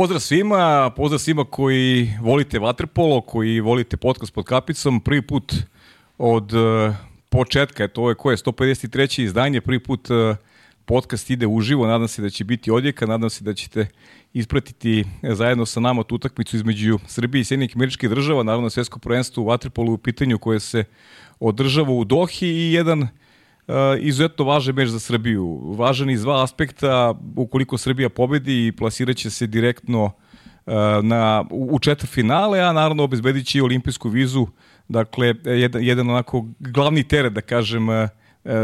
Pozdrav svima, pozdrav svima koji volite Vaterpolo, koji volite podcast pod kapicom. Prvi put od uh, početka, to je koje, 153. izdanje, prvi put uh, podcast ide uživo, nadam se da će biti odjeka, nadam se da ćete ispratiti zajedno sa nama tu utakmicu između Srbije i Sjedinjenih američkih država, naravno svetsko prvenstvo u Vaterpolu u pitanju koje se održava u Dohi i jedan izuzetno važan meč za Srbiju. Važan iz dva aspekta, ukoliko Srbija pobedi i plasiraće se direktno uh, na, u finale, a naravno obezbedit će i olimpijsku vizu, dakle, jedan, jedan onako glavni teret, da kažem,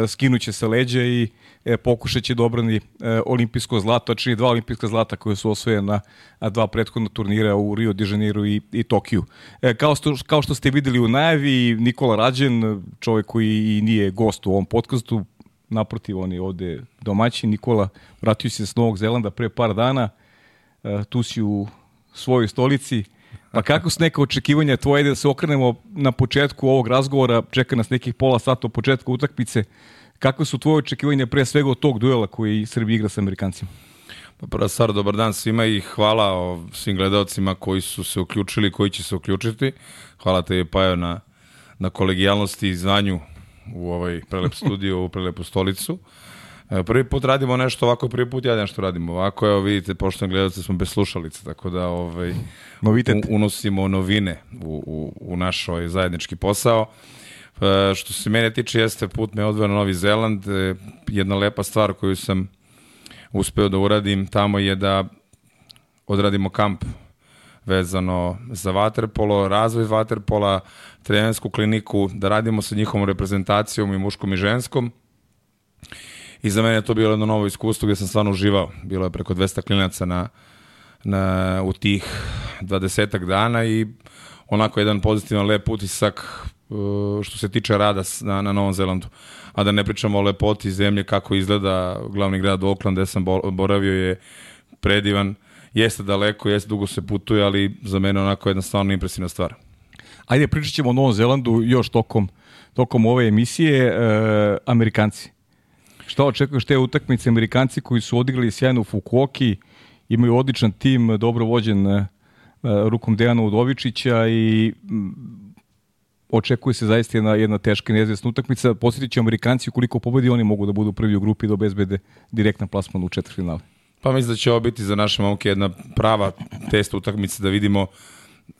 skinuće se leđa i uh, e, pokušat će da obrani e, olimpijsko zlato, čini dva olimpijska zlata koje su osvojena na dva prethodna turnira u Rio de Janeiro i, i Tokiju. E, kao, što, kao što ste videli u najavi, Nikola Rađen, čovjek koji i nije gost u ovom podcastu, naprotiv, on je ovde domaći. Nikola vratio se s Novog Zelanda pre par dana, e, tu si u svojoj stolici, Pa kako su neka očekivanja tvoje da se okrenemo na početku ovog razgovora, čeka nas nekih pola sata od početka utakmice, Kakve su tvoje očekivanja pre svega od tog duela koji Srbija igra sa Amerikancima? Pa prva stvar, dobar dan svima i hvala o svim gledalcima koji su se uključili, koji će se uključiti. Hvala te Pajo na, na kolegijalnosti i znanju u ovaj prelep studio, u prelepu stolicu. E, prvi put radimo nešto ovako, prvi put ja nešto radimo ovako. Evo vidite, poštovani gledalci, smo bez slušalice, tako da ovaj, Novitet. unosimo novine u, u, u naš ovaj zajednički posao. Pa, što se mene tiče, jeste put me odveo na Novi Zeland. E, jedna lepa stvar koju sam uspeo da uradim tamo je da odradimo kamp vezano za vaterpolo, razvoj vaterpola, trenersku kliniku, da radimo sa njihovom reprezentacijom i muškom i ženskom. I za mene je to bilo jedno novo iskustvo gde sam stvarno uživao. Bilo je preko 200 klinaca na, na, u tih 20 dana i onako jedan pozitivan lep utisak što se tiče rada na, na Novom Zelandu. A da ne pričamo o lepoti zemlje, kako izgleda glavni grad Auckland, gde sam boravio, je predivan. Jeste daleko, jeste dugo se putuje, ali za mene onako jedna stvarno impresivna stvar. Ajde, pričat ćemo o Novom Zelandu još tokom, tokom ove emisije. E, Amerikanci. Šta očekuješ te utakmice Amerikanci koji su odigrali sjajno u Fukuoki, imaju odličan tim, dobro vođen e, rukom Dejana Udovičića i očekuje se zaista jedna, jedna teška i neizvesna utakmica. Posjetit će Amerikanci koliko pobedi oni mogu da budu prvi u grupi da obezbede direktan plasman u četvrtfinale. Pa mislim da će ovo biti za naše momke jedna prava test utakmica da vidimo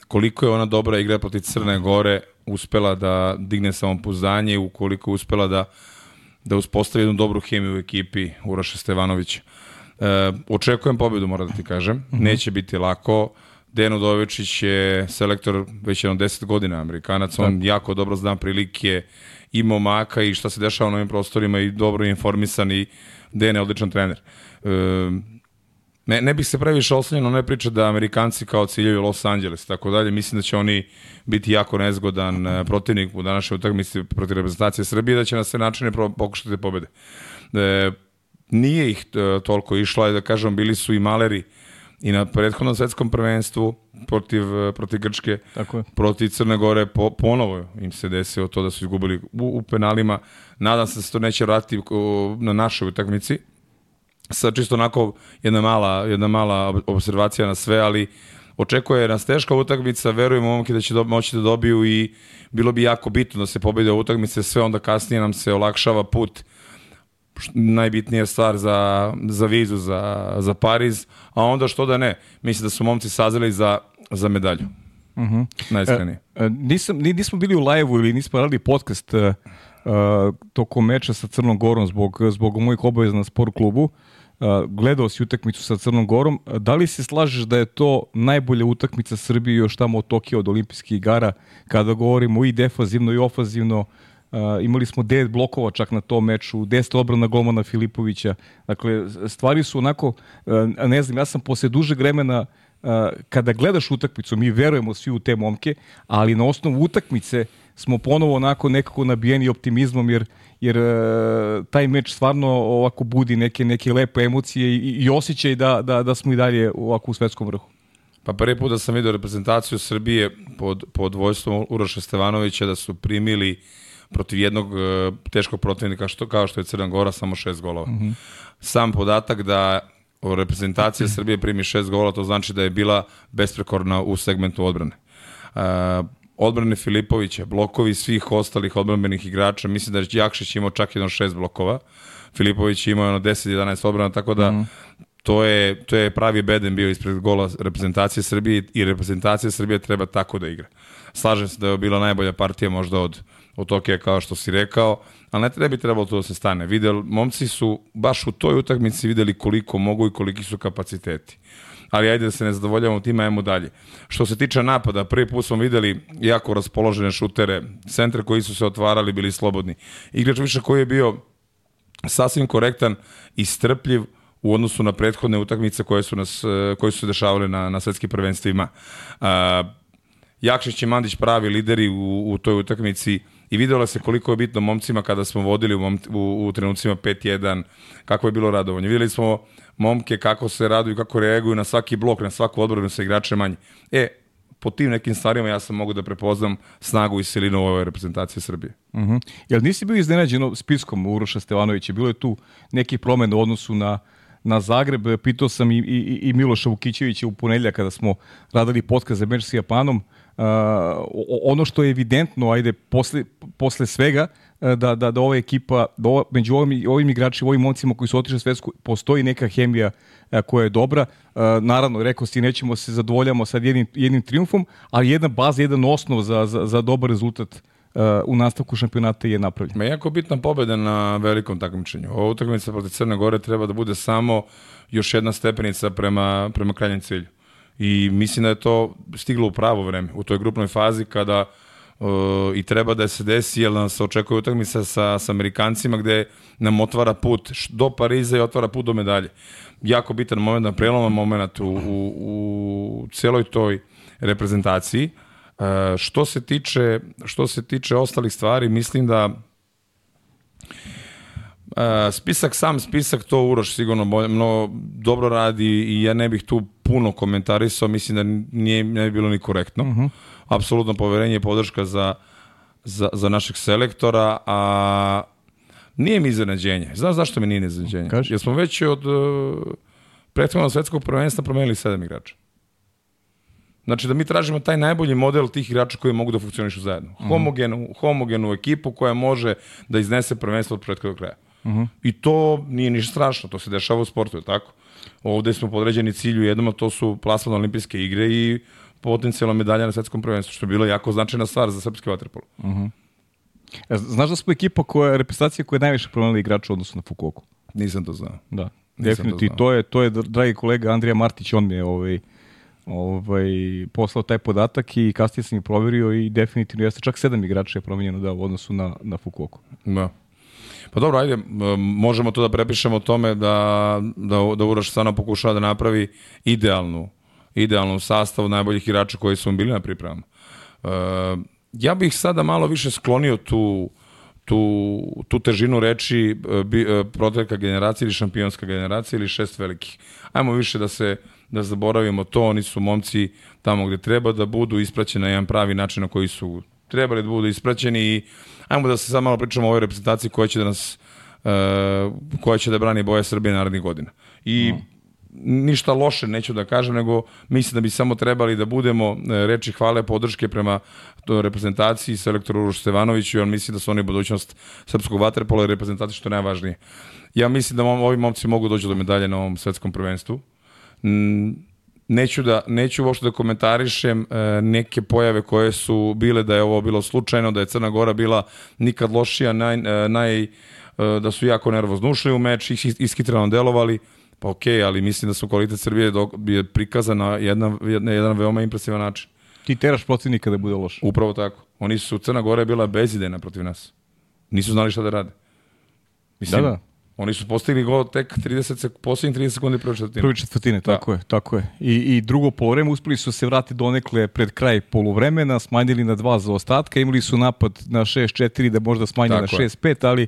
koliko je ona dobra igra protiv Crne Gore uspela da digne samopouzdanje i ukoliko je uspela da da uspostavi jednu dobru hemiju u ekipi Uroša Stevanovića. E, očekujem pobedu, moram da ti kažem. Mhm. Neće biti lako. Dejan Udovičić je selektor već jedno 10 godina Amerikanac, on da. jako dobro zna prilike i momaka i šta se dešava na ovim prostorima i dobro informisan i Dejan je odličan trener. E, ne, ne bih se previše oslanjeno ne priča da Amerikanci kao ciljaju Los Angeles i tako dalje. Mislim da će oni biti jako nezgodan e, protivnik u današnjoj utakmici protiv reprezentacije Srbije da će na sve načine pokušati da pobede. E, nije ih e, toliko išla, da kažem, bili su i maleri i na prethodnom svetskom prvenstvu protiv, protiv Grčke, Tako je. protiv Crne Gore, po, ponovo im se desilo to da su izgubili u, u penalima. Nadam se da se to neće vratiti na našoj utakmici. Sad čisto onako jedna mala, jedna mala observacija na sve, ali očekuje nas teška utakmica, verujemo momki da će do, moći da dobiju i bilo bi jako bitno da se pobede utakmice, sve onda kasnije nam se olakšava put najbitnija stvar za, za vizu za, za Pariz, a onda što da ne, mislim da su momci sazeli za, za medalju. Uh mhm. -huh. Najiskrenije. E, e, nisam, nismo bili u live-u ili nismo radili podcast uh, tokom meča sa Crnom Gorom zbog, zbog mojih obaveza na sport klubu. Uh, gledao si utakmicu sa Crnom Gorom. Da li se slažeš da je to najbolja utakmica Srbije još tamo od Tokio, od olimpijskih igara, kada govorimo i defazivno i ofazivno, Uh, imali smo 9 blokova čak na tom meču, 10 obrana golmana Filipovića. Dakle, stvari su onako, uh, ne znam, ja sam posle dužeg vremena uh, kada gledaš utakmicu, mi verujemo svi u te momke, ali na osnovu utakmice smo ponovo onako nekako nabijeni optimizmom, jer, jer uh, taj meč stvarno ovako budi neke, neke lepe emocije i, i osjećaj da, da, da smo i dalje ovako u svetskom vrhu. Pa prvi put da sam vidio reprezentaciju Srbije pod, pod vojstvom Uroša Stevanovića da su primili uh, protiv jednog uh, teškog protivnika što, kao što je Crna Gora, samo šest golova. Mm -hmm. Sam podatak da reprezentacija Srbije primi šest gola, to znači da je bila besprekorna u segmentu odbrane. Uh, odbrane Filipovića, blokovi svih ostalih odbranbenih igrača, mislim da je Jakšić imao čak jedno šest blokova, Filipović imao ono 10-11 odbrana, tako da mm. to, je, to je pravi beden bio ispred gola reprezentacije Srbije i reprezentacija Srbije treba tako da igra. Slažem se da je bila najbolja partija možda od, od Tokija kao što si rekao, ali ne treba bi trebalo to da se stane. Videl, momci su baš u toj utakmici videli koliko mogu i koliki su kapaciteti ali ajde da se ne zadovoljavamo tim, ajmo dalje. Što se tiče napada, prvi put smo videli jako raspoložene šutere, centre koji su se otvarali, bili slobodni. Igrač više koji je bio sasvim korektan i strpljiv u odnosu na prethodne utakmice koje su, nas, koje su se dešavale na, na svetskim prvenstvima. Uh, Jakšić i Mandić pravi lideri u, u toj utakmici i videlo se koliko je bitno momcima kada smo vodili u, u, u trenucima 5-1, kako je bilo radovanje. Videli smo momke kako se raduju, kako reaguju na svaki blok, na svaku odbranu sa igrače manje. E, po tim nekim stvarima ja sam mogu da prepoznam snagu i silinu ove reprezentacije Srbije. Uh mhm. -huh. Jel nisi bio iznenađen spiskom Uroša Stevanovića? Bilo je tu neki promen u odnosu na na Zagreb. Pitao sam i, i, i Miloša Vukićevića u ponedlja kada smo radili podcast za meč s Japanom. Uh, ono što je evidentno, ajde, posle, posle svega, uh, da, da, da ova ekipa, da ova, među ovim, ovim igračima, ovim momcima koji su otišli u svetsku, postoji neka hemija uh, koja je dobra. Uh, naravno, rekao si, nećemo se zadovoljamo sad jednim, jednim triumfom, ali jedna baza, jedan osnov za, za, za dobar rezultat uh, u nastavku šampionata je napravljen. Ma jako bitna pobeda na velikom takmičenju. Ova utakmica protiv Crne Gore treba da bude samo još jedna stepenica prema, prema krajnjem cilju i mislim da je to stiglo u pravo vreme, u toj grupnoj fazi kada uh, i treba da se desi, jer nas očekuje utakmica sa, sa Amerikancima gde nam otvara put do Pariza i otvara put do medalje. Jako bitan moment, na preloman moment u, u, u celoj toj reprezentaciji. Uh, što se tiče što se tiče ostalih stvari, mislim da Uh, spisak, sam spisak, to Uroš sigurno bolje, mnogo dobro radi i ja ne bih tu puno komentarisao, mislim da nije, ne bi bilo ni korektno. Uh mhm. -huh. Apsolutno poverenje i podrška za, za, za našeg selektora, a nije mi iznenađenje. Znaš zašto mi nije iznenađenje? Kaži. Jer smo već od uh, prethodnog svetskog prvenstva promenili sedam igrača. Znači da mi tražimo taj najbolji model tih igrača koji mogu da funkcionišu zajedno. Mhm. Homogenu, homogenu ekipu koja može da iznese prvenstvo od početka do kraja. Uh. -huh. I to nije ništa strašno, to se dešava u sportu, je tako? Ovde smo podređeni cilju jednom, a to su plasman olimpijske igre i potencijalna medalja na svetskom prvenstvu, što je bilo jako značajna stvar za srpski vaterpolo. Uh -huh. Znaš da smo ekipa koja, reprezentacija koja je najviše promenila igrača u odnosu na Fukuoku? Nisam to znao. Da, definitivno. To, to, je, to je, dragi kolega Andrija Martić, on mi je ovaj, ovaj, poslao taj podatak i kasnije sam ih proverio i definitivno jeste čak sedam igrača je promenjeno da u odnosu na, na Fukuoku. Da. Pa dobro, ajde, možemo to da prepišemo tome da, da, da Uroš stvarno pokušava da napravi idealnu, idealnu sastavu najboljih igrača koji su bili na pripremama. Uh, ja bih sada malo više sklonio tu, tu, tu težinu reči e, e, protekla generacija ili šampionska generacija ili šest velikih. Ajmo više da se da zaboravimo to, oni su momci tamo gde treba da budu ispraćeni na jedan pravi način na koji su trebali da budu ispraćeni i ajmo da se sad malo pričamo o ovoj reprezentaciji koja će da nas uh, koja će da brani boje Srbije narednih godina. I mm. ništa loše neću da kažem, nego mislim da bi samo trebali da budemo uh, reči hvale podrške prema reprezentaciji selektoru Uroš Stevanoviću i on misli da su oni budućnost srpskog vaterpola i reprezentacije što je najvažnije. Ja mislim da ovi momci mogu doći do medalje na ovom svetskom prvenstvu. Mm, neću da neću uopšte da komentarišem e, neke pojave koje su bile da je ovo bilo slučajno, da je Crna Gora bila nikad lošija, naj, e, naj e, da su jako nervozno ušli u meč, iskitrano delovali, pa okej, okay, ali mislim da su kvalitet Srbije do, je prikazan na jedan, jedan, jedan veoma impresivan način. Ti teraš protivnika da bude loš. Upravo tako. Oni su, Crna Gora je bila bezidejna protiv nas. Nisu znali šta da rade. Mislim, da, da. Oni su postigli gol tek 30 sek, poslednjih 30 sekundi prve četvrtine. Prve četvrtine, da. tako je, tako je. I, i drugo polovreme uspeli su se vratiti donekle pred kraj poluvremena, smanjili na dva za ostatka, imali su napad na 6-4 da možda smanji na 6-5, ali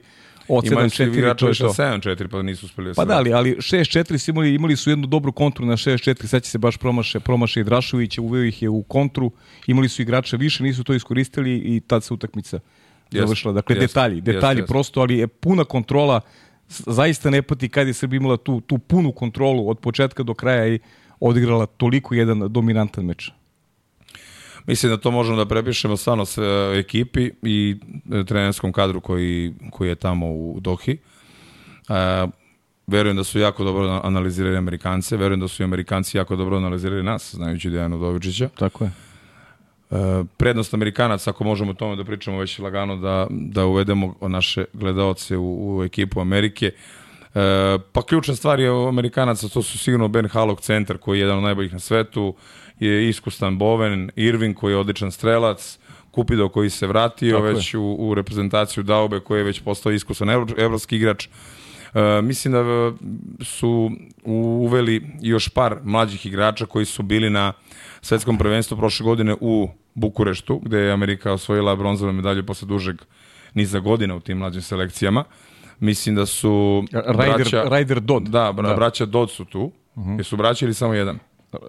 od 7-4 to je to. 7-4 pa nisu uspeli da Pa da, ali, ali 6-4 su imali, imali su jednu dobru kontru na 6-4, sad će se baš promaše, promaše i Drašović, uveo ih je u kontru, imali su igrača više, nisu to iskoristili i tad se utakmica završila. Dakle, jest, detalji, detalji jest, prosto, ali je puna kontrola zaista ne pati kad je Srbija imala tu, tu punu kontrolu od početka do kraja i odigrala toliko jedan dominantan meč. Mislim da to možemo da prepišemo stvarno s ekipi i e, trenerskom kadru koji, koji je tamo u Dohi. E, verujem da su jako dobro analizirali Amerikance, verujem da su i Amerikanci jako dobro analizirali nas, znajući Dejanu Dovičića. Tako je. Prednost Amerikanaca, ako možemo o tome da pričamo već lagano, da, da uvedemo naše gledaoce u, u ekipu Amerike. E, pa ključna stvar je Amerikanaca, to su sigurno Ben Hallock centar koji je jedan od najboljih na svetu, je iskustan Boven, Irving koji je odličan strelac, Kupido koji se vratio Tako već u, u reprezentaciju Daube koji je već postao iskusan evropski igrač. E, mislim da su uveli još par mlađih igrača koji su bili na svetskom prvenstvu prošle godine u Bukureštu, gde je Amerika osvojila bronzove medalje posle dužeg niza godina u tim mlađim selekcijama. Mislim da su Ryder, braća, Ryder Dodd. Da, bra, da, braća Dodd su tu. Uh -huh. Jesu braća ili samo jedan?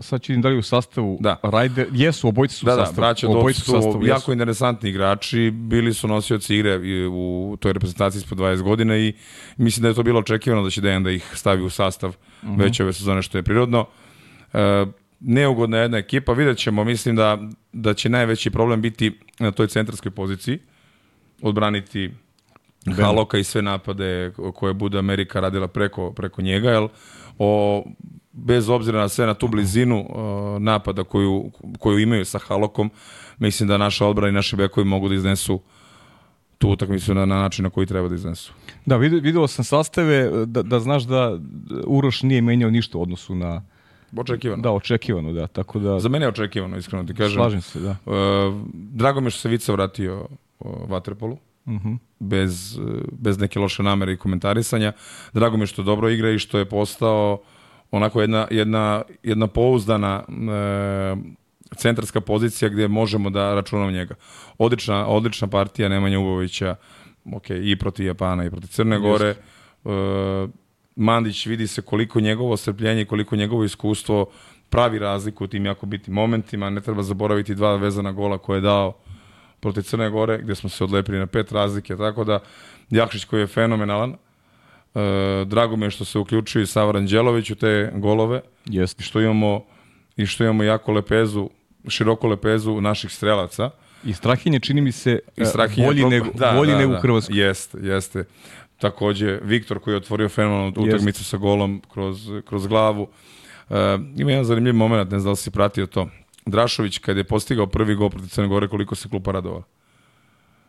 Sad ću im da li u sastavu da. Ryder, jesu, obojice su da, da sastavu. Da, braća Dodd su sastavu, jako jesu. interesantni igrači, bili su nosioci igre u toj reprezentaciji ispod 20 godina i mislim da je to bilo očekivano da će Dejan da ih stavi u sastav uh -huh. već ove sezone što je prirodno. E, neugodna jedna ekipa, vidjet ćemo, mislim da, da će najveći problem biti na toj centarskoj poziciji, odbraniti ben. Haloka i sve napade koje bude Amerika radila preko, preko njega, jel, o, bez obzira na sve na tu blizinu o, napada koju, koju imaju sa Halokom, mislim da naša odbrana i naši bekovi mogu da iznesu tu utakmicu na, na način na koji treba da iznesu. Da, vidio sam sastave da, da znaš da Uroš nije menjao ništa u odnosu na Očekivano. Da, očekivano, da. Tako da... Za mene je očekivano, iskreno ti kažem. Slažem se, da. Uh, drago mi je što se Vica vratio uh, Vatrepolu. Uh mhm. -huh. bez, uh, bez neke loše namere i komentarisanja. Drago mi je što dobro igra i što je postao onako jedna, jedna, jedna pouzdana uh, centarska pozicija gdje možemo da računamo njega. Odlična, odlična partija Nemanja Ubovića, ok, i protiv Japana i protiv Crne Gore. Uh, Mandić vidi se koliko njegovo strpljenje, koliko njegovo iskustvo pravi razliku u tim jako bitnim momentima. Ne treba zaboraviti dva vezana gola koje je dao protiv Crne Gore, gde smo se odlepili na pet razlike. Tako da, Jakšić koji je fenomenalan, e, drago mi je što se uključuje i Sava Ranđelović u te golove. Jeste. Što imamo, I što imamo jako lepezu, široko lepezu naših strelaca. I Strahinje čini mi se I Strahinje, bolji, nego, da, bolji da, nego da, u Hrvatskoj. Jeste, jeste. Takođe, Viktor koji je otvorio fenomenalnu utakmicu sa golom kroz, kroz glavu. Uh, ima jedan zanimljiv moment, ne znam da li si pratio to. Drašović, kad je postigao prvi gol protiv Crne Gore, koliko se klupa radova.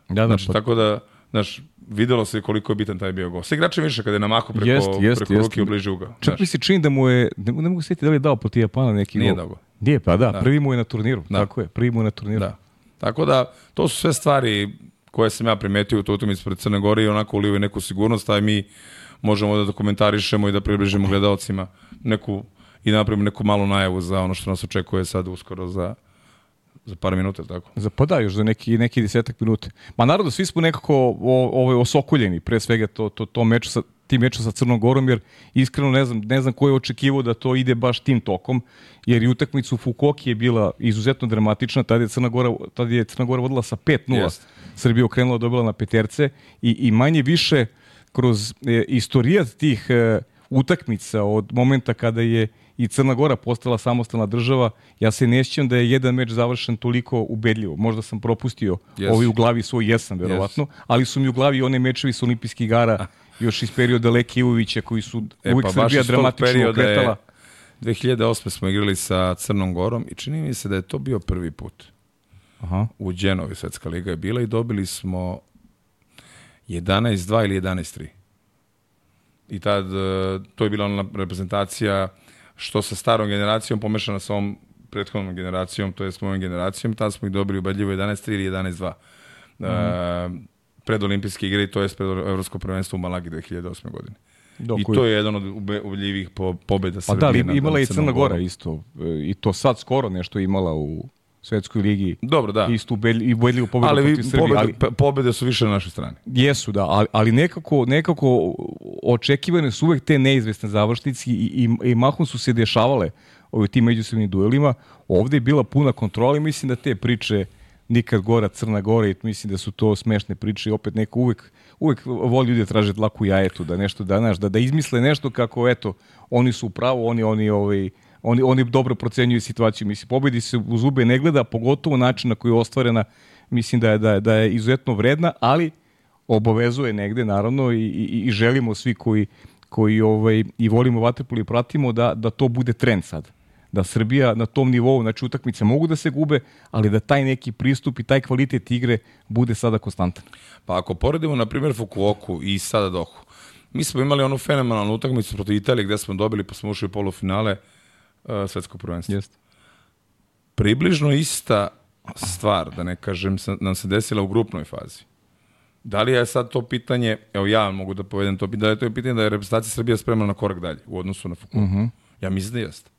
Da, da, znači, pa... tako da, znaš, videlo se koliko je bitan taj bio gol. Sve igrače više kada je namaho preko, jest, jest, preko jest. ruke u bliži ugao. Čak mi se čini da mu je, ne, ne mogu sjetiti da li je dao protiv Japana neki Nije gol. dao gol. Nije, pa da, da, prvi mu je na turniru. Da. Tako je, prvi mu je na turniru. Da. Tako da, to su sve stvari koje sam ja primetio u toj utakmici pred Crne Gore i onako ulivaju neku sigurnost, a mi možemo da dokumentarišemo i da približimo gledalcima neku i napravimo neku malu najavu za ono što nas očekuje sad uskoro za za par minuta, tako? Za, pa da, još za neki, neki desetak minuta. Ma naravno, svi smo nekako o, ovaj, osokoljeni, pre svega to, to, to meč sa, ti meča sa Crnom Gorom, jer iskreno ne znam, ne znam ko je očekivao da to ide baš tim tokom, jer i utakmica u Fukoki je bila izuzetno dramatična, tada je Crna Gora, tada je Crna Gora vodila sa 5-0, yes. Srbija okrenula dobila na peterce i, i manje više kroz e, istorijat tih e, utakmica od momenta kada je i Crna Gora postala samostalna država, ja se ne sjećam da je jedan meč završen toliko ubedljivo. Možda sam propustio yes. ovaj u glavi svoj, jesam verovatno, yes. ali su mi u glavi one mečevi sa olimpijskih igara još iz perioda Leke Ivovića koji su e, uvijek pa, Srbija dramatično okretala. 2008. smo igrali sa Crnom Gorom i čini mi se da je to bio prvi put. Aha. U Đenovi svetska liga je bila i dobili smo 11-2 ili 11-3. I tad, e, to je bila ona reprezentacija što sa starom generacijom pomešana sa ovom prethodnom generacijom, to je s mojom generacijom, tad smo ih dobili ubedljivo 11-3 ili 11-2. Mm -hmm. uh, pred olimpijske igre i to je pred evropsko prvenstvo u Malagi 2008. godine. Dok I to je jedan od ubedljivih po, pobjeda Srbije. Pa da, imala i Crna Gora isto. E, I to sad skoro nešto imala u svetskoj ligi. Dobro, da. Istu i ubedljivu pobedu ali protiv Srbije. Ali pobede su više na našoj strani. Jesu, da, ali, ali nekako, nekako očekivane su uvek te neizvesne završnici i, i, i mahom su se dešavale u tim međusobnim duelima. Ovde je bila puna kontrola i mislim da te priče nikad gora Crna Gora i mislim da su to smešne priče i opet neko uvek, uvek voli ljudi da traže dlaku jajetu, da nešto da, znaš, da, da izmisle nešto kako, eto, oni su u pravu, oni, oni, ovaj, oni, oni dobro procenjuju situaciju. Mislim, pobedi se u zube ne gleda, pogotovo način na koji je ostvarena, mislim da je, da je, da je izuzetno vredna, ali obavezuje negde, naravno, i, i, i želimo svi koji, koji ovaj, i volimo vaterpol i pratimo da, da to bude trend sad da Srbija na tom nivou, znači utakmice mogu da se gube, ali da taj neki pristup i taj kvalitet igre bude sada konstantan. Pa ako poredimo, na primjer, Fukuoku i sada Dohu, mi smo imali onu fenomenalnu utakmicu protiv Italije gde smo dobili, pa smo ušli u polufinale svetskog prvenstva. Jeste. Približno ista stvar, da ne kažem, nam se desila u grupnoj fazi. Da li je sad to pitanje, evo ja mogu da povedem to pitanje, da li je to pitanje da je reprezentacija Srbija spremna na korak dalje u odnosu na Fukuoku? Uh Mhm. -huh. Ja mislim da jeste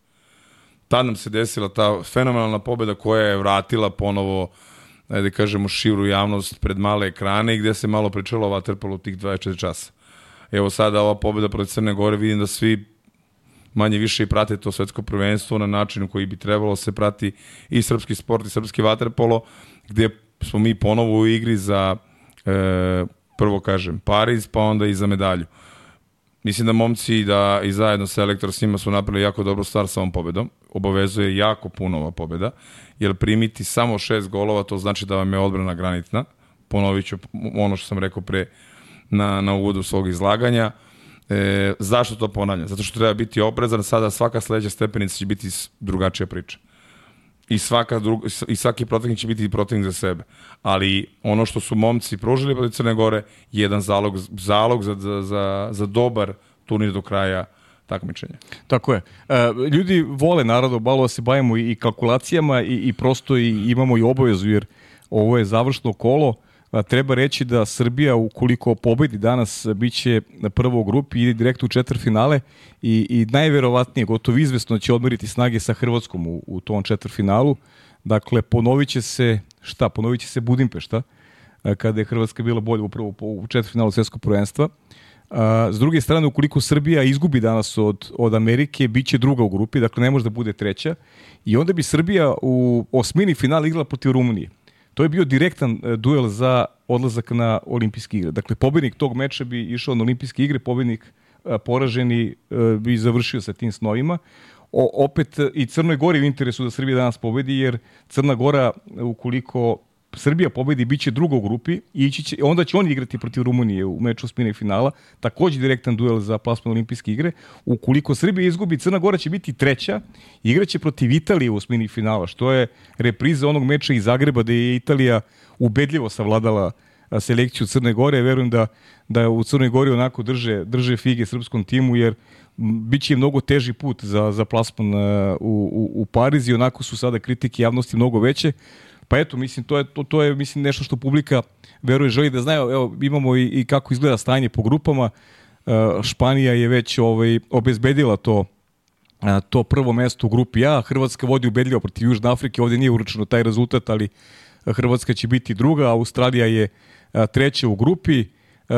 tad nam se desila ta fenomenalna pobeda koja je vratila ponovo ajde da kažemo širu javnost pred male ekrane i gde se malo pričalo o Waterpolu tih 24 časa. Evo sada ova pobeda protiv Crne Gore vidim da svi manje više i prate to svetsko prvenstvo na načinu koji bi trebalo se prati i srpski sport i srpski vaterpolo, gde smo mi ponovo u igri za e, prvo kažem Pariz, pa onda i za medalju. Mislim da momci da i zajedno sa Elektor s njima su napravili jako dobru stvar sa ovom pobedom. Obavezuje jako puno ova pobeda, jer primiti samo šest golova, to znači da vam je odbrana granitna. Ponovit ću ono što sam rekao pre na, na uvodu svog izlaganja. Zašto to ponavljam? Zato što treba biti oprezan, sada svaka sledeća stepenica će biti drugačija priča. I, svaka drug, I svaki protivnik će biti protivnik za sebe. Ali ono što su momci pružili protiv Crne Gore je jedan zalog, zalog za, za, za, za dobar turnir do kraja takmičenja. Tako je. E, ljudi vole naravno malo da se bavimo i kalkulacijama i, i prosto i imamo i obavezu jer ovo je završno kolo. Treba reći da Srbija ukoliko pobedi danas biće na prvo u grupi ide direktno u četvrfinale i, i najverovatnije, gotovo izvesno će odmeriti snage sa Hrvatskom u, u tom četvrfinalu. Dakle, ponovit će se, šta, ponovit će se Budimpešta, kada je Hrvatska bila bolja upravo u četvrfinalu svjetskog prvenstva. S druge strane, ukoliko Srbija izgubi danas od, od Amerike, bit će druga u grupi, dakle ne može da bude treća. I onda bi Srbija u osmini finala igrala protiv Rumunije. To je bio direktan duel za odlazak na olimpijske igre. Dakle, pobednik tog meča bi išao na olimpijske igre, pobednik poraženi bi završio sa tim snovima. O, opet i Crnoj Gori u interesu da Srbija danas pobedi, jer Crna Gora, ukoliko Srbija pobedi, biće druga u grupi i ići će, onda će oni igrati protiv Rumunije u meču spine finala, takođe direktan duel za plasman olimpijske igre. Ukoliko Srbija izgubi, Crna Gora će biti treća, igraće protiv Italije u osmini finala, što je repriza onog meča iz Zagreba gde je Italija ubedljivo savladala selekciju Crne Gore. Verujem da, da u Crnoj Gori onako drže, drže fige srpskom timu, jer biće mnogo teži put za, za plasman u, u, u Pariz i onako su sada kritike javnosti mnogo veće. Pa eto, mislim, to je, to, to je mislim, nešto što publika veruje, želi da znaju. Evo, imamo i, i kako izgleda stanje po grupama. Uh, Španija je već ovaj, obezbedila to uh, to prvo mesto u grupi A. Hrvatska vodi ubedljivo protiv Južne Afrike. Ovde nije uručeno taj rezultat, ali Hrvatska će biti druga. Australija je uh, treća u grupi.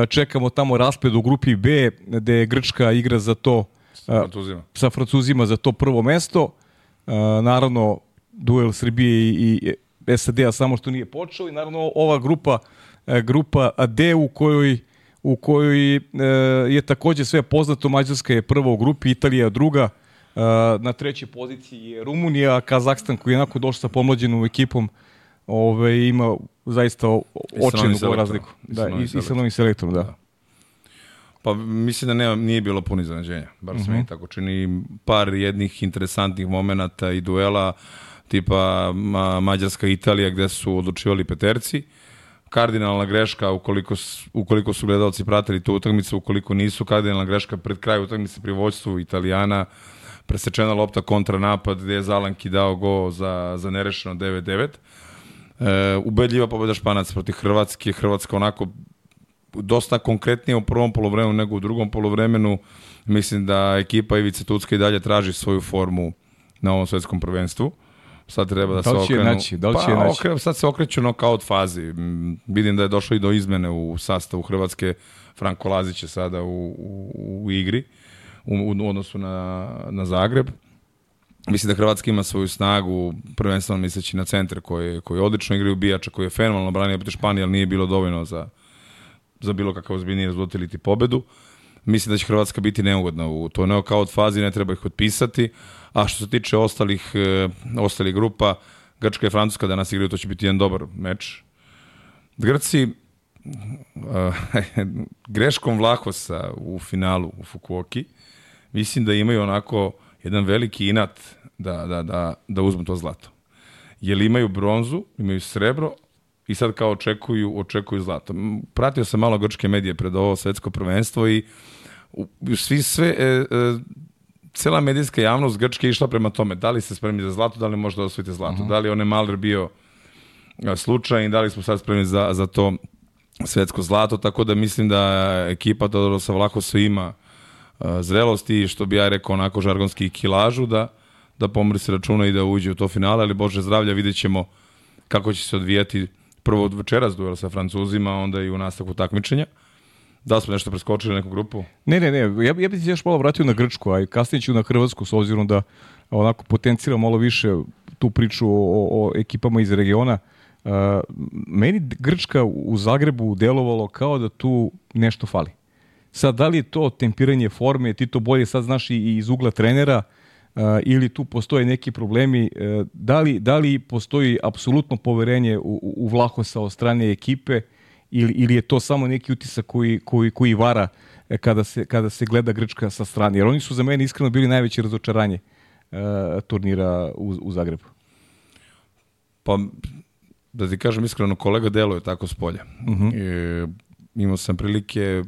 Čekamo tamo raspred u grupi B, gde Grčka igra za to sa Francuzima, sa Francuzima za to prvo mesto. Naravno, duel Srbije i, i SAD-a samo što nije počeo i naravno ova grupa grupa D u kojoj u kojoj je takođe sve poznato. Mađarska je prva u grupi Italija druga na trećoj poziciji je Rumunija Kazahstan koji je onako došao sa pomlađenom ekipom ove, ima zaista očinu razliku. Da, i, i sa novim selektorom da. da. Pa mislim da nema, nije bilo puno iznenađenja, bar se uh -huh. mi tako čini. Par jednih interesantnih momenata i duela tipa ma, Mađarska Italija gde su odlučivali peterci. Kardinalna greška ukoliko, ukoliko su gledalci pratili tu utakmicu, ukoliko nisu, kardinalna greška pred kraj utakmice pri vođstvu Italijana, presečena lopta kontra napad gde je Zalanki dao go za, za nerešeno 9-9. E, ubedljiva pobeda Španac protiv Hrvatske, Hrvatska onako dosta konkretnije u prvom polovremenu nego u drugom polovremenu. Mislim da ekipa Ivice Tucka i dalje traži svoju formu na ovom svetskom prvenstvu. Sad treba da, da se okrenu. Naći, da li će pa, naći? Okre, sad se okreću knockout fazi. Vidim da je došlo i do izmene u sastavu Hrvatske. Franko Lazić je sada u, u, u igri u, u odnosu na, na Zagreb. Mislim da Hrvatska ima svoju snagu, prvenstveno misleći na centre koji, koji odlično igraju bijača, koji je fenomenalno branio protiv Španije, ali nije bilo dovoljno za, za bilo kakav ozbiljniji rezultat ili ti pobedu. Mislim da će Hrvatska biti neugodna u to neokaut fazi, ne treba ih otpisati. A što se tiče ostalih, e, ostalih grupa, Grčka i Francuska danas igraju, to će biti jedan dobar meč. Grci e, greškom Vlahosa u finalu u Fukuoki, mislim da imaju onako jedan veliki inat da, da, da, da uzmu to zlato. Jer imaju bronzu, imaju srebro i sad kao očekuju, očekuju zlato. Pratio sam malo grčke medije pred ovo svetsko prvenstvo i svi sve, e, e, cela medijska javnost Grčke išla prema tome, da li ste spremni za zlato, da li možete da osvojite zlato, uh mhm. -huh. da li on Maler bio slučaj i da li smo sad spremni za, za to svetsko zlato, tako da mislim da ekipa Todorosa Vlahosa ima zrelosti, što bi ja rekao onako žargonski kilažu, da, da pomri se računa i da uđe u to finale, ali Bože zdravlja, vidjet ćemo kako će se odvijati prvo od večeras duel sa Francuzima, onda i u nastavku takmičenja. Da smo nešto preskočili neku grupu? Ne, ne, ne. Ja, ja bih se još malo vratio na Grčku, a kasnije ću na Hrvatsku, s obzirom da onako potenciram malo više tu priču o, o ekipama iz regiona. Uh, meni Grčka u Zagrebu delovalo kao da tu nešto fali. Sad, da li je to tempiranje forme, ti to bolje sad znaš i iz ugla trenera, uh, ili tu postoje neki problemi, uh, da, li, da li postoji apsolutno poverenje u, u Vlahosa od strane ekipe, ili, ili je to samo neki utisak koji, koji, koji vara e, kada se, kada se gleda Grčka sa strane? Jer oni su za mene iskreno bili najveće razočaranje uh, turnira u, u Zagrebu. Pa, da ti kažem iskreno, kolega deluje tako s polja. Uh -huh. e, imao sam prilike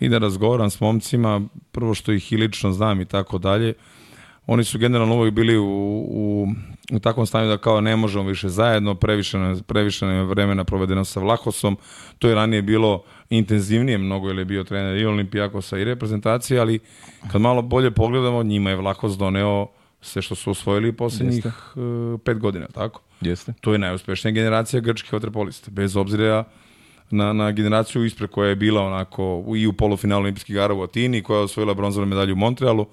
i da razgovaram s momcima, prvo što ih i lično znam i tako dalje. Oni su generalno uvijek bili u, u, u takvom stanju da kao ne možemo više zajedno, previše, previše vremena provedeno sa Vlahosom. To je ranije bilo intenzivnije mnogo, jer je bio trener i Olimpijakosa i reprezentacije, ali kad malo bolje pogledamo, njima je Vlahos doneo sve što su osvojili poslednjih Jeste. Uh, pet godina, tako? Jeste. To je najuspešnija generacija grčkih vaterpolista, bez obzira na, na generaciju ispred koja je bila onako i u polufinalu olimpijskih igara u Atini, koja je osvojila bronzanu medalju u Montrealu.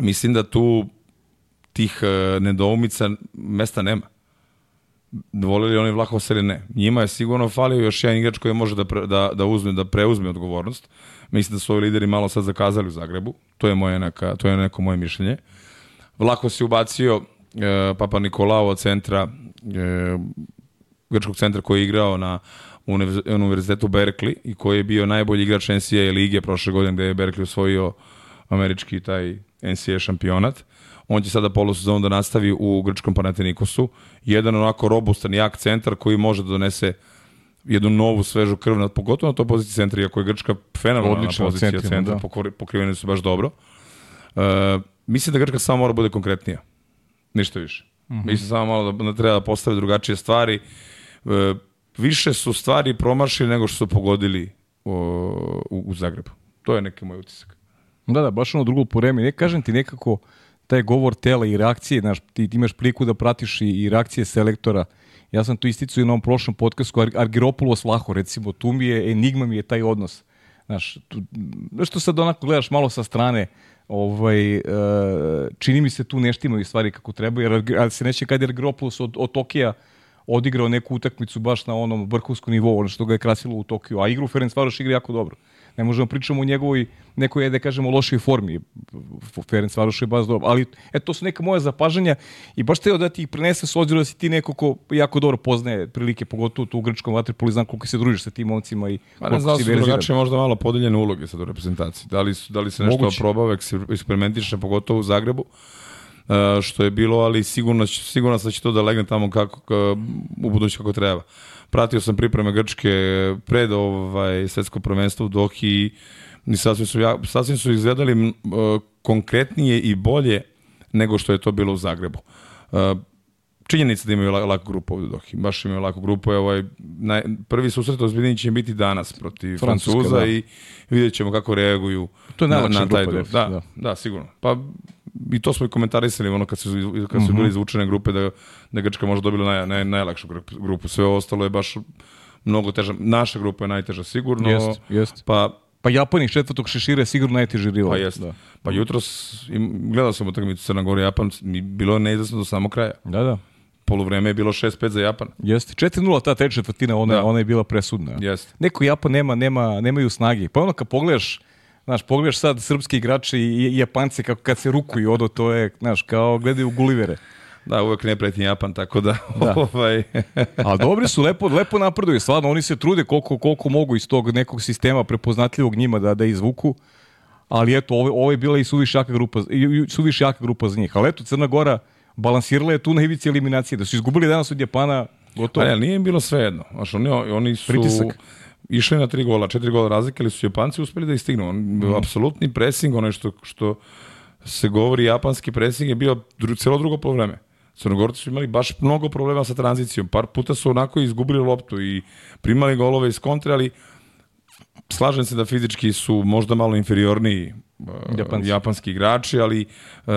Mislim da tu tih uh, nedoumica mesta nema. Volili oni Vlahov ili ne. Njima je sigurno falio još jedan igrač koji može da, pre, da, da, uzme, da preuzme odgovornost. Mislim da su ovi lideri malo sad zakazali u Zagrebu. To je, moje neka, to je neko moje mišljenje. Vlaho se ubacio uh, Papa Nikolao od centra, uh, grčkog centra koji je igrao na univerzitetu Berkeley i koji je bio najbolji igrač NCAA lige prošle godine gde je Berkeley osvojio američki taj NCAA šampionat. On će sada polosezonu da nastavi u grčkom Panathinaikosu. Jedan onako robustan, jak centar koji može da donese jednu novu, svežu krv, pogotovo na to poziciji centra, iako je Grčka fenomenalna pozicija centra, centra da. pokriveni su baš dobro. Uh, mislim da Grčka samo mora da bude konkretnija. Ništa više. Mm -hmm. Mislim samo malo da, da treba da postave drugačije stvari. Uh, više su stvari promašili nego što su pogodili uh, u, u Zagrebu. To je neki moj utisak. Da, da, baš ono drugo po remi. Ne kažem ti nekako taj govor tela i reakcije, znaš, ti, imaš priliku da pratiš i, i reakcije selektora. Ja sam to isticao i na ovom prošlom podcastu, Ar Argiropoulos Vlaho, recimo, tu mi je, enigma mi je taj odnos. Znaš, tu, što sad onako gledaš malo sa strane, ovaj, uh, čini mi se tu neštimaju stvari kako treba, jer ali se neće kad je Argiropoulos od, od Tokija odigrao neku utakmicu baš na onom vrhunskom nivou, ono što ga je krasilo u Tokiju, a igru Ferenc Varoš igra jako dobro. Ne možemo da pričamo o njegovoj nekoj, da kažemo, lošoj formi. Ferenc Varoš je baš dobro. Ali, eto, to su neka moja zapažanja i baš teo da ti ih prenese s obzirom da si ti neko ko jako dobro poznaje prilike, pogotovo tu u grčkom vaterpolu, znam koliko se družiš sa tim momcima i koliko ne znam, si verziran. Drugačije možda malo podeljene uloge sad u reprezentaciji. Da li, su, da li se nešto Moguće. probava, eksperimentiše, pogotovo u Zagrebu. Uh, što je bilo, ali sigurno, sigurno da će to da legne tamo kako, u budući kako treba pratio sam pripreme Grčke pred ovaj svetsko prvenstvo u Dohi i sasvim su, ja, sasvim su izgledali uh, konkretnije i bolje nego što je to bilo u Zagrebu. Uh, činjenica da imaju laku grupu ovde u Dohi. Baš imaju laku grupu. Je ovaj, naj, prvi susret ozbiljniji će biti danas protiv Francuza da. i vidjet ćemo kako reaguju to je na, na taj grupa, da, da, da, sigurno. Pa i to smo i komentarisali ono kad su, kad su -huh. bili izvučene grupe da, da Grčka možda dobila naj, naj, najlakšu grupu. Sve ostalo je baš mnogo teža. Naša grupa je najteža sigurno. Jest, jest. Pa Pa Japan iz četvrtog šešira je sigurno najteži rival. Pa jeste. Da. Pa jutros im, gledao sam utakmicu Crna Gora Japan, mi bilo je neizvesno do samog kraja. Da, da. Poluvreme je bilo 6-5 za Japan. Jeste. 4-0 ta treća četvrtina, ona, Da. ona je bila presudna. Jeste. Neko Japan nema, nema, nemaju snage. Pa ono kad pogledaš, znaš, pogledaš sad srpski igrači i, Japance kako kad se rukuju odo, to je, znaš, kao gledaju Gulivere. Da, uvek neprijatni Japan, tako da, Da. ovaj, A dobri su, lepo, lepo napreduju, stvarno, oni se trude koliko, koliko mogu iz tog nekog sistema prepoznatljivog njima da, da izvuku, ali eto, ovo, ovo je bila i suviše jaka grupa, i, i suviše jaka grupa za njih. Ali eto, Crna Gora balansirala je tu na ivici eliminacije, da su izgubili danas od Japana, gotovo. ali, ali nije im bilo svejedno. Znaš, oni, oni su Pritisak. Išli na tri gola, četiri gola razlike, ali su Japanci uspeli da ih stignu. On, Mhm. Apsolutni pressing, ono što, što se govori japanski pressing je bio dru, celo drugo polovreme. Crnogorci su imali baš mnogo problema sa tranzicijom. Par puta su onako izgubili loptu i primali golove iz kontre, ali slažem se da fizički su možda malo inferiorniji uh, Japanci. japanski igrači, ali uh,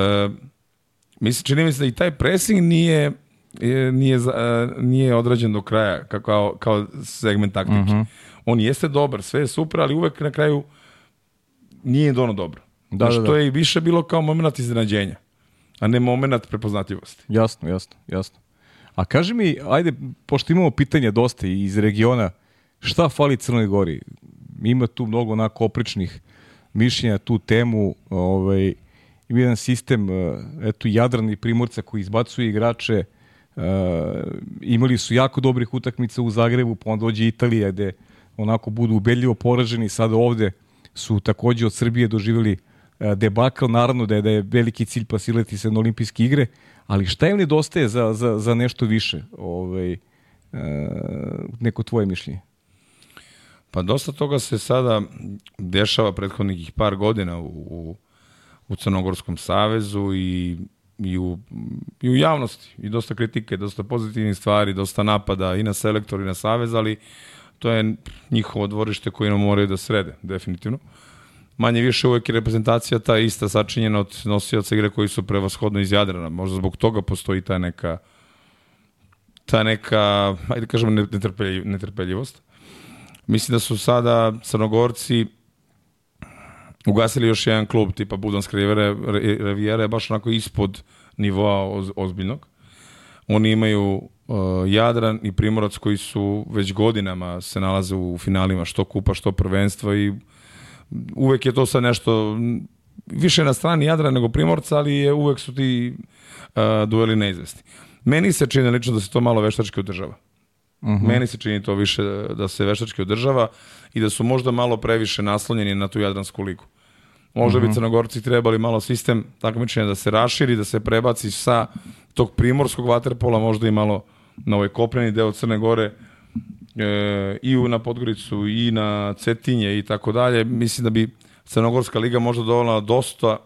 mislim, čini mi se da i taj pressing nije je- nije, uh, nije odrađen do kraja ka- kao, kao segment taktike. Mhm. On jeste dobar, sve je super, ali uvek na kraju nije dono dobro. Da, Znaš, da, da. to je i više bilo kao moment iznenađenja, a ne moment prepoznatljivosti. Jasno, jasno, jasno. A kaži mi, ajde, pošto imamo pitanja dosta iz regiona, šta fali Crnoj Gori? Ima tu mnogo onako opričnih mišljenja tu temu, ovaj, ima jedan sistem, eh, eto, Jadran i Primorca koji izbacuje igrače, eh, imali su jako dobrih utakmica u Zagrebu, pa onda dođe Italija gde onako budu ubedljivo poraženi, sada ovde su takođe od Srbije doživjeli e, debakl, naravno da je, da je veliki cilj pasileti se na olimpijske igre, ali šta im nedostaje za, za, za nešto više? Ovaj, e, neko tvoje mišljenje? Pa dosta toga se sada dešava prethodnih par godina u, u, u Crnogorskom savezu i, i, u, i u javnosti. I dosta kritike, dosta pozitivnih stvari, dosta napada i na selektor i na savez, ali to je njihovo dvorište koje nam moraju da srede, definitivno. Manje više uvek je reprezentacija ta ista sačinjena od nosioca igre koji su prevashodno iz Jadrana. Možda zbog toga postoji ta neka ta neka, ajde kažemo, netrpeljiv, netrpeljivost. Mislim da su sada Crnogorci ugasili još jedan klub tipa Budanska Rivera, Rivijera je baš onako ispod nivoa oz, ozbiljnog. Oni imaju Jadran i Primorac koji su već godinama se nalaze u finalima što kupa, što prvenstva i uvek je to sad nešto više na strani Jadra nego Primorca, ali je uvek su ti uh, dueli neizvesni. Meni se čini lično da se to malo veštački održava. Uh -huh. Meni se čini to više da se veštački održava i da su možda malo previše naslonjeni na tu Jadransku ligu. Možda uh -huh. bi Crnogorci trebali malo sistem takmičenja da se raširi, da se prebaci sa tog primorskog vaterpola, možda i malo na ovaj kopneni deo Crne Gore, e, i na Podgoricu, i na Cetinje i tako dalje. Mislim da bi Crnogorska liga možda dovoljala dosta,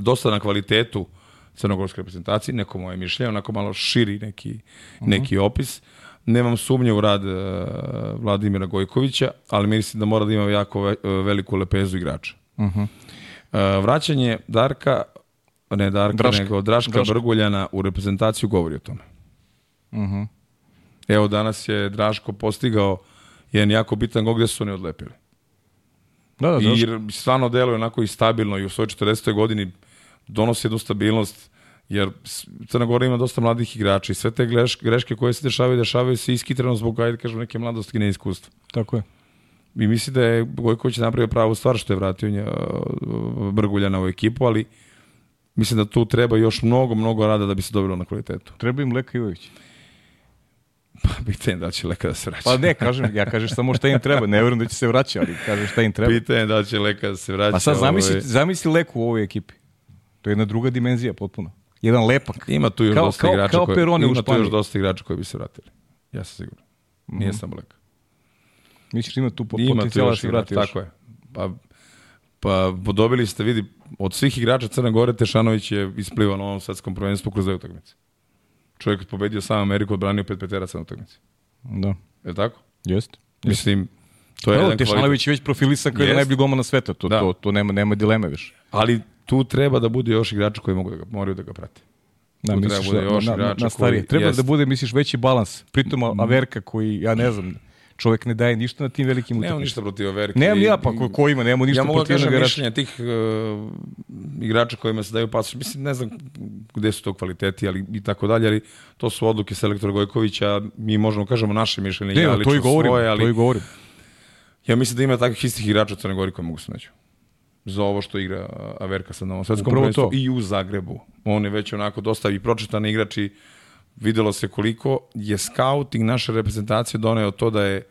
dosta na kvalitetu crnogorske reprezentacije, neko moje mišljenje, onako malo širi neki, uh -huh. neki opis. Nemam sumnje u rad uh, Vladimira Gojkovića, ali mislim da mora da ima jako ve, veliku lepezu igrača. Uh -huh. uh, vraćanje Darka, ne Darka, Draška. nego Draška, Draška. Brguljana u reprezentaciju govori o tome. Uh -huh. Evo danas je Draško postigao jedan jako bitan gol gde su oni odlepili. Da, da, I stvarno deluje onako i stabilno i u svojoj 40. godini donosi jednu stabilnost jer Crna Gora ima dosta mladih igrača i sve te greške, koje se dešavaju, dešavaju se iskitreno zbog, ajde kažem, neke mladosti i neiskustva. Tako je. I misli da je Gojković napravio pravu stvar što je vratio nje, Brguljana u ekipu, ali mislim da tu treba još mnogo, mnogo rada da bi se dobilo na kvalitetu. Treba im Leka Ivović. Pa pitanje da će Leka da se vraća. Pa ne, kažem, ja kažem samo šta im treba. Ne verujem da će se vraća, ali kažem šta im treba. Pitanje da će Leka da se vraća. Pa sad zamisli, ovaj. zamisli Leku u ovoj ekipi. To je jedna druga dimenzija potpuno. Jedan lepak. Ima tu još Kao- dosta kao- igrača kao koji, Peroni u ima tu još dosta igrača koji bi se vratili. Ja sam siguran. Nije samo Leka. Misliš da ima tu po- Ima potencijala da se vrati još? tako je. Pa, pa dobili ste, vidi, od svih igrača Crne Gore, Tešanović je isplivao na ovom svetskom prvenstvu kroz dve utakmice. Čovjek je pobedio sam Ameriku, odbranio pet peteraca na utakmici. Da, Je li tako? jeste. Mislim, to je jedan kvalitet. Je već profilisan kao jedan najbolji golman na sveta. To, Da. to, to nema, nema dileme više. Ali tu treba da bude još igrača koji mogu da ga, moraju da ga prate. Da, Tu misliš treba da, bude još na, na, igrača na starije. koji- Treba jest. da bude, misliš, veći balans. Pritom Averka koji, ja ne znam, čovek ne daje ništa na tim velikim Nemam utakmicama. ništa protiv Overke. Nemam I- ja, pa ko, ko ima, nemamo ništa ja mogu da protiv kažem jednog igrača. mišljenje tih uh, igrača kojima se daju pasoš. Mislim, ne znam gde su to kvaliteti ali, i tako dalje, ali to su odluke selektora Gojkovića. Mi možemo da kažemo naše mišljenje, Ne, ja to i lično govorim, svoje, ali to i govorim. ja mislim da ima takvih istih igrača u Crnoj Gori koji mogu se naći. Za ovo što igra uh, Averka sad na ovom svetskom prvenstvu i u Zagrebu. On je već onako dosta i pročetan igrač i videlo se koliko je scouting naše reprezentacije doneo to da je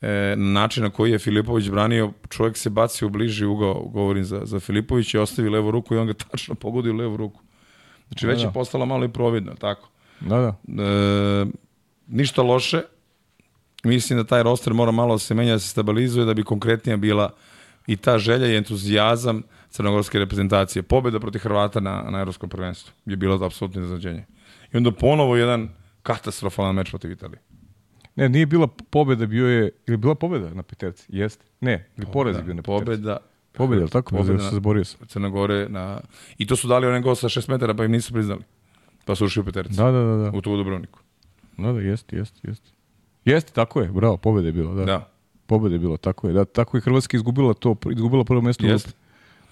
e, način na koji je Filipović branio, čovjek se bacio u bliži ugao, govorim za, za Filipović, i ostavi levu ruku i on ga tačno pogodio u levu ruku. Znači već Da, da. je postala malo i providno, tako. Da, da. E, ništa loše, mislim da taj roster mora malo da se menja, da se stabilizuje, da bi konkretnija bila i ta želja i entuzijazam crnogorske reprezentacije. Pobjeda protiv Hrvata na, na Evropskom prvenstvu je bilo apsolutno iznenađenje. I onda ponovo jedan katastrofalan meč protiv Italije. Ne, nije bila pobeda, bio je, ili bila pobeda na peterci? Jeste. Ne, ili poraz je bio na peterci. Pobjeda Pobeda, jel tako? Pobeda Pobeda, se zaborio sam. Crne Gore na... I to su dali onaj gol sa 6 metara, pa im nisu priznali. Pa su ušli u petericu. Da, da, da, da. U tu u Dubrovniku. Da, da, jeste, jeste, jeste. Jeste, tako je, bravo, pobeda je bila, da. Da. Pobeda je bila, tako je. Da, tako je Hrvatska izgubila to, izgubila prvo mesto u Jeste. grupi.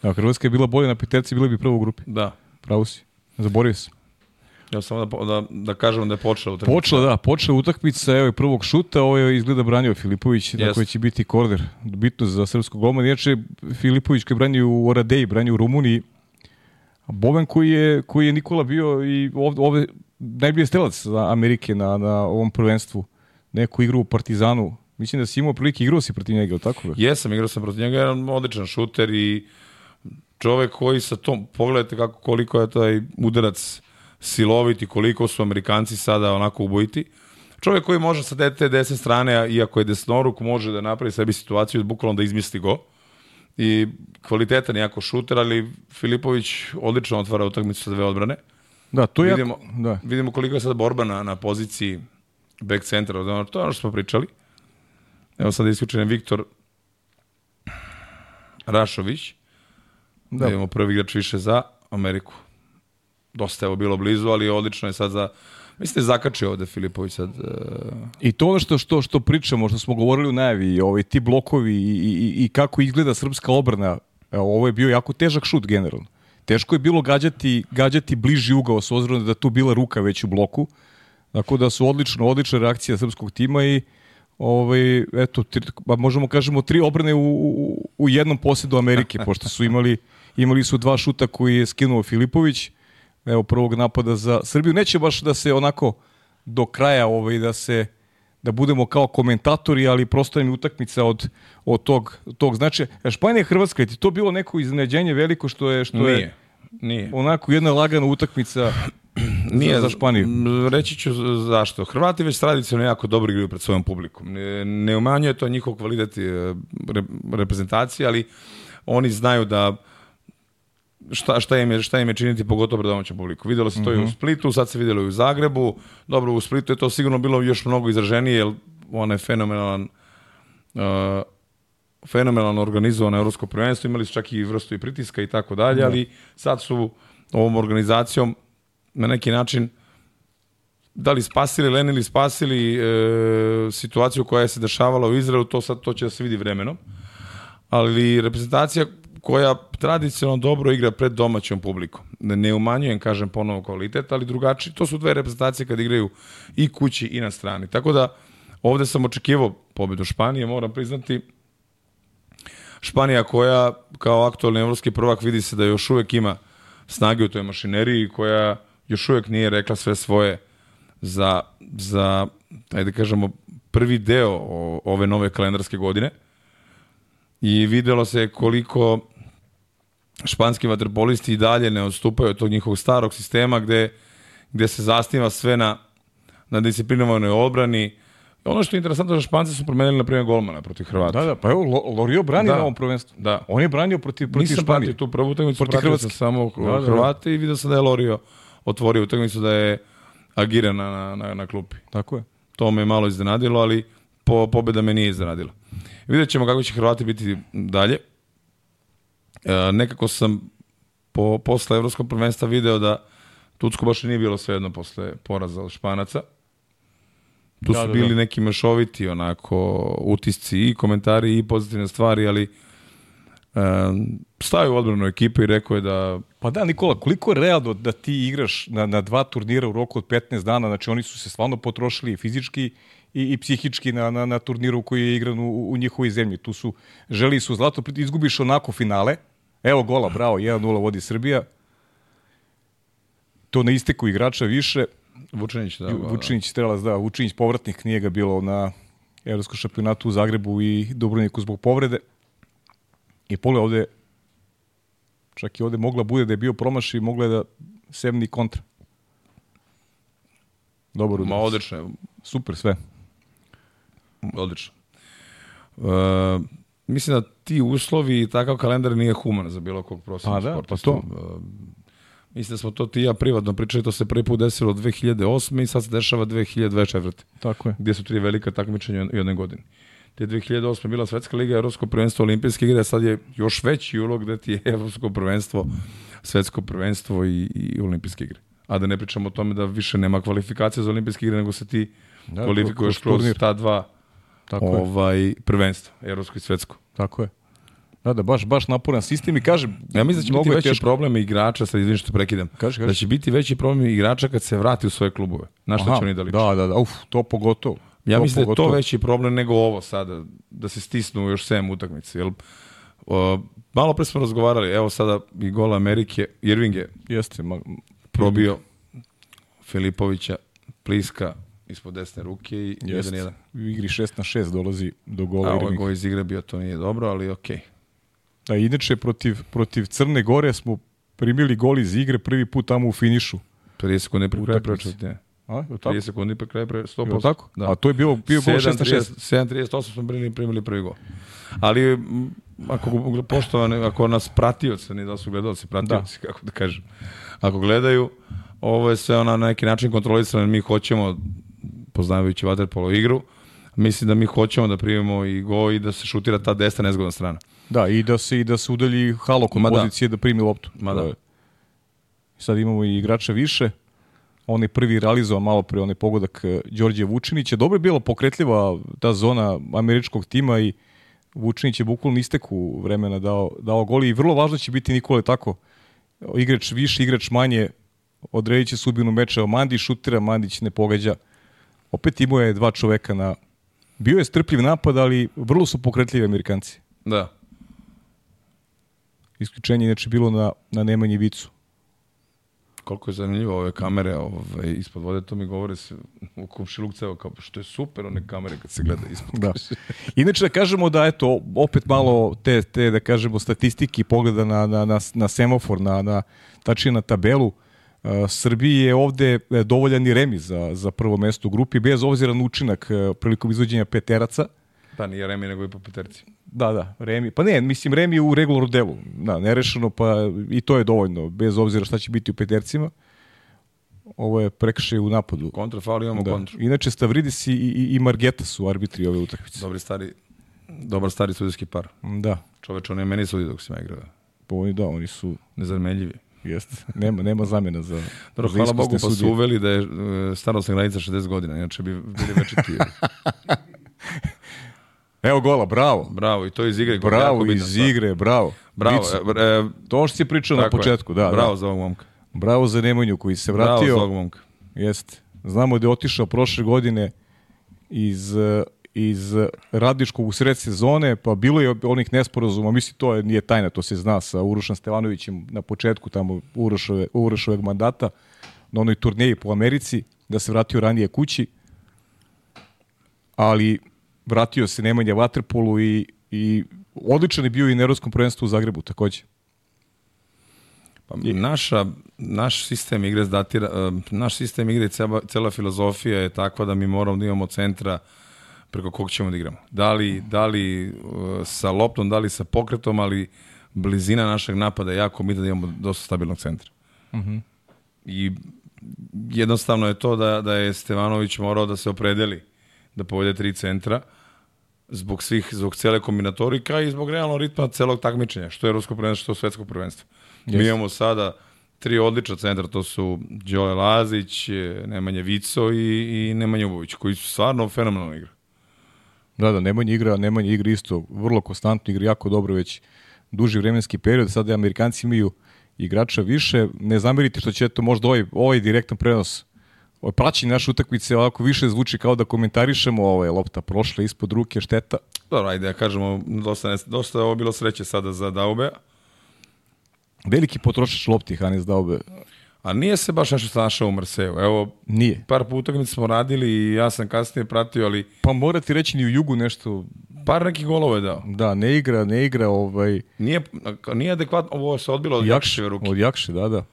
Da, Hrvatska je bila bolja na peterci, bila bi prvo u grupi. Da. Pravo si. Zaborio sam. Ja samo da, da, da kažem da je počela utakmica. Počela, da, počela utakmica, evo je prvog šuta, ovo je izgleda branio Filipović, yes. Jeste. koji će biti korner, bitno za srpskog golmana. Inače, Filipović koji branio u Oradeji, branio u Rumuniji, Boven koji je, koji je Nikola bio i ovde, ovde najbolji strelac Amerike na, na ovom prvenstvu. Neku igru u Partizanu. Mislim da si imao prilike igrao si protiv njega, tako? Be? Jesam, igrao sam protiv njega, jedan odličan šuter i čovek koji sa tom, pogledajte kako, koliko je taj udarac i koliko su Amerikanci sada onako ubojiti. Čovjek koji može sa te, te desne strane, iako je desnoruk, može da napravi sebi situaciju, bukvalno da izmisli go. I kvalitetan je jako šuter, ali Filipović odlično otvara utakmicu sa dve odbrane. Da, to je vidimo, jako, da. vidimo koliko je sad borba na, na poziciji back centra, to je ono što smo pričali. Evo sad isključen Viktor Rašović. Da. Da. imamo prvi igrač više za Ameriku. Dosta je bilo blizu, ali odlično je sad za... Mislim da zakačio ovde Filipović sad. Uh, I to ono što, što, što pričamo, što smo govorili u najavi, ovaj, ti blokovi i, i, i kako izgleda srpska obrana, evo, ovo je bio jako težak šut generalno. Teško je bilo gađati, gađati bliži ugao s obzirom da tu bila ruka već u bloku. Tako da su odlično, odlična reakcija srpskog tima i ovaj, eto, tri, ba možemo kažemo tri obrane u, u, u jednom posjedu Amerike, pošto su imali, imali su dva šuta koji je skinuo Filipović, evo prvog napada za Srbiju. Neće baš da se onako do kraja ovaj, da se da budemo kao komentatori, ali prosto je utakmica od, od tog, tog znači. Španija i Hrvatska, je ti to bilo neko iznenađenje veliko što je što nije. je Nije. onako jedna lagana utakmica Nije za, za Španiju. Reći ću zašto. Hrvati već tradicionalno jako dobro igraju pred svojom publikom. Ne, ne umanjuje to njihov kvalitet e, re, reprezentacije, ali oni znaju da šta, šta, im je, šta im je činiti pogotovo pred domaćom publiku. Videlo se to i u Splitu, sad se videlo i u Zagrebu. Dobro, u Splitu je to sigurno bilo još mnogo izraženije, jer on je fenomenalan uh, fenomenalno organizovano evropsko prvenstvo, imali su čak i vrstu i pritiska i tako dalje, ali sad su ovom organizacijom na neki način da li spasili, lenili spasili e, situaciju koja se dešavala u Izraelu, to sad to će da se vidi vremenom. Ali reprezentacija koja tradicionalno dobro igra pred domaćom publikom. Ne, umanjujem, kažem, ponovo kvalitet, ali drugačiji. To su dve reprezentacije kad igraju i kući i na strani. Tako da ovde sam očekivao pobedu Španije, moram priznati, Španija koja kao aktualni evropski prvak vidi se da još uvek ima snage u toj mašineriji koja još uvek nije rekla sve svoje za, za ajde da kažemo, prvi deo ove nove kalendarske godine i videlo se koliko španski vaterpolisti i dalje ne odstupaju od tog njihovog starog sistema gde, gde se zasniva sve na, na disciplinovanoj odbrani. Ono što je interesantno da Španci su promenili na primjer golmana protiv Hrvata. Da, da, pa evo, Lo- Lorio brani Da. na ovom prvenstvu. Da. On je branio protiv, protiv Nisam Španije. pratio tu prvu utakmicu, Protiv pratio sam Hrvatske. samo Da, da, da. Hrvate i vidio sam da je Lorio otvorio utakmicu da je agiran na, na, na, na klupi. Tako je. To me malo iznenadilo, ali po, pobeda me nije iznenadila. Vidjet ćemo kako će Hrvati biti dalje. E, nekako sam po, posle Evropskog prvenstva video da Tucko baš nije bilo svejedno posle poraza od Španaca. tu Da, su da, bili da. neki mešoviti onako utisci i komentari i pozitivne stvari, ali um, stavio u odbranu ekipe i rekao je da Pa da, Nikola, koliko je realno da ti igraš na, na dva turnira u roku od 15 dana, znači oni su se stvarno potrošili fizički i, i psihički na, na, na turniru koji je igran u, u njihovoj zemlji. Tu su, želi su zlato, izgubiš onako finale, evo gola, bravo, 1-0 vodi Srbija, to na isteku igrača više, Vučenić da, da, Vučinić strelac, da, Vučinić povratnik, nije ga bilo na Evropskom šampionatu u Zagrebu i Dubrovniku zbog povrede. I pogledaj ovde, čak i ovde mogla bude da je bio promaš i mogla je da sevni kontra. Dobar Ma udarac. odlično, Super sve. odlično. Uh, mislim da ti uslovi i takav kalendar nije human za bilo kog profesionalnog Pa da, pa Uh, mislim da smo to ti ja privatno pričali, to se prvi put desilo 2008. i sad se dešava 2024. Tako je. gdje su tri velika takmičenja u jednoj godini. Te 2008. je bila Svetska liga, Evropsko prvenstvo, Olimpijske igre, sad je još veći ulog gde ti je Evropsko prvenstvo, Svetsko prvenstvo i, i Olimpijske igre. A da ne pričamo o tome da više nema kvalifikacija za Olimpijske igre, nego se ti Da, kvalifikuješ kroz ta dva Tako je. ovaj, prvenstva, Evropsko i Svetsko. Tako je. Da, da, baš, baš naporan sistem i kažem, Ja mislim da će biti je veći teško. problem igrača, sad izvini što prekidam, Kaži, kaži. da će biti veći problem igrača kad se vrati u svoje klubove. Na šta Aha, će oni da liče? Da, da, da, uf, to pogotovo. Ja To mislim da je to pogotovo. veći problem nego ovo sada, da se stisnu još 7 utakmice. Jel, o, malo pre smo razgovarali, evo sada i gol Amerike, Irving je Jeste, ma, probio Filipovića, Pliska ispod desne ruke i jeste. 1-1. U igri 6 na 6 dolazi do gola A ovo Irvinga. go iz igre bio, to nije dobro, ali okej. Da, inače, protiv, protiv Crne Gore smo primili gol iz igre prvi put tamo u finišu. 30 sekundi pre kraja prečutnje. A, je tako? 30 sekundi pre kraja pre Je li 100%. tako? Da. A to je bilo, bio gol 6 na 6. 7.38 smo primili, primili prvi gol. Ali ako poštovane, ako nas pratioci, ne da su gledalci, pratioci, kako da kažem, ako gledaju, ovo je sve ona na neki način kontrolisano, mi hoćemo, poznavajući vaterpolo igru, mislim da mi hoćemo da primimo i go i da se šutira ta desna nezgodna strana. Da, i da se, i da se udalji halo kod da. pozicije da. primi loptu. Ma da. Sad imamo i igrača više. On je prvi realizovao malo pre onaj pogodak eh, Đorđe Vučinića. Dobro je bila pokretljiva ta zona američkog tima i Vučinić je bukvalno isteku vremena dao, dao gol i vrlo važno će biti Nikole tako. Igrač više, igrač manje, odredit će sudbinu meča. Mandić šutira, Mandić ne pogađa. Opet imao je dva čoveka na... Bio je strpljiv napad, ali vrlo su pokretljivi Amerikanci. Da. Isključenje je inače bilo na, na Nemanji Vicu. Koliko je zanimljivo ove kamere ovaj, ispod vode, to mi govore se u komšiluk ceo, kao što je super one kamere kad se gleda ispod. Da. Inače da kažemo da eto opet malo te te da kažemo statistiki pogleda na na na, na semafor na na tačnije na tabelu Uh, Srbiji je ovde e, dovoljan i remi za, za prvo mesto u grupi, bez obzira na učinak e, prilikom izvođenja peteraca. Pa nije Remi, nego i po peterci. Da, da, Remi. Pa ne, mislim Remi u regularnom delu. Da, nerešeno, pa i to je dovoljno, bez obzira šta će biti u petercima. Ovo je prekršaj u napadu. Kontra, faul, imamo Da. kontru. Inače, Stavridis i, i, i Margeta su arbitri ove utakmice. Dobri stari, dobar stari sudijski par. Da, Čoveč, on je meni sudi dok sam ja igrao. pa oni, da, oni su, Nezamenljivi. Jeste, nema, nema zamena za, Dobro, hvala Bogu pa su uveli da je e, starostna granica 60 godina, inače bi bili večiti. Evo gola, bravo. bravo, i to iz igre. Bravo iz stvar. igre, bravo. Bravo, Vicu, e, e, to što si pričao na tako je. početku, da, Bravo da. za ovog momka. Bravo za Nemanju koji se Bravo vratio. za ovog momka. Jeste. Znamo da je otišao prošle godine iz, eh, iz radničkog u sred sezone, pa bilo je onih nesporazuma, mislim to je, nije tajna, to se zna sa Urošem Stevanovićem na početku tamo Urošove, Urošoveg mandata na onoj turneji po Americi, da se vratio ranije kući, ali vratio se Nemanja Vaterpolu i, i odličan je bio i na Evropskom prvenstvu u Zagrebu takođe. Pa, naša, naš sistem igre datira, e, naš sistem igre cela, cela filozofija je takva da mi moramo da imamo centra preko kog ćemo da igramo. Da li, da li e, sa loptom, da li sa pokretom, ali blizina našeg napada je jako bitna da imamo dosta stabilnog centra. I jednostavno je to da, da je Stevanović morao da se opredeli da povede tri centra zbog svih, zbog cele kombinatorika i zbog realnog ritma celog takmičenja, što je Evropsko prvenstvo, što je Svetsko prvenstvo. Mi Jeste. imamo sada tri odlična centra, to su Đole Lazić, Nemanja Vico i, i Nemanja Ubović, koji su stvarno fenomenalno igra. Da, da, Nemanja igra, Nemanja igra isto vrlo konstantno, igra jako dobro već duži vremenski period, sada Amerikanci imaju igrača više, ne zamerite što će to možda ovaj, ovaj direktan prenos ovaj praćenje naše utakmice ovako više zvuči kao da komentarišemo ovo je lopta prošla ispod ruke, šteta. Dobro, ajde, ja kažemo, dosta, ne, dosta je ovo bilo sreće sada za Daube. Veliki potrošač lopti Hanes Daube. A nije se baš nešto snašao u Marseju. Evo, Nije. par utakmica smo radili i ja sam kasnije pratio, ali Pa mora ti reći ni u jugu nešto, par nekih golova je dao. da, ne igra, ne igra ovaj, Nije, nije adekvatno, ovo se odbilo od Jakšićeve ruke. Od Jakše, da, da.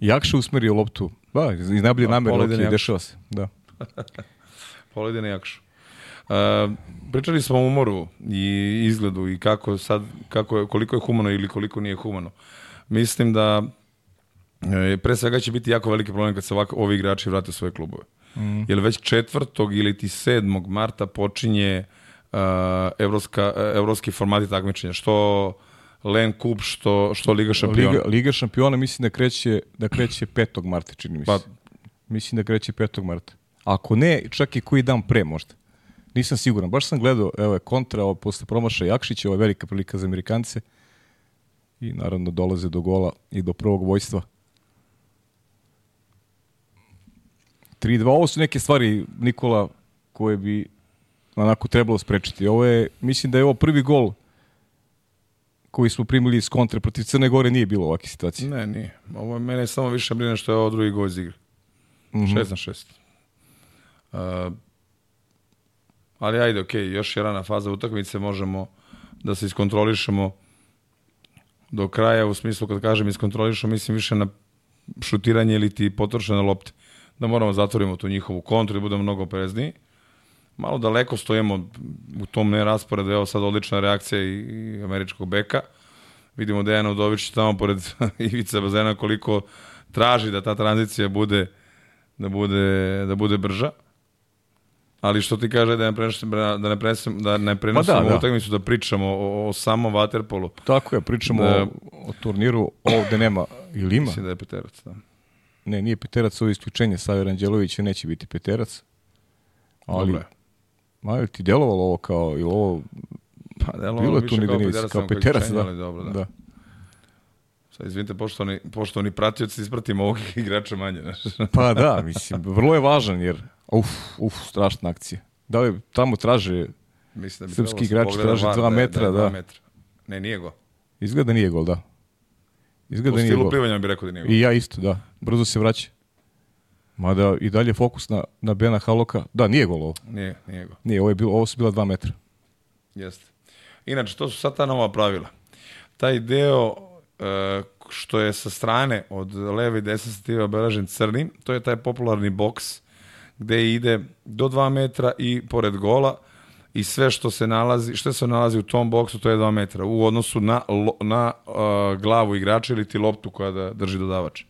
Jakše usmerio loptu. Da, iz najbolje namere, ok, dešava se. Da. Polide na Jakšu. Uh, pričali smo o umoru i izgledu i kako sad, kako je, koliko je humano ili koliko nije humano. Mislim da e, pre svega će biti jako veliki problem kad se ovako, ovi igrači vrate u svoje klubove. Mm. Jer već četvrtog ili ti sedmog marta počinje uh, evropska, uh, evropski formati takmičenja. Što Len Kup, što, što Liga šampiona. Liga, Liga šampiona mislim da kreće, da kreće 5. marta, čini mi se. Pa- Mislim da kreće 5. marta. Ako ne, čak i koji dan pre možda. Nisam siguran. Baš sam gledao, evo je kontra, ovo posle promaša Jakšića, ovo je velika prilika za Amerikance. I naravno dolaze do gola i do prvog vojstva. 3-2, ovo su neke stvari, Nikola, koje bi onako trebalo sprečiti. Ovo je, mislim da je ovo prvi gol koji smo primili iz kontre protiv Crne Gore, nije bilo ovakve situacije. Ne, nije. Ovo je mene samo više brine što je ovo drugi gol iz igre. Mhm. 6 na 6. Uh, ali ajde, okej, još je rana faza utakmice, možemo da se iskontrolišemo do kraja, u smislu kad kažem iskontrolišemo, mislim više na šutiranje ili ti potrošene lopte. Da moramo da zatvorimo tu njihovu kontru i budemo mnogo oprezniji. Malo daleko stojimo u tom nerasporedu, evo sad odlična reakcija i, i američkog beka. Vidimo Dejan Udović tamo pored ivice bazena koliko traži da ta tranzicija bude da bude da bude brža. Ali što ti kaže da ne prenesem da ne prenesem da ne prenosimo da, da. utakmicu da pričamo o, o samom waterpolu. Tako je, pričamo Da. o, o turniru, ovde nema, ili ima? Mislim da je Peterac, da. Ne, nije Peterac, ovo je isključenje, Saver Anđelović neće biti Peterac. Ali, Dobro je. ma, ti delovalo ovo kao, ili ovo, Pa delo bilo je više tu kao Peterac kao Peterac, da. dobro, da. da. Sad izvinite poštovani poštovani pratioci, ispratimo ovog igrača manje, znaš. Pa da, mislim, vrlo je važan, jer, uf, uf, strašna akcija. Da li tamo traže, Mislim da bi Srpski da igrači pogleda traže dva da je- metra, da. da. metra. Ne, nije go. izgleda nije gol, da. Izgleda nije stilu gol. plivanja bi rekao da nije. I ja isto, da. Brzo se vraća. Mada i dalje fokus na, na Bena Haloka. Da, nije gol ovo. Nije, nije go. Nije, ovo, je bilo, ovo su bila dva metra. Jeste. Inače, to su sad ta nova pravila. Taj deo e, što je sa strane od leve i desne stative obeležen crnim, to je taj popularni boks gde ide do 2 metra i pored gola i sve što se nalazi, što se nalazi u tom boksu, to je 2 metra u odnosu na, na e, glavu igrača ili ti loptu koja da drži dodavač.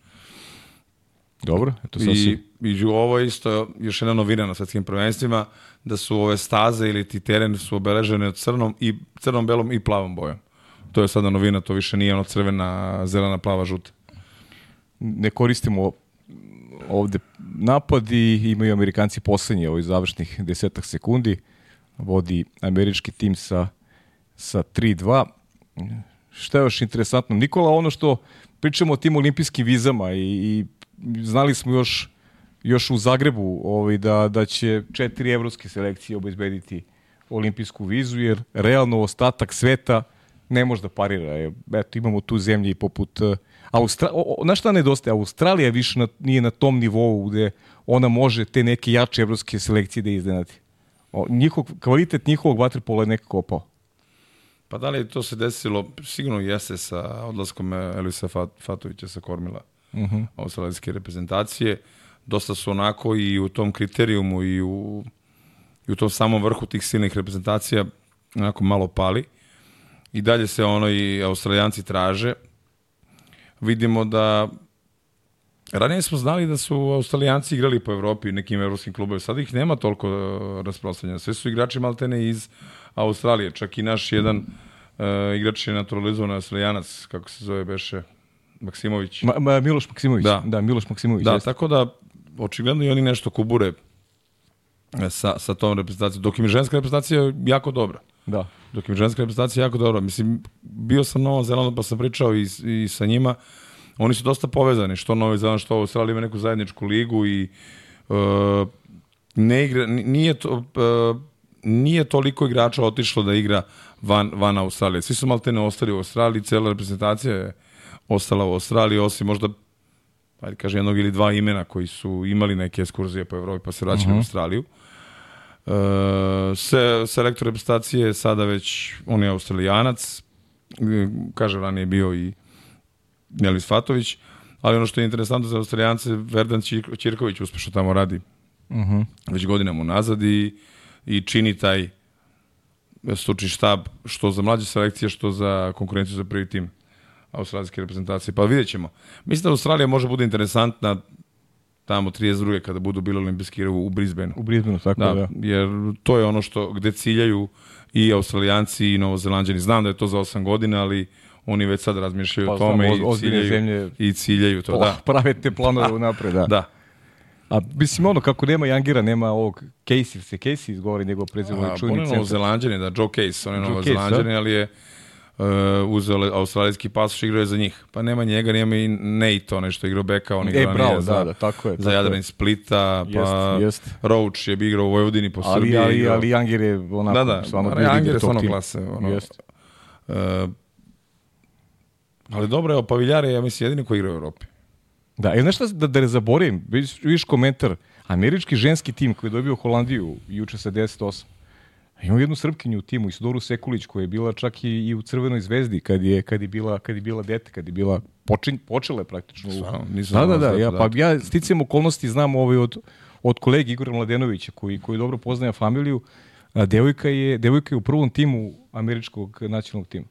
Dobro, eto sad I, si... I ovo je isto još jedna novina na svetskim prvenstvima, da su ove staze ili ti teren su obeležene od crnom, i, crnom, belom i plavom bojom. To je sada novina, to više nije ono crvena, zelena, plava, žuta. ne koristimo ovde napad i imaju Amerikanci poslednje ovih završnih desetak sekundi. Vodi američki tim sa, sa 3-2. Šta je još interesantno? Nikola, ono što pričamo o tim olimpijskim vizama i, i znali smo još još u Zagrebu ovaj, da, da će četiri evropske selekcije obezbediti olimpijsku vizu, jer realno ostatak sveta ne može da parira. Je, Eto, imamo tu zemlje i poput... Uh, Austra... o, o, na šta nedostaje? Australija više na, nije na tom nivou gde ona može te neke jače evropske selekcije da iznenadi. O, njihov, kvalitet njihovog vaterpola je nekako opao. Pa da li to se desilo, sigurno jeste sa odlaskom Elisa Fat, Fatovića sa Kormila uh -huh. australijske reprezentacije. Dosta su onako i u tom kriterijumu i u, i u tom samom vrhu tih silnih reprezentacija onako malo pali. I dalje se ono i australijanci traže. Vidimo da Ranije smo znali da su Australijanci igrali po Evropi i nekim evropskim klubovima. Sad ih nema toliko uh, rasprostranjeno. Sve su igrači maltene iz Australije. Čak i naš jedan uh, igrač je naturalizovan Australijanac, kako se zove, beše Maksimović. Ma, ma, Miloš Maksimović. Da. da Miloš Maksimović. Da, jeste. tako da očigledno i oni nešto kubure e, sa, sa tom reprezentacijom. Dok im je ženska reprezentacija jako dobra. da. Dok im je ženska reprezentacija jako dobra. Mislim, bio sam na Novom Zelandu pa sam pričao i, i sa njima. Oni su dosta povezani, što Novi Zeland, što Australija ima neku zajedničku ligu i uh, ne igra, nije, to, uh, nije toliko igrača otišlo da igra van, van Australije. Svi su malte ne ostali u Australiji, cela reprezentacija je ostala u Australiji, osim možda ajde kaže jednog ili dva imena koji su imali neke ekskurzije po Evropi pa se vraćali u Australiju. Uh, se, selektor reprezentacije je sada već, on je australijanac, e, kaže ranije je bio i Nelis Fatović, ali ono što je interesantno za australijance, Verdan Ćir- Ćirković uspešno tamo radi Mhm. već godinama unazad i, i čini taj stručni štab što za mlađe selekcije, što za konkurenciju za prvi tim australijske reprezentacije. Pa vidjet ćemo. Mislim da Australija može bude interesantna tamo 32. kada budu bili olimpijski igre u Brisbaneu. U Brisbaneu, tako da. Da, jer to je ono što gde ciljaju i Australijanci i Novozelanđani. Znam da je to za 8 godina, ali oni već sad razmišljaju Pa o tome znam, i, oz- ozbiljne ciljaju, zemlje- i ciljaju to. Oh, Da, Prave te planove unapred, da. da. A mislim ono, kako nema Jangira, nema ovog Casey, se Casey izgovori njegov prezivno A, je on čuveni je centar. Novozelanđani, da, Joe Case, on je Joe Novozelanđani, ali je uh, uzeo australijski pasoš i igrao je za njih. Pa nema njega, nema i Nate, onaj što je igrao beka, on E, igrao bravo, nije za, da, da, tako je, za tako Jadran je. iz Splita, pa Jest, jest. Roach je bi igrao u Vojvodini po Ali, Srbiji. ali, igrao. ali Jangir je onako, Da, da, stvarno ali bio Jangir je stvarno klase, ono. Jeste. Uh, ali dobro, evo, Paviljar je, ja mislim, jedini koji igra u Evropi. Da, e, znaš šta, da, da ne zaboravim, vidiš, vidiš komentar, američki ženski tim koji je dobio Holandiju juče sa 10-8, Imamo jednu srpkinju u timu, Isodoru Sekulić, koja je bila čak i, i u Crvenoj zvezdi kad je, kad je, bila, kad je bila dete, kad je bila počin, počela je praktično. Stvarno, nisam da, da, da, ja, pa ja sticam okolnosti znam ovaj od, od kolege Igora Mladenovića, koji, koji dobro poznaje familiju. A, devojka, je, devojka je u prvom timu američkog nacionalnog tima.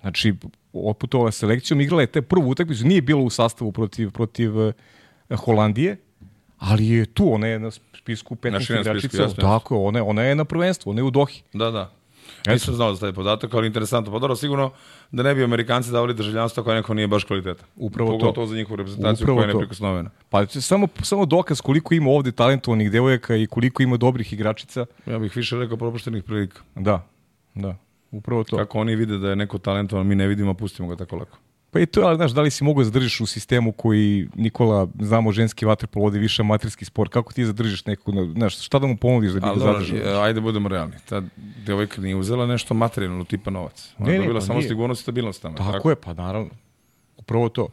Znači, otputovala selekcijom, igrala je te prvu utakmicu, nije bila u sastavu protiv, protiv eh, Holandije, ali je tu, ona je na spisku 15 Znači, na spisku, igračica. Tako, ona, ona je na prvenstvu, ona je u Dohi. Da, da. Nisam znao za taj podatak, ali interesantno. Pa dobro, sigurno da ne bi Amerikanci davali državljanstvo ako neko nije baš kvaliteta. Upravo to. Pogotovo za njihovu reprezentaciju Upravo koja je neprikosnovena. Pa samo, samo dokaz koliko ima ovde talentovanih devojaka i koliko ima dobrih igračica. Ja bih više rekao propuštenih prilika. Da, da, upravo to. Kako oni vide da je neko talentovan, mi ne vidimo, pustimo ga tako lako. Pa i to, ali znaš, da li si mogu da zadržiš u sistemu koji, Nikola, znamo, ženski vaterpolo ovde više amaterski sport, kako ti zadržiš nekog, na- znaš, šta da mu ponudiš da bi Ali ga zadržao? e, ajde budemo realni. Ta devojka nije uzela nešto materijalno tipa novac. Ona Ne, je dobila pa samo nije. sigurnost i stabilnost tamo. Tako je, pa naravno. Upravo to.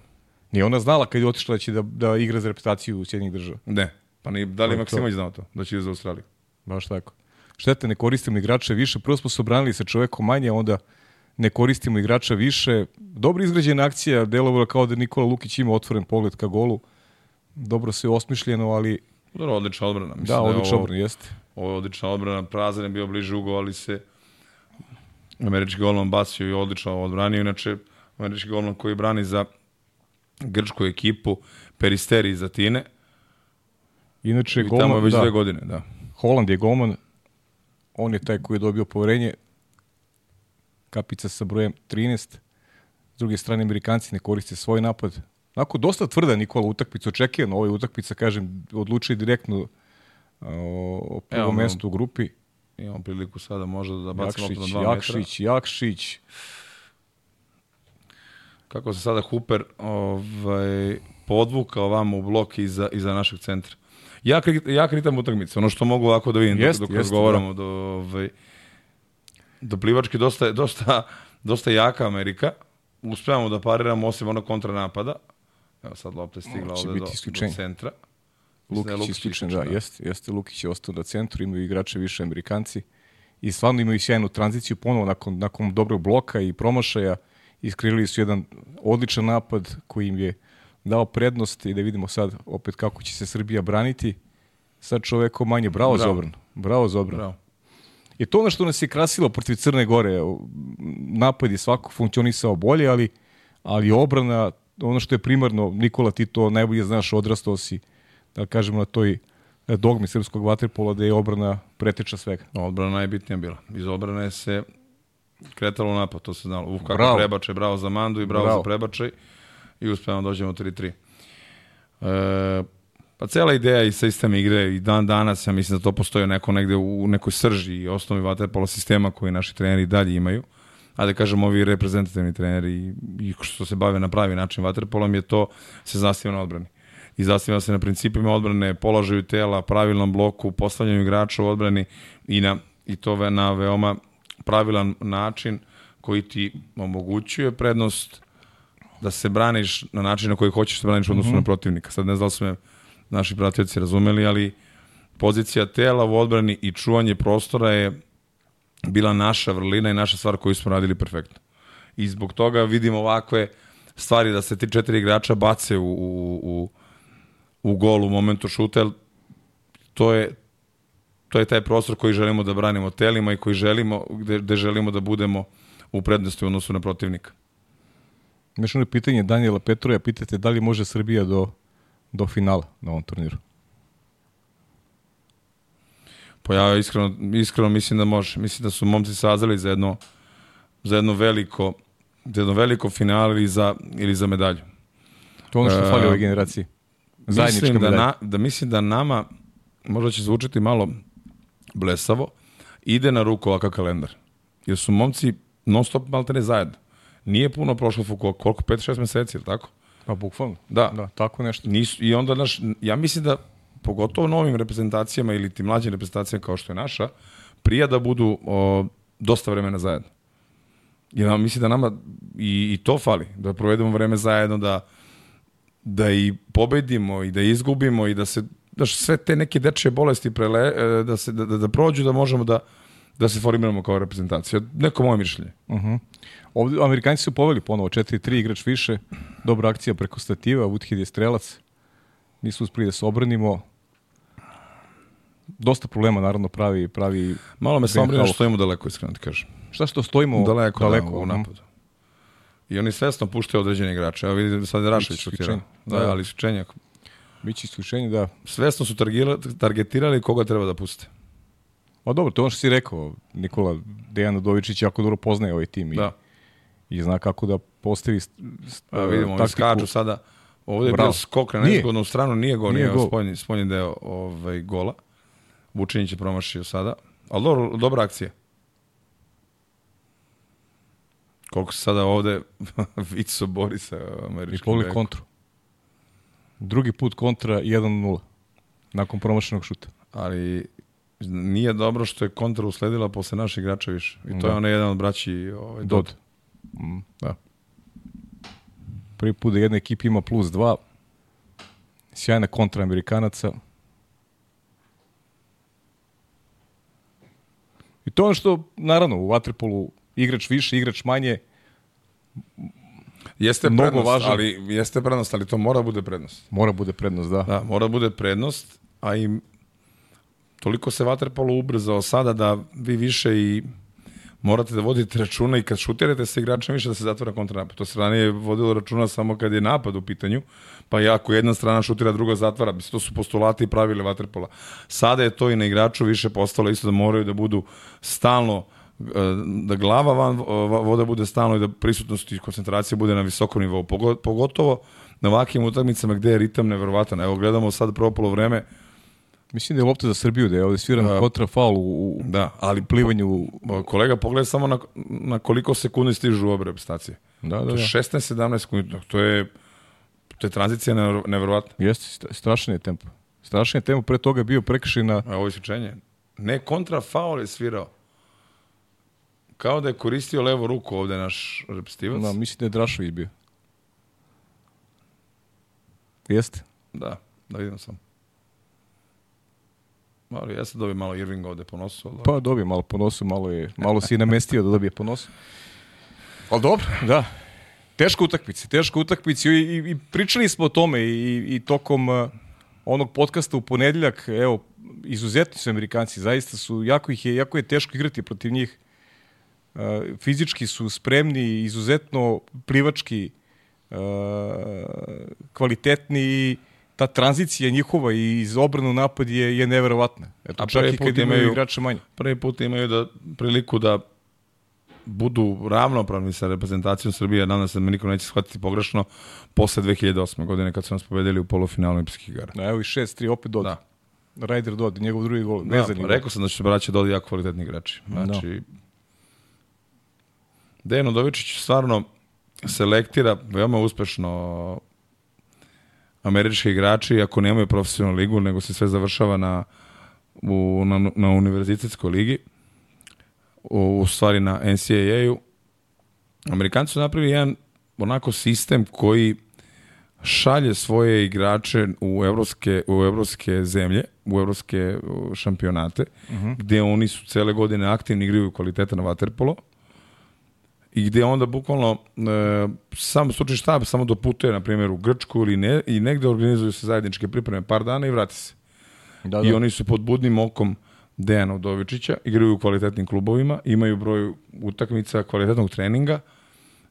Nije ona znala kad je otišla da će da, da igra za reputaciju Sjedinjih država. Ne. Pa ni, da li je je Maksimović znao to? Da će za Australiju? Baš tako. Štete, ne koristimo igrače više. Prvo smo se obranili sa čovekom manje, onda ne koristimo igrača više. Dobro izgrađena akcija, delovalo kao da Nikola Lukić ima otvoren pogled ka golu. Dobro se osmišljeno, ali Dobro, odlična odbrana. Mislim da, je odlično ovo- obrana, jeste. Ovo je odlična odbrana, prazan je bio bliže ugo, ali se američki golman bacio i odlično odbranio. Inače, američki golman koji brani za grčku ekipu, Peristeri iz Atine, Inače, i tamo je golman, već da, dve godine. Da. Holand je golman, on je taj koji je dobio poverenje, kapica sa brojem 13. S druge strane, Amerikanci ne koriste svoj napad. Onako, dosta tvrda Nikola utakmica, očekivano ovoj utakmica, kažem, odlučuje direktno o, o prvom mestu u grupi. Imamo priliku sada možda da bacimo loptu na Jakšić, dva metra. Jakšić, Jakšić. Kako se sada Hooper ovaj, podvukao vamo u blok iza, iza našeg centra. Ja, ja kritam utakmicu, ono što mogu ovako da vidim Jest, dok, dok jest, razgovaramo do, ovaj, do plivački dosta, dosta, dosta jaka Amerika. Uspevamo da pariramo osim onog kontranapada. Evo sad lopta je stigla ovde do, do centra. Mislim da je Lukić isključen, da, jeste, jeste Lukić je ostao na centru, imaju igrače više Amerikanci i stvarno imaju sjajnu tranziciju ponovo nakon, nakon dobrog bloka i promašaja iskrivili su jedan odličan napad koji im je dao prednost i da vidimo sad opet kako će se Srbija braniti sa čovekom manje. Bravo, Bravo. Zobran. Bravo Zobran. Bravo. I to ono što nas je krasilo protiv Crne Gore. Napad je svako funkcionisao bolje, ali, ali obrana, ono što je primarno, Nikola ti to najbolje znaš, odrastao si, da kažemo na toj dogmi srpskog vaterpola da je obrana preteča svega. Odbrana najbitnija bila. Iz odbrane se kretalo napad, to se znalo. Uf, kako Bravo. prebačaj, bravo za Mandu i bravo, Bravo. za prebačaj. I uspevamo da dođemo 3-3. E, pa cela ideja i sistem igre i dan danas, ja mislim da to postoji neko negde u nekoj srži i osnovi vaterpola sistema koji naši treneri dalje imaju. A da kažem, ovi reprezentativni treneri i, što se bave na pravi način vaterpolom je to se zastiva na odbrani. I zastiva se na principima odbrane, položaju tela, pravilnom bloku, postavljanju igrača u odbrani i, na, i to na veoma pravilan način koji ti omogućuje prednost da se braniš na način na koji hoćeš da se braniš u odnosu mm -hmm. na protivnika. Sad ne znam da su me naši pratioci razumeli, ali pozicija tela u odbrani i čuvanje prostora je bila naša vrlina i naša stvar koju smo radili perfektno. I zbog toga vidimo ovakve stvari da se ti četiri igrača bace u, u, u, u gol u momentu šuta, to je, to je taj prostor koji želimo da branimo telima i koji želimo, gde, gde želimo da budemo u prednosti u odnosu na protivnika. Još ono pitanje Daniela Petroja, pitate da li može Srbija do, do finala na ovom turniru? Pa ja iskreno, iskreno mislim da može. Mislim da su momci sazali za jedno, za jedno veliko za jedno veliko finale ili za, ili za medalju. To je ono što fali ovoj generaciji. Zajednička mislim da, na, da mislim da nama, možda će zvučiti malo blesavo, ide na ruku ovakav kalendar. Jer su momci non stop malte ne zajedno. Nije puno prošlo Foucault, koliko, 5-6 meseci, ili tako? Pa bukvalno. Da. da tako nešto. Nisu, I onda, naš, ja mislim da, pogotovo novim reprezentacijama ili tim mlađim reprezentacijama kao što je naša, prija da budu o, dosta vremena zajedno. Jer ja mislim da nama i, i to fali, da provedemo vreme zajedno, da, da i pobedimo i da izgubimo i da se da sve te neke dečje bolesti prele, e, da, se, da, da, da prođu, da možemo da, da se formiramo kao reprezentacija. Neko moje mišljenje. Uh -huh. Ovde Amerikanci su poveli ponovo 4-3 igrač više, dobra akcija preko stativa, Woodhead je strelac. Nisu uspeli da se obranimo. Dosta problema naravno pravi pravi Malo me samo brine što stojimo daleko, iskreno ti kažem. Šta što stojimo daleko, daleko da, u napadu. I oni svesno puštaju određene igrače. Evo vidim sad Rašević šutira. Da, da, ali isključenja. Biće isključenje, da. Svesno su targetirali koga treba da puste. Ma dobro, to je ono što si rekao. Nikola Dejan Udovičić jako dobro poznaje ovaj tim. Da. I, i zna kako da postavi A, vidimo, oni skaču sada. Ovde je bio skok na nezgodnu stranu, nije gol, nije, nije gol. Spoljni, spoljni deo ovaj, gola. Vučinić je promašio sada. Ali dobro, dobra akcija. Koliko se sada ovde Vico bori sa američkim I pogledaj kontru. Drugi put kontra 1-0 nakon promašenog šuta. Ali nije dobro što je kontra usledila posle naših igrača više. I to da. je onaj jedan od braći ovaj, Dod. Dod. Mm, da. Prvi put da jedna ekipa ima plus dva. Sjajna kontra Amerikanaca. I to je ono što, naravno, u Waterpolu igrač više, igrač manje, Jeste mnogo prednost, važan. ali jeste prednost, ali to mora bude prednost. Mora bude prednost, da. Da, mora bude prednost, a i toliko se vaterpolo ubrzao sada da vi više i morate da vodite računa i kad šutirate sa igračem više da se zatvara kontranapad. To se ranije vodilo računa samo kad je napad u pitanju, pa i ako jedna strana šutira, druga zatvara. Mislim, to su postulati i pravile vaterpola. Sada je to i na igraču više postalo isto da moraju da budu stalno e, da glava van voda bude stalno i da prisutnost i koncentracija bude na visokom nivou. Pogotovo na ovakvim utakmicama gde je ritam neverovatan. Evo, gledamo sad propolo vreme, Mislim da je lopta za Srbiju, da je ovde sviran uh, kontra faul u, da, ali plivanju. Kolega, pogledaj samo na, na koliko sekundi stižu obe reprezentacije. Da, da, je 16-17 da. sekundi. To je, to je tranzicija neverovatna. Jeste, strašan je tempo. Strašan je tempo, pre toga je bio prekršaj na... A ovo je Ne, kontra faul je svirao. Kao da je koristio levo ruku ovde naš reprezentativac. Da, mislim da je Drašović bio. Jeste? Da, da vidim sam. Malo, ja sam dobio malo Irvinga ovde po nosu. Ali... Pa dobio malo po nosu, malo, je, malo si namestio da dobije po nosu. Ali dobro, da. Teška utakmica, teška utakmica i, i, i pričali smo o tome i, i tokom uh, onog podcasta u ponedeljak, evo, izuzetni su Amerikanci, zaista su, jako ih je, jako je teško igrati protiv njih. Uh, fizički su spremni, izuzetno plivački, uh, kvalitetni i ta tranzicija njihova iz obranu napad je, je neverovatna. Eto, A čak i kad imaju igrača manje. Prvi put imaju da, priliku da budu ravnopravni sa reprezentacijom Srbije, nadam se da me niko neće shvatiti pogrešno, posle 2008. godine kad su nas pobedili u polufinalu olimpijskih igara. Da, evo i 6-3, opet Dodi. Da. Ryder Dodi, njegov drugi gol. Da, pa rekao sam da će braća Dodi jako kvalitetni igrači. Znači, Dejan Udovičić stvarno selektira veoma uspešno američki igrači, iako nemaju profesionalnu ligu, nego se sve završava na, u, na, na univerzitetskoj ligi, u, u stvari na NCAA-u. Amerikanci su napravili jedan onako sistem koji šalje svoje igrače u evropske, u evropske zemlje, u evropske uh, šampionate, gde oni su cele godine aktivni igraju na vaterpolo i gde onda bukvalno e, sam slučaj štab samo doputuje, na primjer, u Grčku ili ne, i negde organizuju se zajedničke pripreme par dana i vrati se. Da, I da. oni su pod budnim okom Dejana Udovičića, igraju u kvalitetnim klubovima, imaju broj utakmica, kvalitetnog treninga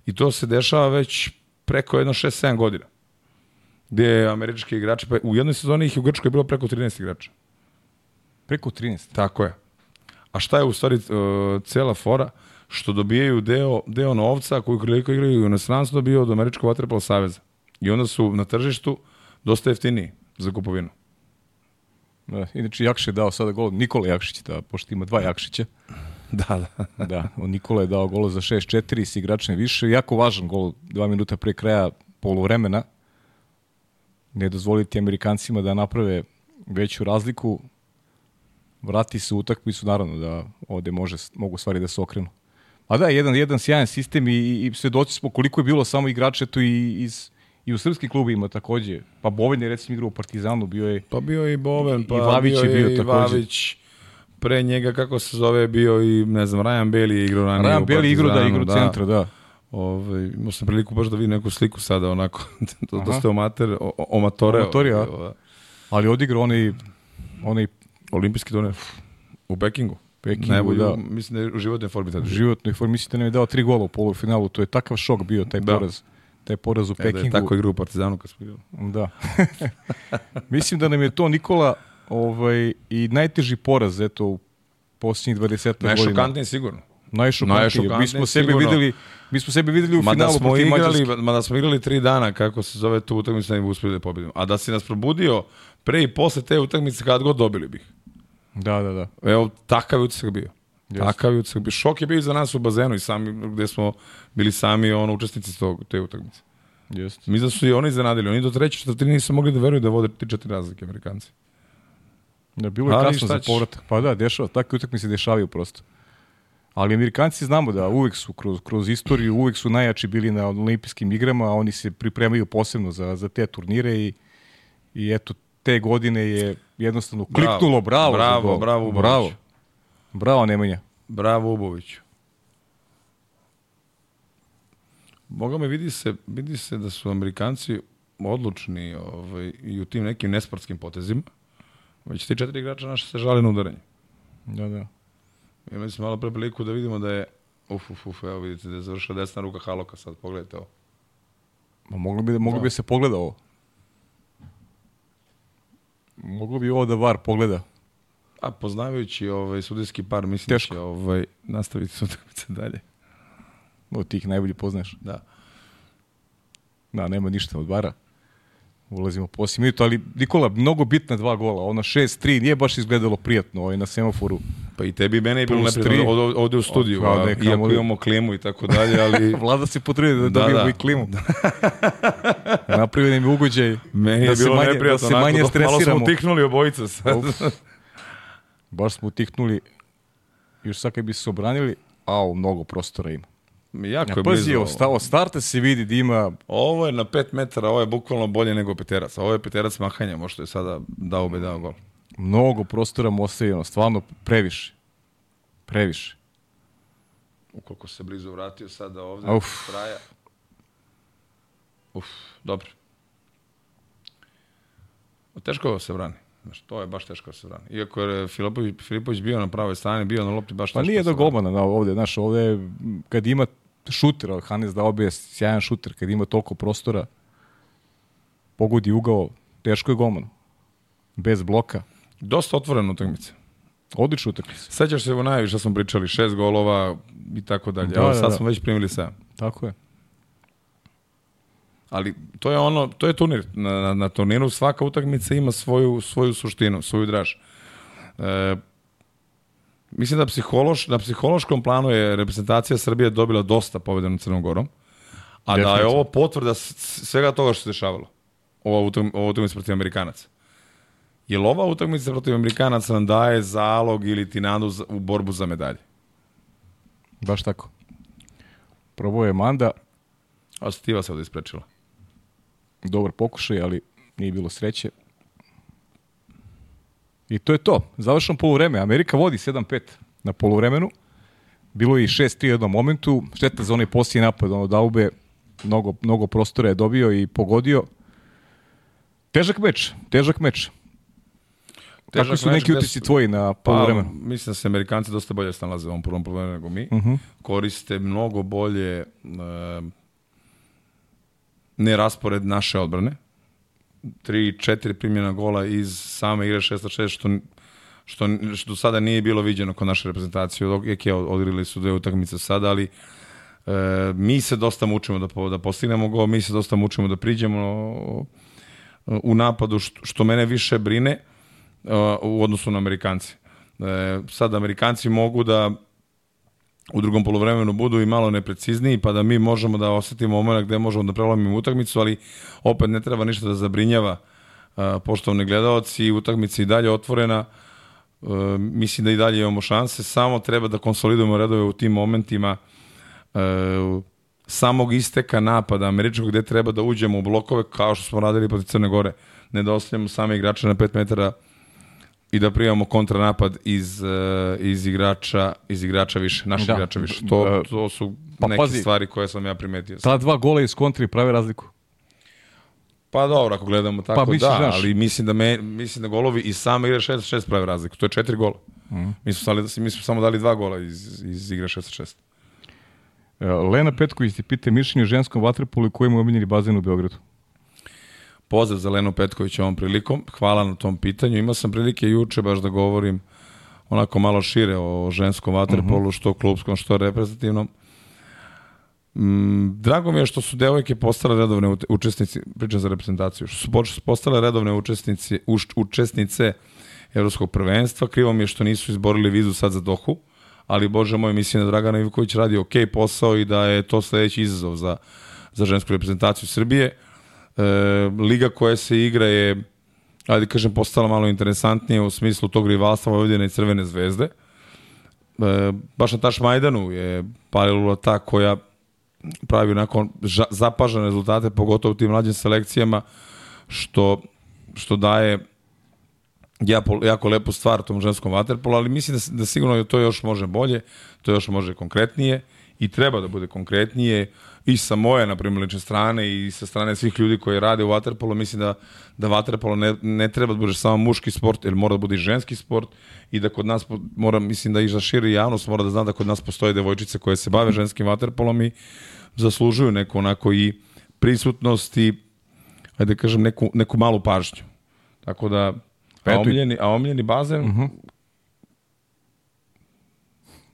i to se dešava već preko jedno 6-7 godina. Gde američki igrači, pa u jednoj sezoni ih je u Grčkoj bilo preko 13 igrača. Preko 13. Tako je. A šta je u stvari uh, cela fora? Što dobijaju deo, deo novca koji koliko igraju u inostranstvu dobio od Američkog vaterpola saveza. I onda su na tržištu dosta jeftiniji za kupovinu. Da, inače, Jakšić je dao sada gol. Nikola Jakšić, da, pošto ima dva Jakšića. Da, da. Da, on Nikola je dao gol za 6-4 s igračem više. Jako važan gol, dva minuta pre kraja poluvremena. Ne dozvoliti Amerikancima da naprave veću razliku. Vrati se utakmicu, naravno da ovde može, mogu stvari da se okrenu. A da, jedan, jedan sjajan sistem i, i, svedoci smo koliko je bilo samo igrača tu i iz i u srpskim klubima takođe. Pa Boven je recimo igrao u Partizanu, bio je Pa bio je i Boven, pa I Vavić bio je bio takođe. Vavić. Pre njega, kako se zove, bio i, ne znam, Ryan Bailey je igrao ranije Rajan u Beli igrao da Partizanu, igrao centra, da. Ove, imao sam priliku baš da vidim neku sliku sada, onako, dosta omater, o, omatore. Omatori, a? Ove, Ali odigrao onaj, onaj Olimpijski turnir u Pekingu. Pekingu, Najbolji, da. mislim da je u životnoj formi tada. životnoj formi. Mislite da nam je dao tri gola u polufinalu. To je takav šok bio, taj Da. poraz. Taj poraz u E, da je Pekingu. tako igrao u Partizanu kad smo igrali. Da. Mislim da nam je to Nikola ovaj, i najteži poraz eto, u posljednjih 20 godina. Najšokantniji sigurno. Najšokantniji. Mi smo sigurno. videli, mi smo sebe videli u Ma da finalu smo protiv igrali, Mađarske. ma da smo igrali tri dana, kako se zove tu utakmicu, ne bi uspeli da pobedimo. A da si nas probudio pre i posle te utakmice, kad god dobili bih. Da, da, da. Evo, takav je utisak bio. Jeste. Takav je utisak bio. Šok je bio i za nas u bazenu i sami, gde smo bili sami ono, učesnici tog, te utakmice. Jeste. Mi da su i oni zanadili. Oni do treće četvrtine nisu mogli da veruju da vode ti četiri razlike, Amerikanci. Da, bilo je Ali kasno za povratak. Pa da, dešava, takve utakmice dešavaju prosto. Ali Amerikanci znamo da uvek su kroz, kroz istoriju, uvek su najjači bili na olimpijskim igrama, a oni se pripremaju posebno za, za te turnire i, i eto, te godine je jednostavno Bravo. kliknulo bravo. Bravo, gol. bravo, Ubović. bravo. Bravo, Nemanja. Bravo, Uboviću. Boga me vidi se, vidi se da su Amerikanci odlučni ovaj, i u tim nekim nesportskim potezima. Već ti četiri igrača naše se žale na udaranje. Da, da. Imali smo malo pre priliku da vidimo da je uf, uf, uf, evo vidite da je završila desna ruka Haloka sad, pogledajte ovo. Ma moglo bi, moglo Da. bi se pogleda ovo. Moglo bi ovo da VAR pogleda. A poznavajući ovaj sudijski par, mislim Teško. da će ovaj, nastaviti s utakmice dalje. Od tih najbolje poznaš. Da. Da, nema ništa od VAR-a. Ulazimo po 8 minuta, ali Nikola, mnogo bitna dva gola. Ono 6-3 nije baš izgledalo prijatno ovaj, na semaforu. Pa i tebi i mene je bilo neprijatno tri. ovde, ovde u studiju, kao a, ne, iako imamo klimu i tako dalje, ali Vlada se potrudio da, Da, dobijemo da. i klimu. Napravio nam je ugođaj meni da je se bilo manje, neprijatno. da se onako, manje dok Malo stresiramo. smo tihnuli obojica sad. Baš smo utihnuli. Još sad kad bi se obranili, au, mnogo prostora ima. jako Ja, je pazi, blizu. od sta- od starta se vidi da ima Ovo je na 5 metara, ovo je bukvalno bolje nego peterac. Ovo je peterac mahanja, možda je sada dao be dao gol. Mnogo prostora mu ostavljeno, stvarno previše. Previše. Ukoliko se blizu vratio sada ovde, Uf. traja. Uf, dobro. Teško se brani. Znaš, to je baš teško da se brani. Iako je Filipović, Filipović bio na pravoj strani, bio na lopti baš Pa teško nije da do golmana na ovde, znaš, ovde kad ima šuter, Hanes da je sjajan šuter, kad ima toliko prostora, pogodi ugao, teško je golman. Bez bloka. Dosta otvorena utakmica. Odlična utakmica. Sećaš se evo najviše smo pričali, šest golova, i tako dalje. Da, Evo, da, sad da. smo već primili 7. Tako je. Ali to je ono, to je turnir. Na, na, na turniru svaka utakmica ima svoju, svoju suštinu, svoju draž. E, mislim da psihološ, na psihološkom planu je reprezentacija Srbije dobila dosta pobjeda nad Crnom Gorom, a da je Definitivno. ovo potvrda svega toga što se dešavalo. Ova utakmica protiv Amerikanaca. Jel ova utakmica protiv Amerikanaca nam daje zalog ili ti nadu u borbu za medalje? Baš tako. Probao je Manda, A Stiva se ovdje isprečila. dobar pokušaj, ali nije bilo sreće. I to je to. Završeno poluvreme. Amerika vodi 7-5 na poluvremenu. Bilo je i 6-3 u jednom momentu. Šteta za onaj posljednji napad. Ono Daube mnogo, mnogo prostora je dobio i pogodio. Težak meč. Težak meč. Težak su meč neki utisci su- tvoji na Pa, poluvremenu? mislim da se Amerikanci dosta bolje snalaze u ovom prvom problemu nego mi. Mhm. Koriste mnogo bolje e, neraspored naše odbrane. Tri, četiri primljena gola iz same igre 6-6, što, što, što do sada nije bilo viđeno kod naše reprezentacije. Je odigrali su dve utakmice sada, ali e, mi se dosta mučimo da, po- da postignemo gol, mi se dosta mučimo da priđemo u napadu, što, što mene više brine uh, u odnosu na Amerikanci. E, sad Amerikanci mogu da u drugom polovremenu budu i malo neprecizniji, pa da mi možemo da osetimo moment gde možemo da prelomimo utakmicu, ali opet ne treba ništa da zabrinjava uh, poštovni gledalci, utakmica i dalje otvorena, E, mislim da i dalje imamo šanse, samo treba da konsolidujemo redove u tim momentima e, samog isteka napada američkog gde treba da uđemo u blokove kao što smo radili protiv Crne Gore, ne da ostavljamo same igrače na 5 metara i da primamo kontranapad iz, e, iz igrača iz igrača više, naših Da. igrača više. To, E, to su pa neke pazi. stvari koje sam ja primetio. Ta dva gola iz kontri prave razliku. Pa dobro, ako gledamo tako, Pa misliš, da, znaš. ali mislim da, me, mislim da golovi i same igre 6-6 prave razliku. To je četiri gola. Mhm. Mi, smo stali, mi smo samo dali dva gola iz, iz igre 6-6. E, Lena Petković ti pita mišljenje o ženskom vaterpolu i koji mu je omiljeni bazen u Beogradu. Pozdrav za Lenu Petković ovom prilikom. Hvala na tom pitanju. Imao sam prilike juče baš da govorim onako malo šire o ženskom vaterpolu, što klubskom, što reprezentativnom. Mm, drago mi je što su devojke postale redovne učesnici, pričam za reprezentaciju, što su postale redovne učesnici, uš, učesnice Evropskog prvenstva. Krivo mi je što nisu izborili vizu sad za Dohu, ali bože moj, mislim da Dragana Ivković radi ok posao i da je to sledeći izazov za, za žensku reprezentaciju Srbije. E, liga koja se igra je ajde kažem, postala malo interesantnije u smislu tog rivalstva Vojvodine i Crvene zvezde. E, baš na Taš Majdanu je Palilula ta koja pravi onako zapažene rezultate, pogotovo u tim mlađim selekcijama, što, što daje jako, jako lepu stvar tom ženskom vaterpolu, ali mislim da, da sigurno to još može bolje, to još može konkretnije i treba da bude konkretnije i sa moje, na primjer, lične strane i sa strane svih ljudi koji rade u vaterpolu, mislim da, da vaterpolo ne, ne treba da bude samo muški sport, jer mora da bude i ženski sport i da kod nas, mora, mislim da i za širi javnost mora da zna da kod nas postoje devojčice koje se bave ženskim vaterpolom i zaslužuju neku onako i prisutnost i ajde da kažem neku, neku malu pažnju. Tako da, a omiljeni, a omiljeni bazen, uh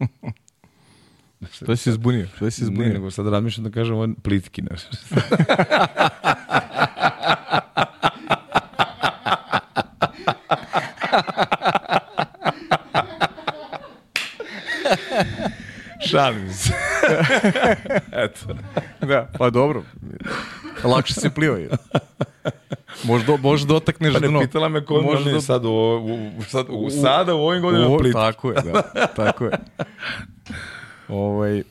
-huh. Što si zbunio? Što si se ne, zbunio? nego sad razmišljam da kažem je plitki nešto. Šalim se. Eto. Da, pa dobro. Lakše se pliva. je. Možda, možda dotakneš Pa dno. pitala me ko Možda- je sad u, u, sad, u, sada u ovim godinama plitki. Tako je, da. Tako je. Ovaj,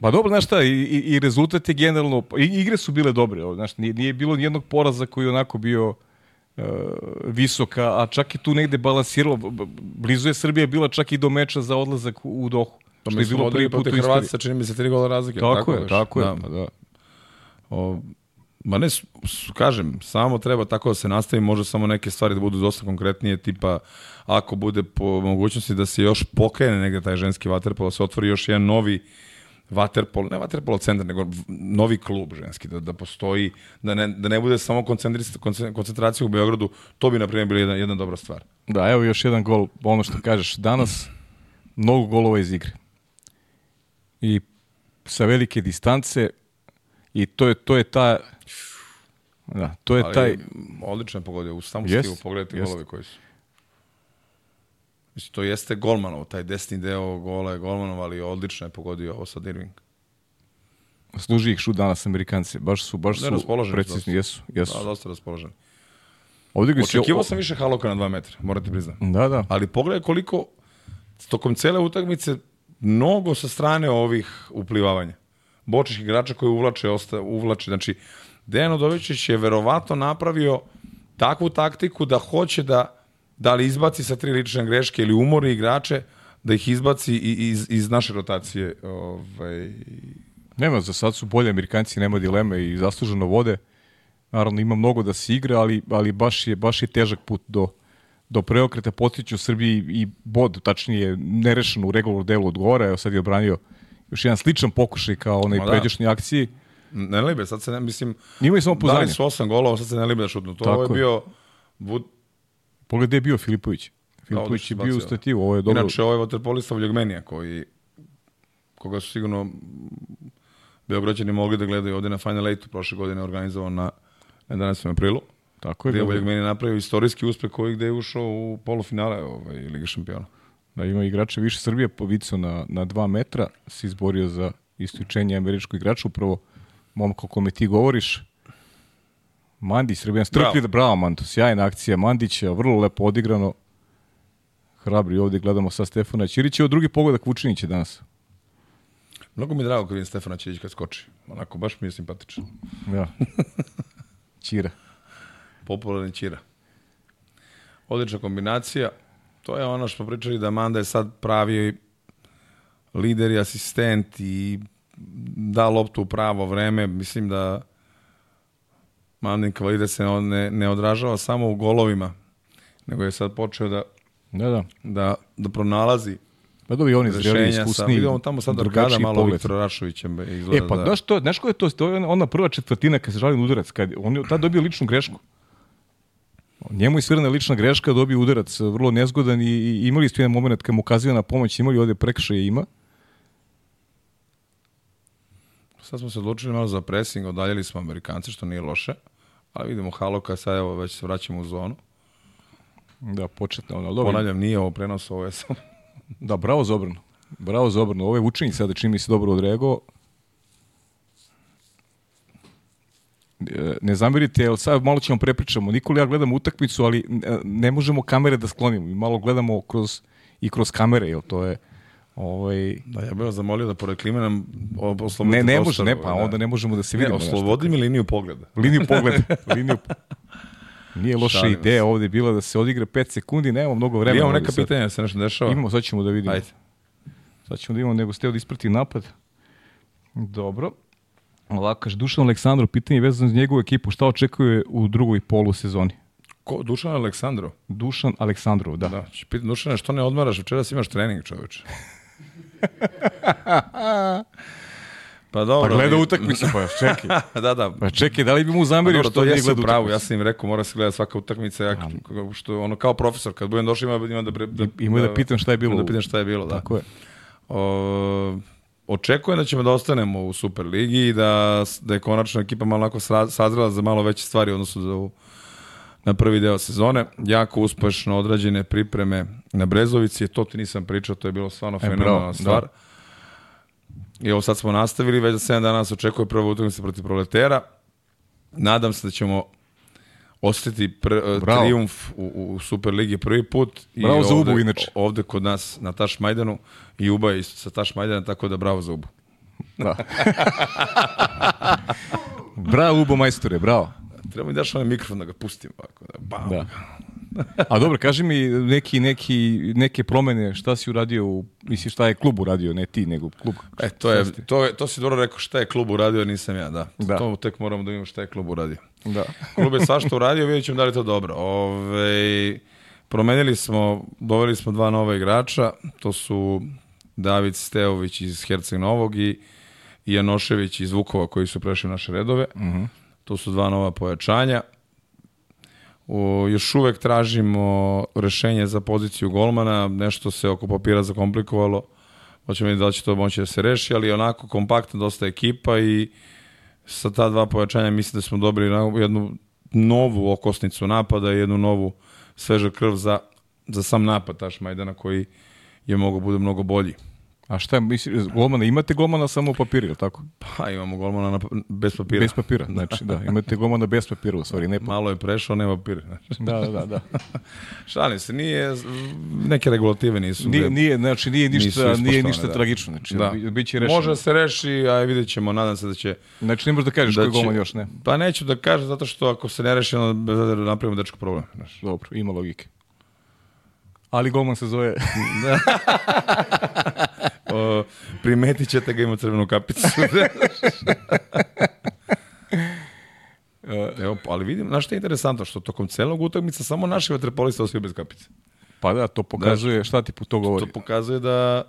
pa dobro, znaš šta, i, i, i rezultat je generalno, i, igre su bile dobre, ovo, znaš, nije, nije bilo nijednog poraza koji je onako bio uh, visoka, a čak i tu negde balansiralo, blizu je Srbija bila čak i do meča za odlazak u, Dohu. To što mi je smo bilo prvi put u protiv istoriji. Hrvatska, čini mi se tri gola razlike. Tako, je, već? tako je. Da. Pa, da. O, ma ne, kažem, samo treba tako da se nastavi, može samo neke stvari da budu dosta konkretnije, tipa ako bude po mogućnosti da se još pokrene negde taj ženski vaterpol, da se otvori još jedan novi vaterpol, ne vaterpol centar, nego novi klub ženski, da, da postoji, da ne, da ne bude samo koncentracija u Beogradu, to bi, na primjer, bila jedna, jedna dobra stvar. Da, evo još jedan gol, ono što kažeš, danas mnogo golova iz igre. i sa velike distance i to je, to je ta da, to je Ali, taj odlično je pogodio. U samu Jest, stilu pogledajte golove koji su. Mislim, to jeste golmanov, taj desni deo gola je golmanov, ali odlično je pogodio ovo sad Irving. služi ih šut danas Amerikanci. Baš su, baš Ne, su raspoloženi precizni. Jesu, jesu. Da, dosta raspoložen. Odigrali su- Očekivao sam više haloka na 2 metra, morate priznati. Da, da. Ali pogledaj koliko tokom cele utakmice mnogo sa strane ovih uplivavanja. Bočih igrača koji uvlače, osta, uvlače. Znači, Dejan Odovičić je verovatno napravio takvu taktiku da hoće da da li izbaci sa tri lične greške ili umori igrače, da ih izbaci i- iz, iz naše rotacije. Ovaj, Nema, za sad su bolji Amerikanci, nema dileme i zasluženo vode. Naravno, ima mnogo da se igra, ali, ali baš, je, baš je težak put do, do preokreta. Postiću u Srbiji i bod, tačnije, nerešeno u regular delu odgovora. Evo sad je obranio još jedan sličan pokušaj kao onaj da. pređašnji akciji. ne libe, sad se ne, mislim, Imaju samo dali poznanje. su osam golova, sad se ne libe da šutnu. To Tako je bio Vud, Pogledaj gde je bio Filipović. Filipović je bio u bacio. stativu, ovo je dobro. Inače, ovo je vaterpolista Vljogmenija, koji, koga su sigurno Beograđani mogli da gledaju ovde na Final Eight prošle godine organizovan na 11. aprilu. Tako je. Gde je. Vljogmenija napravio istorijski uspeh koji gde je ušao u polufinale ovaj, Lige šampiona. Da ima igrača više Srbije povicao na, na dva metra, se izborio za isključenje američkog igrača, upravo momka o kome ti govoriš. Mandić, Srbijan, strpljiv, bravo. bravo Manto, sjajna akcija Mandića, vrlo lepo odigrano. Hrabri ovde gledamo sa Stefana Ćirića. Ovo drugi pogodak Vučinića danas. Mnogo mi je drago kad vidim Stefana Ćirić kad skoči. Onako, baš mi je simpatičan. Ja. Ćira. Popularni Ćira. Odlična kombinacija. To je ono što smo pričali da Manda je sad pravi lider i asistent i da loptu u pravo vreme. Mislim da Mandin kvalitet se ne, ne odražava samo u golovima, nego je sad počeo da, Da, da. da, da pronalazi Pa dobro, i oni zreli, iskusni. vidimo tamo sad Arkada malo pogled. Viktora Rašovićem izgleda E, pa da... znaš, to, znaš ko je to? To je ona prva četvrtina kad se žali na udarac. Kad, on je tad dobio ličnu grešku. Njemu je svirana lična greška, dobio udarac vrlo nezgodan i, i imali ste jedan moment kad mu ukazio na pomoć, imali ovde prekršaje ima. Sad smo se odlučili malo za pressing, odaljili smo Amerikance, što nije loše. Ali vidimo Haloka, sad evo već se vraćamo u zonu. Da, početno. Ono, dobro. Ponavljam, nije ovo prenos, ovo je samo... Da, bravo za obranu. Bravo za obranu. Ovo je učenje sada čini mi se dobro odreagovao. E, Ne zamerite, jer sad malo ćemo prepričamo. Nikola i ja gledamo utakmicu, ali e, ne možemo kamere da sklonimo. Mi malo gledamo kroz, i kroz kamere, jer to je... Ovaj, Da, ja bih vas zamolio da pored klime nam oslobodite ne, ne može, ne, pa da. onda ne možemo da se Ne, vidimo. znaš, oslobodi mi liniju pogleda. Liniju pogleda. Liniju... Nije loša Šalim se. ideja ovde bila da se odigra 5 sekundi, nemamo mnogo vremena. Imamo neka sad. pitanja, da se nešto dešava? Imamo, sad ćemo da vidimo. Ajde. Sad ćemo da imamo, nego ste da isprati napad. Dobro. Ovako, kaže, Dušan Aleksandrov, pitanje je vezano za njegovu ekipu, šta očekuje u drugoj polu sezoni? Ko, Dušan Aleksandrov? Dušan Aleksandrov, da. Da, Dušane, što ne odmaraš? Večeras imaš trening, čoveče. Pa dobro. Pa gleda mi- utakmicu, pa čekaj. da, da. Pa čekaj, da li bi mu Pa zamerio dobro, što to nije gleda utakmicu? ja sam im rekao, mora se gleda svaka utakmica, ja, što, ono, kao profesor, kad budem došao ima, ima da, pre, da, Ima da pitam šta je bilo Da pitam šta je bilo, da. Tako je. O, očekujem da ćemo da ostanemo u Superligi i da, da je konačno ekipa malo onako sazrela za malo veće stvari u odnosu za ovu- na prvi deo sezone. Jako uspešno odrađene pripreme na Brezovici, to ti nisam pričao, to je bilo stvarno bravo, fenomenalna stvar. da. I ovo sad smo nastavili, već za 7 dana nas očekuje prva utakmica protiv proletera. Nadam se da ćemo osjetiti pr, Bravo. triumf u, u Superligi prvi put. Bravo I za ovde, Ubu, inače. Ovde kod nas na Taš Majdanu i Uba je isto sa Taš Majdana, tako da bravo za Ubu. Da. bravo, Ubo majstore, bravo. Treba mi daš onaj mikrofon da ga pustim ovako. Da, bam. Da. A dobro, kaži mi neki, neki, neke promene, šta si uradio, u, misliš šta je klub uradio, ne ti, nego klub. E, to, je, to, je, to si dobro rekao šta je klub uradio, nisam ja, da. Da. To tek moramo da vidimo šta je klub uradio. Da. Klub je svašta uradio, vidjet ćemo da li to dobro. Ove, promenili smo, doveli smo dva nova igrača, to su David Steović iz Herceg Novog i Janošević iz Vukova koji su prešli naše redove. To su dva nova pojačanja. O, još uvek tražimo rešenje za poziciju golmana, nešto se oko papira zakomplikovalo. Hoćemo vidjeti da li će to moći da se reši, ali onako kompaktno dosta ekipa i sa ta dva pojačanja mislim da smo dobili jednu novu okosnicu napada i jednu novu sveža krv za, za sam napad Taš Majdana koji je mogo bude mnogo bolji. A šta misli, golmana, imate golmana samo u papiru, je li tako? Pa imamo golmana na, bez papira. Bez papira, znači da, imate golmana bez papira, u stvari, ne pa. Malo je prešao, nema papira. Da, da, da, da. Šalim se, nije, neke regulative nisu. Nije, nije, znači nije ništa, nije ništa da. tragično, znači Da. bi- biće rešeno. Može da se reši, a vidjet ćemo, nadam se da će... Znači ne možeš da kažeš da koji golman još, ne? Pa neću da kažem, zato što ako se ne reši, onda da napravimo dečko problem. Znaš. Dobro, ima logike. Ali golman se zove... O, primetit ćete ga ima crvenu kapicu. Evo, ali vidim, znaš što je interesantno, što tokom celog utakmica samo naši vaterpolista ostaju bez kapice. Pa da, to pokazuje šta ti to govori. To pokazuje da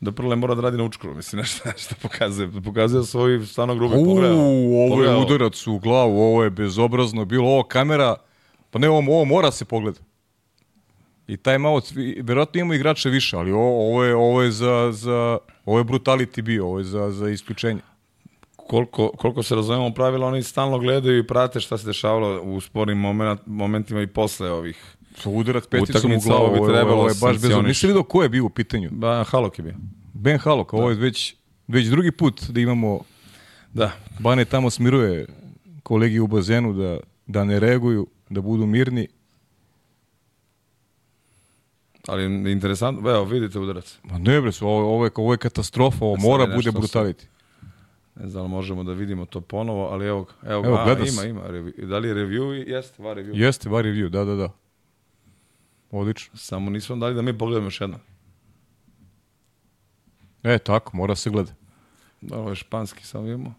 da Prle mora da radi na učkru, mislim, znaš šta, pokazuje? Pokazuje svoj stvarno grubi pogled. Uuu, ovo je udarac u glavu, ovo je bezobrazno bilo, ovo kamera, pa ne, ovo, ovo mora se pogleda. I taj malo, verovatno imamo igrače više, ali ovo, ovo je, ovo je za, za, ovo je brutality bio, ovo je za, za isključenje. koliko, koliko se razumemo pravila, oni stalno gledaju i prate šta se dešavalo u spornim moment, momentima i posle ovih. Udarac peticom u glavu, ovo je- ovo je baš sankcioniš. Nisi vidio ko je bio u pitanju? Ba, Halok je bio. Ben Halok, ovo je već, već drugi put da imamo, Da. Bane tamo smiruje kolegi u bazenu da, da ne reaguju, da budu mirni. Ali interesantno, evo, vidite udarac. Ma ne bre, ovo, ovo, je, ovo je katastrofa, ovo mora je bude nešto brutality. Ne znam da možemo da vidimo to ponovo, ali evo, evo, Evo, a, ima, se. ima. review. Da li je review? Jeste, va review. Jeste, bar review, da, da, da. Odlično. Samo nismo dali da mi pogledamo još jedno. E, tako, mora se gleda. Da, ovo je španski, samo imamo.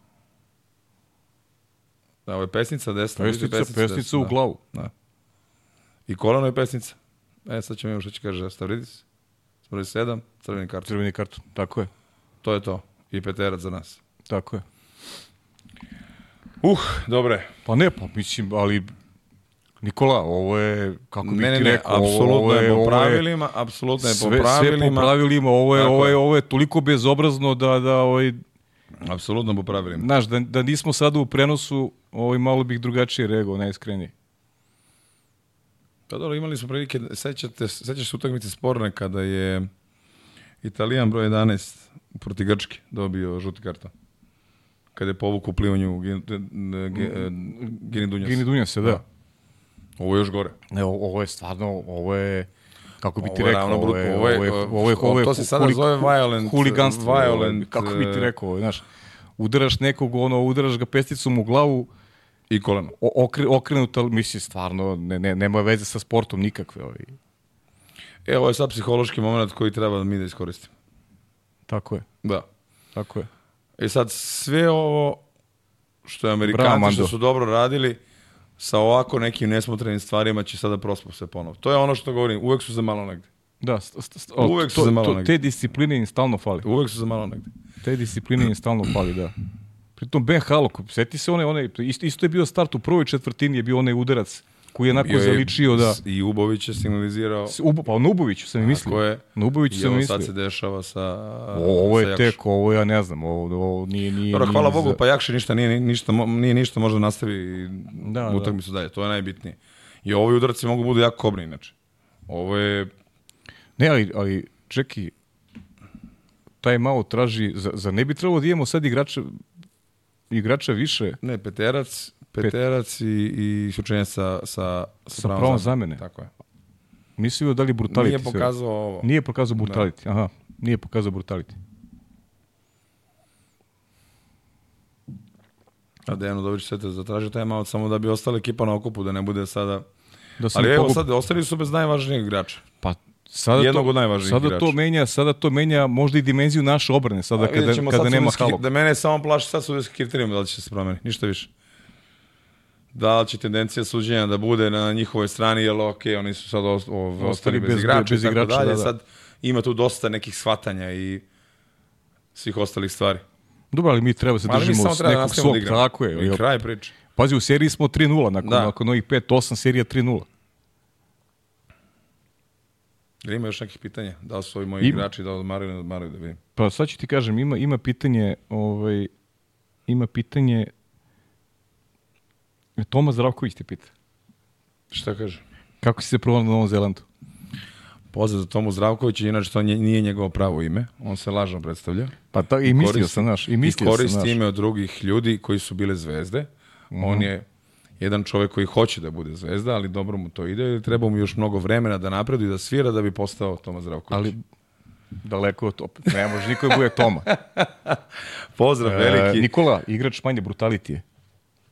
Da, ovo je pesnica desna. Pesnica, pesnica desna, u da. glavu. Da. I kolano je pesnica. E, sad ćemo imati što će kaže Stavridis. Broj 7, crveni karton. Crveni karton, tako je, To je to. I peterac za nas. tako je. Uh, dobre. Pa ne, pa mislim, ali Nikola, ovo je, kako bih Ne, ti ne, rekao, ovo- apsolutno ovo je po pravilima, apsolutno je po sve, sve po pravilima. pravilima, ovo je, ovo je, je. ovo je toliko bezobrazno da, da ovaj, Apsolutno po pravilima. znaš, da, da nismo sada u prenosu, ovaj, malo bih drugačije reagovao, najiskrenije. Pa dobro, imali smo prilike, sećate, sećaš se utakmice sporne kada je Italijan broj 11 proti Grčke dobio žuti karton. Kada je povukao u plivanju Gini Dunjas. Gini Dunja se, da. Ovo je još gore. Ne, ovo je stvarno, ovo je, kako bi ti Ovo rekao, ovo je, ovo je, ovo je, ovo je, ovo je to se sada zove violent- huliganstvo, violent, kako bi ti rekao, znaš, udaraš nekog, ono, udaraš ga pesticom u glavu, I koleno. o- okre, okrenuta, misli, stvarno, ne, ne, nema veze sa sportom nikakve, ovaj. E, ovo je sad psihološki moment koji treba mi da iskoristimo. tako je, Da. tako je. E sad, sve ovo što je Bravo, Amerikanci Mando. što su dobro radili, sa ovako nekim nesmotrenim stvarima će sada prospo sve ponovo. To je ono što govorim, uvek su za malo negde. Da, st, st, st, Uvek su to, za malo to, negde. te discipline im stalno fali. Uvek su za malo negde. Te discipline im stalno fali, da. Pritom Ben Halok, seti se one, one isto, isto je bio start u prvoj četvrtini, je bio onaj udarac koji je onako je zaličio da... I Ubović je signalizirao Ubo, pa na Uboviću sam i mislio. Tako je. Na Uboviću i sam ovo mislio. sad se dešava sa O, ovo sa je Jakšom. tek, ovo ja ne znam, ovo, ovo nije, nije, Dobro, nije hvala za- Bogu, pa Jakši ništa nije, ništa, nije ništa, može da nastavi Da, da, da. utakmicu dalje, to je najbitnije. I ovi udarci mogu budu jako kobni, inače. Ovo je, Ne, ali, ali čeki, taj malo traži, za, za ne bi trebalo da imamo sad igrača, igrača više, ne, peterac, peterac i, i sučenje sa, sa, Sa pravom zamene. Tako je. mislio da li brutality. Nije sve. pokazao ovo. Nije pokazao brutality, aha, nije pokazao brutality. A Dejanu Dobrić sve te zatražio taj malo samo da bi ostala ekipa na okupu, da ne bude sada... Da se Ali evo sad, ostali su bez najvažnijeg igrača. Pa sada Jednog to, od najvažnijih sada igrača. to menja, sada to menja možda i dimenziju naše obrane sada A kada, ćemo kada sad nema Halok. Da mene samo plaši sad sudijski kriterijum da li će se promeniti, ništa više. Da li će tendencija suđenja da bude na njihovoj strani, jer ok, oni su sad ov- ostali bez, bez- igrača bez tako igrača, dalje. da, da. Sad ima tu dosta nekih shvatanja i svih ostalih stvari. Dobro, ali mi treba se držimo s nekog svog, da igramo. tako je. I jel? kraj priče. Pazi, u seriji smo 3-0, nakon, Da. nakon ovih 5-8 serija 3-0. Ili ima još nekih pitanja? Da li su ovi moji Ima. igrači, da odmaraju, ne odmaraju, da vidim. Pa sad ću ti kažem, ima, ima pitanje, ovaj, ima pitanje, Toma Zdravković ti pita. Šta kaže? Kako si se provao na Novom Zelandu? Pozdrav za Tomu Zdravkovića, inače to nije njegovo pravo ime, on se lažno predstavlja. Pa ta, i mislio Koristi- sam, znaš, i I mislio sam, koristi znaš. ime od drugih ljudi koji su bile zvezde. On je jedan čovek koji hoće da bude zvezda, ali dobro mu to ide ili treba mu još mnogo vremena da napreduje i da svira da bi postao Toma Zdravković. Ali daleko od toga. Ne može niko da bude Toma. Pozdrav E, veliki. Nikola, igrač manje brutalitije.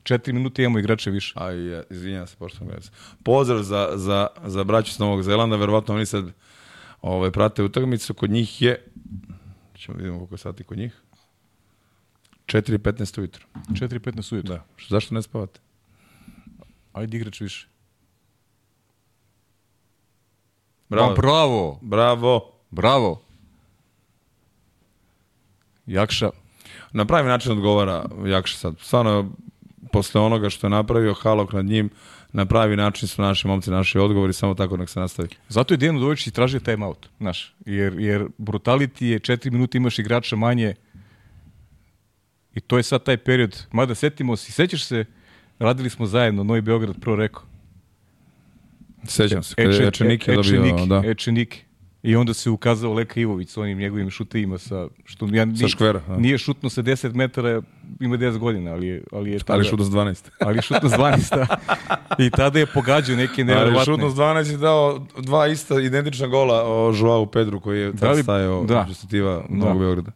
Četiri minute imamo igrače više. Aj, ja, izvinjam se, poštovno gledajte. Pozdrav za, za, za braću s Novog Zelanda, verovatno oni sad ovaj, prate utakmicu, kod njih je, ćemo vidimo koliko je sati kod njih, 4.15 ujutro. 4.15 ujutro. Da. Što, zašto ne spavate? Ajde igrač više. Bravo. Ma, bravo, Bravo. bravo. Jakša, Na pravi način odgovara Jakša sad. Stvarno, posle onoga što je napravio Halok nad njim, na pravi način su naši momci naši odgovori, samo tako nek se nastavi. zato je Dejan Udovičić tražio time out, znaš, jer, jer brutality je četiri minute imaš igrača manje i to je sad taj period, mada setimo se, sećaš se, radili smo zajedno, Novi Beograd prvo rekao, Sećam se, kada je Ečenike dobio, Ečenike, da. Ečenike. I onda se ukazao Leka Ivović sa onim njegovim šuteima sa što ja Sa škvera, a. Nije šutno sa 10 metara, ima 10 godina, ali je ali je tada, Ali šutno s 12. ali šutno s 12. I tada je pogađao neke Ali neverovatne. šutno s 12 je dao dva ista identična gola o Joao Pedru koji je Da tad li- stajao da. da. stativa Novog Beograda.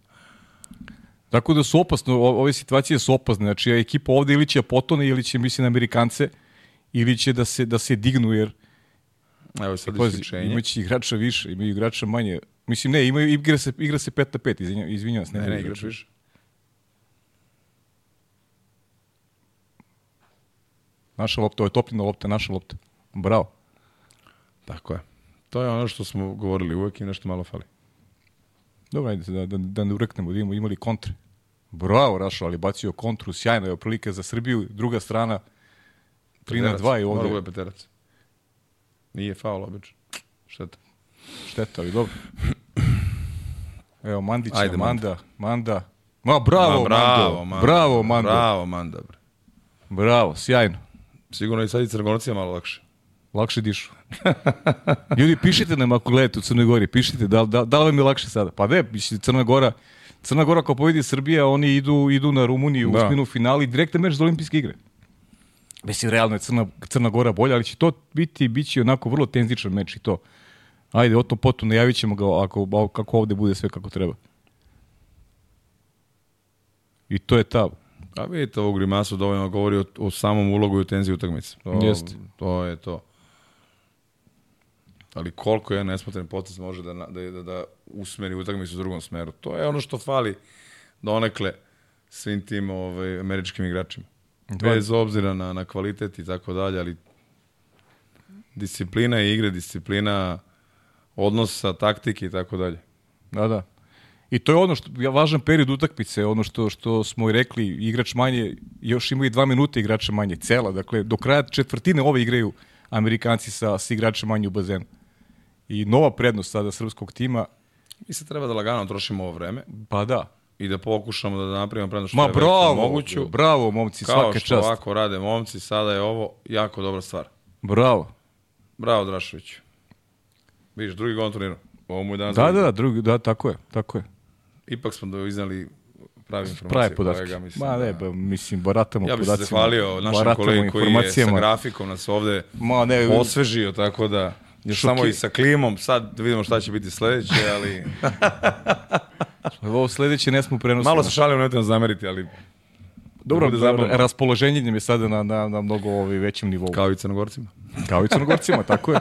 Tako da su opasno, o- ove situacije su opasne. Znači, ekipa ovde ili će potone, ili će, mislim, na Amerikance, ili će da se, da se dignu, jer Evo sad pazi, isključenje. imaće igrača više, imaju igrača manje. Mislim, ne, imaju, igra se, igra se 5 na 5, izvinjam, izvinjam se. Ne, treba ne, igrač više. Naša lopta, ovo je topljena lopta, naša lopta. Bravo. Tako je. To je ono što smo govorili, uvek im nešto malo fali. Dobro, ajde, da, da, da ne ureknemo, da imamo imali kontre. Bravo, Rašo, ali bacio kontru, sjajno je prilike za Srbiju, druga strana, 3 na 2 i Mora ovde. bude peterac. Nije faul obično. Šteta. Šteta, ali dobro. Evo, Mandić, Ajde, Manda, Manda. Ma, bravo, Ma, bravo, Mando. Mando. Bravo, Mando. Bravo. Manda. bre. bravo, sjajno. Sigurno i sad i Crnogorcija malo lakše. Lakše dišu. Ljudi, pišite nam ako gledate u Crnoj Gori, pišite da, da, da li vam je lakše sada. Pa ne, Crna Gora, Crna Gora ako pobedi Srbija, oni idu, idu na Rumuniju Da. u spinu finali, direktan meč za olimpijske igre. Mislim, realno je Crna, Crna Gora bolja, ali će to biti, bit će onako vrlo tenzičan meč i to. Ajde, o tom potom najavit ćemo ga ako, kako ovde bude sve kako treba. I to je ta. A vidite, ovu grimasu dovoljno govori o, o samom ulogu i o tenziji utakmice. To, Jeste. to je to. Ali koliko je nesmotren potez može da, da, da, da usmeri utakmicu u drugom smeru. To je ono što fali donekle svim tim ovaj, američkim igračima. Bez obzira na, na kvalitet i tako dalje, ali disciplina igre, disciplina odnosa, taktike i tako dalje. Da, da. I to je ono što je važan period utakmice, ono što što smo i rekli, igrač manje, još imaju dva minuta igrača manje, cela, dakle do kraja četvrtine ove igraju Amerikanci sa, sa igračem manje u bazenu. I nova prednost sada srpskog tima, Mi se treba da lagano trošimo ovo vreme pa da. i da pokušamo da napravimo prednost što Ma je bravo, moguću. bravo momci, Kao svaka što čast. ovako rade momci, sada je ovo jako dobra stvar. Bravo. Bravo, Drašović. Vidiš, drugi gol turniru. Ovo mu je danas Da, da, da, drugi, da, tako je, tako je. Ipak smo da iznali pravi informacije. Prave podatke. kolega, mislim, Ma ne, da- ba, mislim, baratamo Ja bih se podacima. zahvalio našem kolegi koji je sa grafikom nas ovde Ma ne, osvežio, tako da još Šoki- samo i sa klimom, sad da vidimo šta će biti sledeće, ali ovo sledeće ne smo prenosili. malo se šalim, nemojte nas zameriti, ali Dobro, zabavno. raspoloženje nam je sada na, na, na mnogo ovaj, većem nivou. kao i crnogorcima. Kao i crnogorcima, tako je.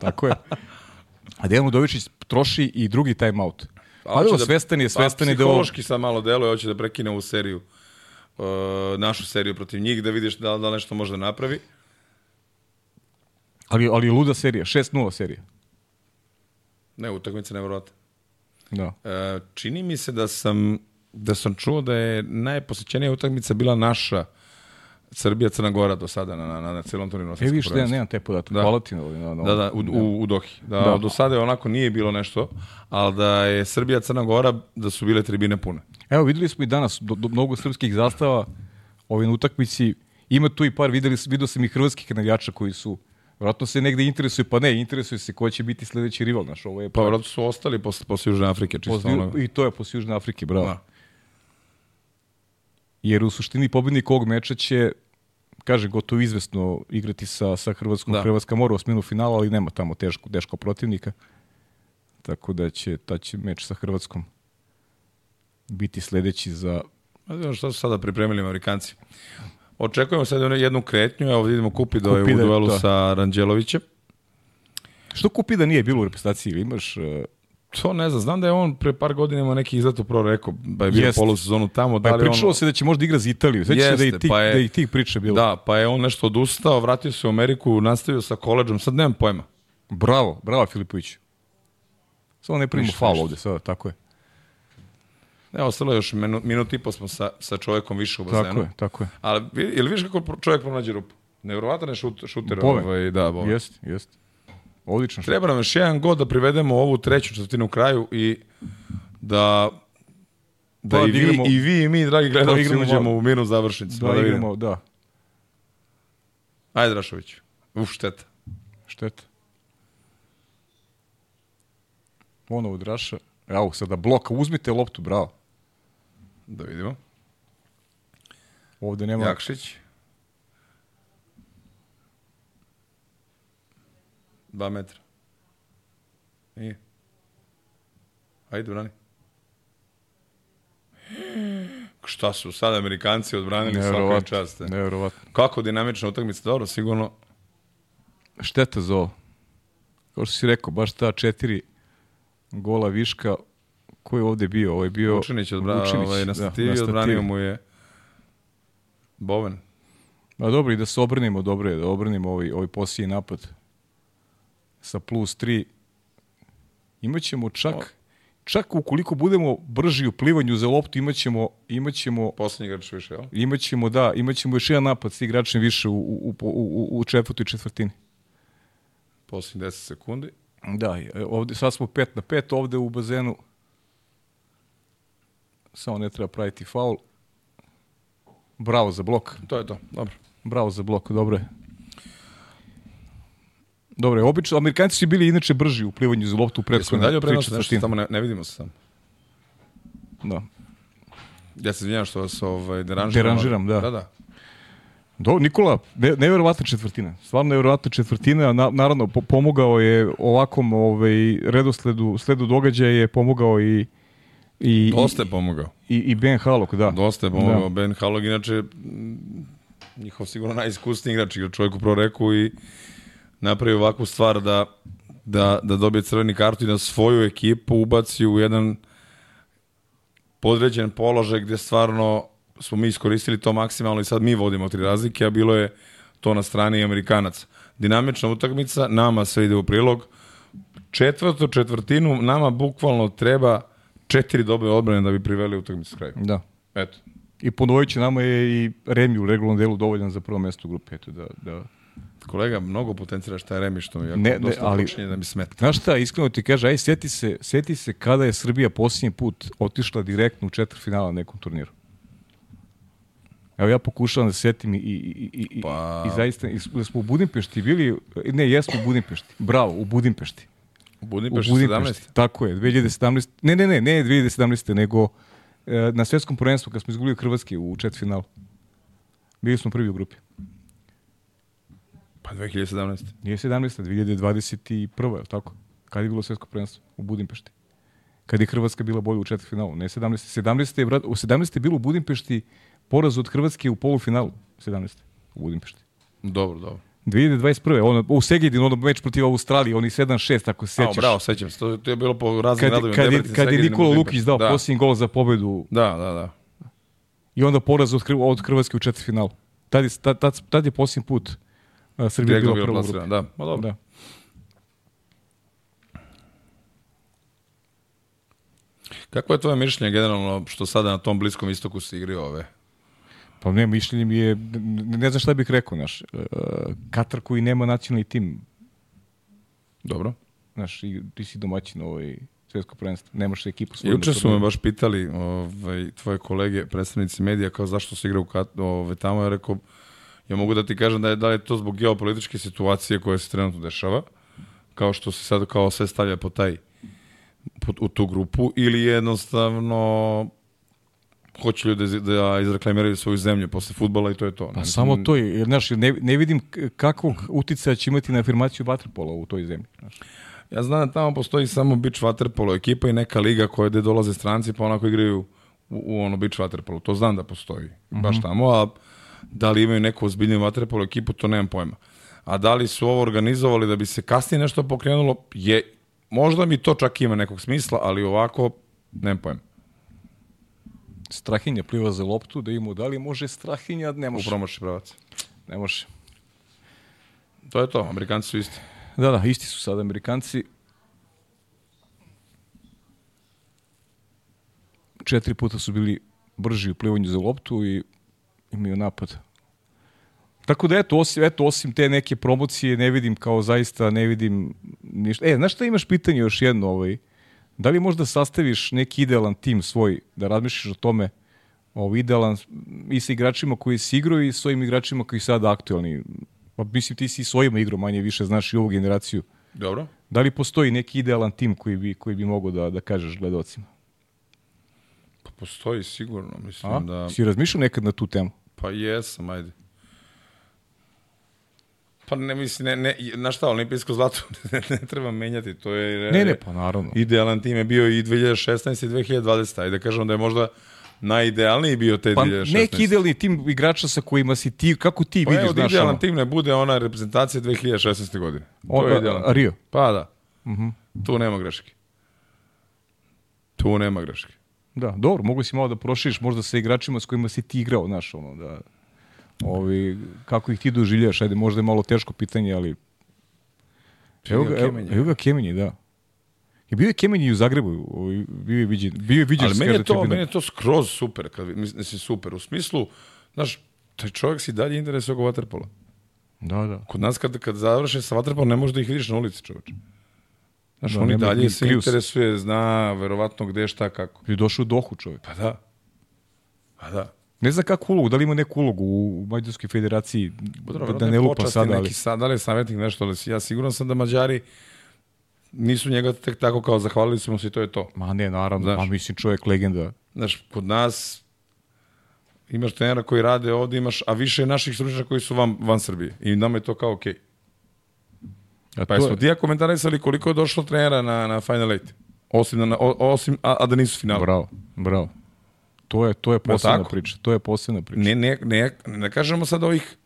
Tako je. A Dejan Udovičić troši i drugi time out. Pa, evo, svestan je, svestan pa, je da psihološki sad malo deluje, hoće da prekine ovu seriju, uh, našu seriju protiv njih, da vidiš da, da nešto može da napravi. Ali, ali luda serija, 6-0 serija. Ne, utakmica nevjerojatna. Da. E, čini mi se da sam da sam čuo da je najposećenija utakmica bila naša Srbija, Crna Gora do sada na, na, na celom turniru. E, vidiš, ja nemam te podatke. Da. Hvala ti na na, Da, da, u, u, u Dohi. Da, da. Do sada je onako nije bilo nešto, ali da je Srbija, Crna Gora, da su bile tribine pune. Evo, videli smo i danas do, do, mnogo srpskih zastava ovoj utakmici. Ima tu i par, videli, vidio sam i hrvatskih navijača koji su Vratno se negde interesuje, pa ne, interesuje se ko će biti sledeći rival naš. Ovo je Pa vratno su ostali posle, posle Južne Afrike, čisto posle, ono. I to je posle Južne Afrike, bravo. Da. Jer u suštini pobednik ovog meča će kaže gotovo izvesno igrati sa sa Hrvatskom. Da. Hrvatska mora u osminu finala, ali nema tamo teško teško protivnika. Tako da će ta će meč sa Hrvatskom biti sledeći za Ma znaš šta su sada pripremili Amerikanci? Očekujemo sad jednu- kretnju, evo vidimo Kupido je u Kupida, duelu da. sa Ranđelovićem. Što kupi da nije bilo u reprezentaciji ili imaš uh, To ne znam, znam da je on pre par godina imao neki izlet u pro rekao, da je bio polusezonu tamo, pa da je li pričalo on... se da će možda igra za Italiju. Sveća se da i tih, pa je- da i tih priča bilo. Da, pa je on nešto odustao, vratio se u Ameriku, nastavio sa koleđom, sad nemam pojma. Bravo, bravo Filipović. Samo ne primimo faul ovde sada, tako je. Evo, ostalo je još minut, minut i po smo sa, sa čovjekom više u bazenu. Tako je, tako je. Ali, vi- ili vidiš kako čovjek pronađe rupu? Nevjerovatan je šut, šuter. Boven. Ovaj, da, Boven. Jeste, jeste. Odlično. što- Treba nam još jedan god da privedemo ovu treću četvrtinu kraju i da da Pa, i, da vi, igramo- i vi i mi, dragi gledalci, igramo uđemo u mirnu završnicu. Da, pa da vidimo. igramo, da. Ajde, Drašović. Uf, šteta. Šteta. Ono od Raša. Evo, sada bloka. Uzmite loptu, bravo. Da vidimo. Ovde nema... Jakšić. Dva metra. Nije. Ajde, brani. Šta su sad Amerikanci odbranili svakoj Nevjerovatno. čast. ne? Nevjerovatno. Kako dinamična utakmica, dobro, sigurno. Šteta za ovo. Kao što si rekao, baš ta četiri gola viška ko je ovde bio? Ovo je bio Vučinić, odbra, Vučinić, ovaj, na da, stativi, na stativi. odbranio mu je Boven. A dobro, i da se obranimo, dobro je, da obranimo ovaj, ovaj posljednji napad sa plus 3. Imaćemo čak, čak ukoliko budemo brži u plivanju za loptu, imaćemo, imaćemo Poslednji igrač više, jel? Imaćemo, da, imaćemo još jedan napad s igračem više u, u, u, u, u četvrtoj četvrtini. Poslednji 10 sekundi. Da, e, ovde, sad smo 5 na 5 ovde u bazenu. Samo ne treba praviti faul. Bravo za blok. To je to, dobro. Bravo za blok, dobro je. Dobro je, obično, Amerikanci su bili inače brži u plivanju za loptu u prethodne dalje prenosu, nešto tamo ne, ne vidimo se samo. Da. Ja se izvinjam što vas ovaj, deranžiram. Deranžiram, da. Da, da. Do, Nikola, ne, nevjerovatna četvrtina. Stvarno nevjerovatna četvrtina. Na, naravno, po, pomogao je ovakvom ovaj, redosledu, sledu događaja je pomogao i i, Dosta je pomogao. i, i Ben Halok, da. Dosta je pomogao. Da. Ben Halog, inače, njihov sigurno najiskusniji igrač, igra čovjek u proreku i napravi ovakvu stvar da, da, da dobije crveni kartu i da svoju ekipu ubaci u jedan podređen položaj gdje stvarno smo mi iskoristili to maksimalno i sad mi vodimo tri razlike, a bilo je to na strani Amerikanaca. Dinamična utakmica, nama sve ide u prilog. Četvrtu četvrtinu nama bukvalno treba četiri dobre odbrane da bi priveli utakmicu s kraju. Da. Eto. I ponovit će nama je i Remi u regularnom delu dovoljan za prvo mesto u grupi. Eto, da, da. Kolega, mnogo potencira šta je Remi što mi jako Ne, ne, dosta ali- počinje da mi smeta. Znaš šta, iskreno ti kaže, aj sjeti se, sjeti se kada je Srbija posljednji put otišla direktno u četiri finala na nekom turniru. Evo ja pokušavam da se setim i, i, i, i, i- Pa- i zaista, i, da smo u Budimpešti bili, ne, jesmo u Budimpešti, bravo, u Budimpešti. U U Budimpešti Budimpešti, 17. tako je, 2017, ne, ne, ne, ne 2017, nego e, na svetskom prvenstvu kad smo izgubili Hrvatske u četvrtfinalu. Bili smo prvi u grupi. Pa 2017. Nije 17. 2021. je li tako? Kad je bilo svetsko prvenstvo? U Budimpešti. Kad je Hrvatska bila bolja u četvrtfinalu, ne 17. 17. je, u 17. je bilo u Budimpešti poraz od Hrvatske u polufinalu. 17. u Budimpešti. Dobro, dobro. 2021. Ono, u Segedinu, ono meč protiv Australije, oni 7-6, ako se A, sećaš. bravo, sećam se. To, to je bilo po raznim Kad, radovima. kad, Debrecen, kad je Nikola. Lukić dao da. posljednji gol za pobedu Da, da, da. i onda poraz od, Hrv- od Hrvatske u četvrtfinalu. Tad je, tad, tad, tad je posljednji put a, Srbija bila bilo prva u grupi. da. Ma dobro. Da. Kako je tvoje mišljenje generalno što sada na tom bliskom istoku se igri ove? Pa ne, mišljenje mi je, ne, ne znam šta bih rekao, znaš, uh, Katar koji nema nacionalni tim, Dobro. znaš, i ti si domaćin ovaj svetsko prvenstvo, nemaš ekipu svoju. Juče su me baš pitali ovaj, tvoje kolege, predstavnici medija, kao zašto se igra u kat, ovaj, tamo. Ja rekao, ja mogu da ti kažem da je, da je to zbog geopolitičke situacije koja se trenutno dešava, kao što se sad kao sve stavlja po taj po, u tu grupu, ili jednostavno hoće ljudi da, izreklamiraju svoju zemlju posle futbola i to je to. Pa Ne, samo to je, jer, znaš, ne, ne vidim kakvog uticaja će imati na afirmaciju vaterpola u toj zemlji. Znaš. Ja znam da tamo postoji samo beach waterpolo ekipa i neka liga koja gde dolaze stranci pa onako igraju u, u ono beach waterpolo. To znam da postoji baš tamo, a da li imaju neku ozbiljniju waterpolo ekipu, to nemam pojma. A da li su ovo organizovali da bi se kasnije nešto pokrenulo, je, možda mi to čak ima nekog smisla, ali ovako, nemam pojma. Strahinja pliva za loptu, da ima, da li može Strahinja, ne U može. promaši pravac. Ne može. To je to, Amerikanci su isti. Da, da, isti su sad Amerikanci. Četiri puta su bili brži u plivanju za loptu i imaju napad. Tako da eto osim, eto, osim te neke promocije ne vidim kao zaista, ne vidim ništa. E, znaš šta imaš pitanje još jedno? Ovaj? Da li možda sastaviš neki idealan tim svoj, da razmišljaš o tome, ovaj, idealan i sa igračima koji si igrao i s ovim igračima koji su sada aktualni? Pa mislim ti si i svojima igrao manje više, znaš i ovu generaciju. Dobro. Da li postoji neki idealan tim koji bi, koji bi mogao da, da kažeš gledalcima? Pa postoji sigurno, mislim A? da... Si razmišljao nekad na tu temu? Pa jesam, ajde. Pa ne mislim, ne, ne, na šta, olimpijsko zlato ne, ne treba menjati, to je... Ne, ne, pa naravno. Idealan tim je bio i 2016 i 2020, ajde da kažem da je možda najidealniji bio te Pa 2016. neki idealni tim igrača sa kojima si ti, kako ti Pa vidiš, da znaš, idealan ono, tim ne bude ona reprezentacija 2016. godine. O, to je a- idealan a-. Rio? Pa da. Tu nema greške. Tu nema greške. Da, dobro, mogu si malo da proširiš možda sa igračima s kojima si ti igrao, znaš, ono, da, ovi, kako ih ti doživljaš, ajde, možda je malo teško pitanje, ali... Evo ga, evo, evo ga Kemenji, da. Je bio je Kemenji u Zagrebu, bio je viđen, bio je viđen Ali meni je, to, meni je to skroz super, kad, mislim, super, u smislu, znaš, taj čovjek si dalje interesuje oko vaterpola. Da, da. Kod nas kad, kad završe sa vaterpolom ne možeš da ih vidiš na ulici, čoveče. Znaš, Da, on i dalje se Krius. interesuje, zna verovatno gde, šta, kako. Je došao u Dohu čovjek. Pa da. Pa da. Ne znam kakvu ulogu, da li ima neku ulogu u, Mađarskoj federaciji, Pa dobro, da ne lupa sada, ali... Neki sad, da li je savjetnik nešto, ali ja siguran sam da Mađari nisu njega tek tako kao zahvalili su mu se i to je to. Ma ne, naravno, Znaš. a mislim čovjek legenda. Znaš, kod nas imaš trenera koji rade ovde, imaš, a više je naših stručnjaka koji su van, van Srbije. I nama je to kao okej. A Pa jesmo je- ti ja komentarisali koliko je došlo trenera na, na Final Eight? Osim, na, o, osim a, a da nisu finali. Bravo, bravo. To je, to je posebna tako? priča. To je posebna priča. Ne, ne, ne, ne kažemo sad ovih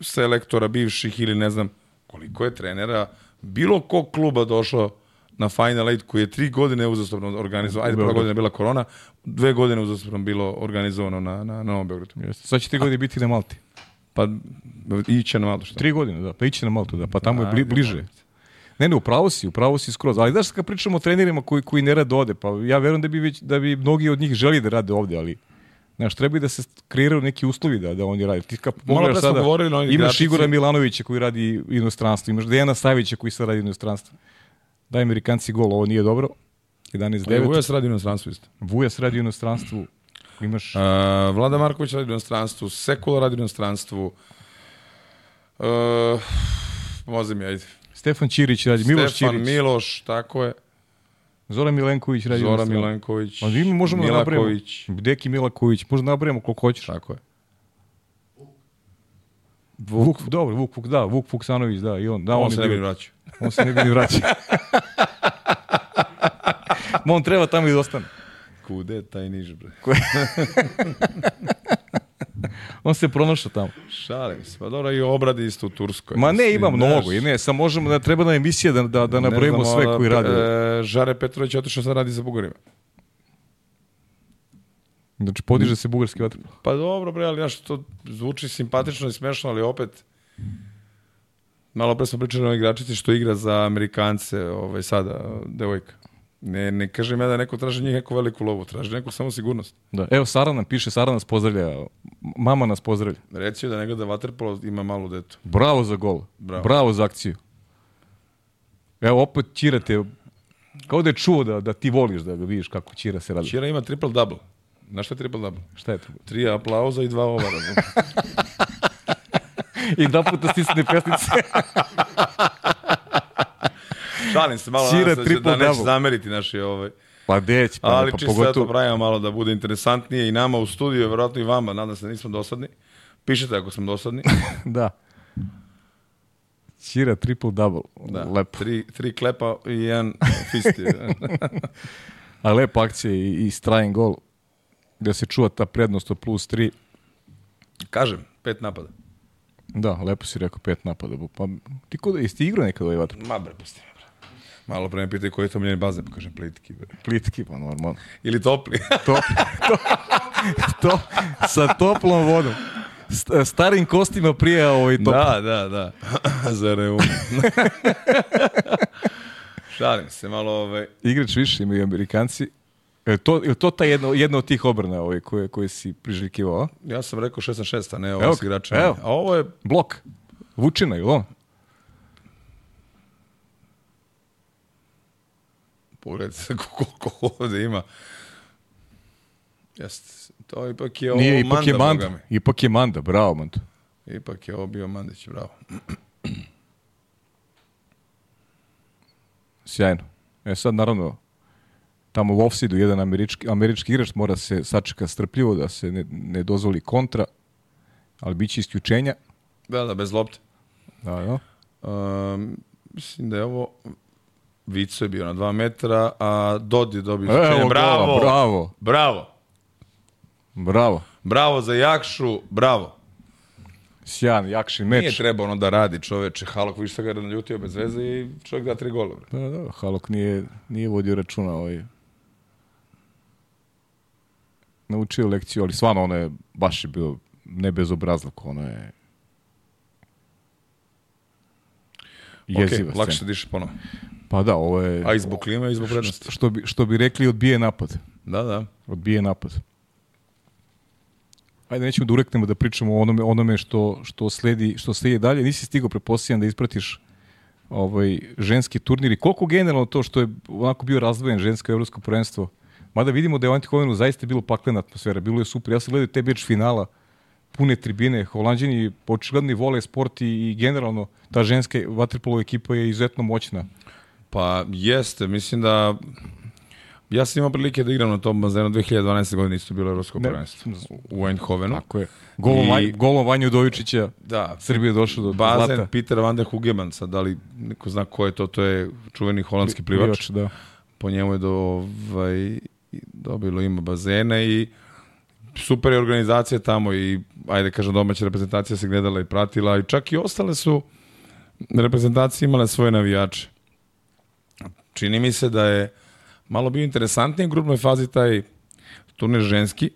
selektora bivših ili ne znam koliko je trenera bilo kog kluba došlo na Final Eight koji je tri godine uzastopno organizovano. Ajde, prva godina bila korona, dve godine uzastopno bilo organizovano na, na, na Novom Beogradu. Jeste. Sad će tri godine biti na Malti. Pa iće na malo što. Tri godine, da. Pa ići na Maltu, da. Pa tamo je bli, Ajde, bliže. Ne, ne, upravo si, upravo si skroz. Ali znaš, kad pričamo o trenerima koji, koji ne rade ovde, pa ja verujem da bi, već, da bi mnogi od njih želi da rade ovde, ali Znaš, treba i da se kreiraju neki uslovi da, da oni rade. Ti kad pogledaš sada, govorili imaš igračici- Igora Milanovića koji radi u inostranstvu, imaš Dejana Savića koji sad radi u inostranstvu. Daj Amerikanci gol, ovo nije dobro. 11-9. Pa i Vujas radi u inostranstvu isto. Vujas radi inostranstvu. Imaš... Uh, Vlada Marković radi inostranstvu, Sekula radi inostranstvu. Uh, Moze mi, ajde. Stefan Ćirić radi, Miloš Stefan Ćirić, Miloš, tako je. Zoran Milenković radi. Zoran. Milenković. Pa mi možemo da. Milaković. Deki Milaković, možemo da nabrajemo koliko hoćeš. Tako je. Vuk, dobro, Vuk, Vuk, da, Vuk Fuksanović, da, i on. Da, On, on, se ne bi vraćao. on se ne bi ni vraćao. Ma on treba tamo i da ostane. Kude taj niž, bre? On se pronašao tamo. Šalim se. Pa dobro, i obradi isto u Turskoj. Ma ne, ima mnogo. I ne, sam možemo da treba na emisija da, da, da nabrojimo sve koji rade. E, Žare Petrović otišao sad radi za Bugarima. Znači, podiže se bugarski vaterpolo. Pa dobro, bre, ali ja što to zvuči simpatično i smešno, ali opet malo pre smo pričali o igračici što igra za Amerikance ovaj, sada, devojka. Ne, ne kažem ja da neko traži njih neku veliku lovu, traži neku samo sigurnost. Da. Evo, Sara nam piše, Sara nas pozdravlja. Mama nas pozdravlja. Reci joj da ne gleda vaterpolo, ima malu detu. Bravo za gol. Bravo. Bravo za akciju. Evo, opet Ćirate, kao da je čuo da, da ti voliš da ga vidiš kako Ćira se radi. Čira ima triple double. Znaš šta je triple double? Šta je to? Tri aplauza i dva ova, razum. I da puta stisne pesnice. Šalim se malo, Ćira nadam se da, da neće double. zameriti naši ovaj. pa deć, pa, Ali pa čisto pogotovo... pogotovo... pravimo malo da bude interesantnije i nama u studiju, verovatno i vama, nadam se da nismo dosadni. Pišite ako smo dosadni. Da. Ćira triple double. Da. Lepo. Tri, tri klepa i jedan fisti. A lepa akcija i, i strajen gol. Da se čuva ta prednost od plus 3. Kažem, pet napada. Da, lepo si rekao pet napada. Pa, ti kod, jesi ti igrao nekad ovaj vatr? Ma bre, pusti. Malo pre me pitaju koji je to miljeni bazen, pa kažem plitki. Bre. Plitki, pa normalno. Ili topli. To, to, to, sa toplom vodom. St- Starim kostima prije ovaj top. da, da, da. Za reum. Šalim se malo ovaj. Igrač više imaju Amerikanci. Je to, je to ta jedno, jedna od tih obrana ovaj, koje, koje si priželjkivao? Ja sam rekao 6 na 6, a ne ovo Evo s ga, igračima. evo. A ovo je Blok. Vučina, ili on? Pogledajte se koliko ovde ima. Jeste. To ipak je ovo Nije, ipak je Manda, Manda. boga Ipak je Manda, bravo Manda. Ipak je ovo bio Mandić, bravo. Sjajno. E sad, naravno, tamo u offside jedan američki, američki igrač mora se sačeka strpljivo da se ne, ne dozvoli kontra, ali bit će isključenja. Da, da, bez lopte. Da, da. Um, mislim da je ovo Vico je bio na 2 metra, a Dodi je dobio Evo. Bravo! gola, bravo, Bravo! bravo. Bravo za Jakšu, bravo! Sjajan, jakši Nije meč. trebao ono da radi čoveče. Halok više se ga naljutio bez veze i čovjek da tri gola. bre. Da, da, Halok nije, nije vodio računa ovaj. Naučio lekciju, ali stvarno ono je, baš je bio ne bezobrazluk, ono je jeziva Ok, lakše diše ponovo. Pa da, ovo je, A i zbog klime i zbog prednosti. što bi, što bi rekli, odbije napad. Da, da. Odbije napad. Ajde, nećemo da ureknemo da pričamo o onome, onome što, što, sledi, što sledi dalje. Nisi stigao, prepostavljam, da ispratiš ovaj, ženski turnir i koliko generalno to što je onako bio razdvojen žensko evropsko prvenstvo. Mada vidimo da je u Antikovenu zaista bilo paklena atmosfera, bilo je super. Ja sam gledao te beč finala, pune tribine, holanđani očigledno i vole sport i, i generalno ta ženska vaterpolo ekipa je izuzetno moćna. Pa jeste, mislim da ja sam imao prilike da igram na tom bazenu 2012. godine isto bilo evropsko prvenstvo u Eindhovenu. Tako je. Golom, I- golom Vanju Udovičića Da, Srbija je došla do bazen zlata. Peter van der Hugeman, sad da li neko zna ko je to, to je čuveni holandski plivač. da. Po njemu je do, ovaj, dobilo ima bazene i super je organizacija tamo i ajde kažem domaća reprezentacija se gledala i pratila i čak i ostale su reprezentacije imale svoje navijače. Čini mi se da je malo bio interesantniji u grupnoj fazi taj turnir ženski,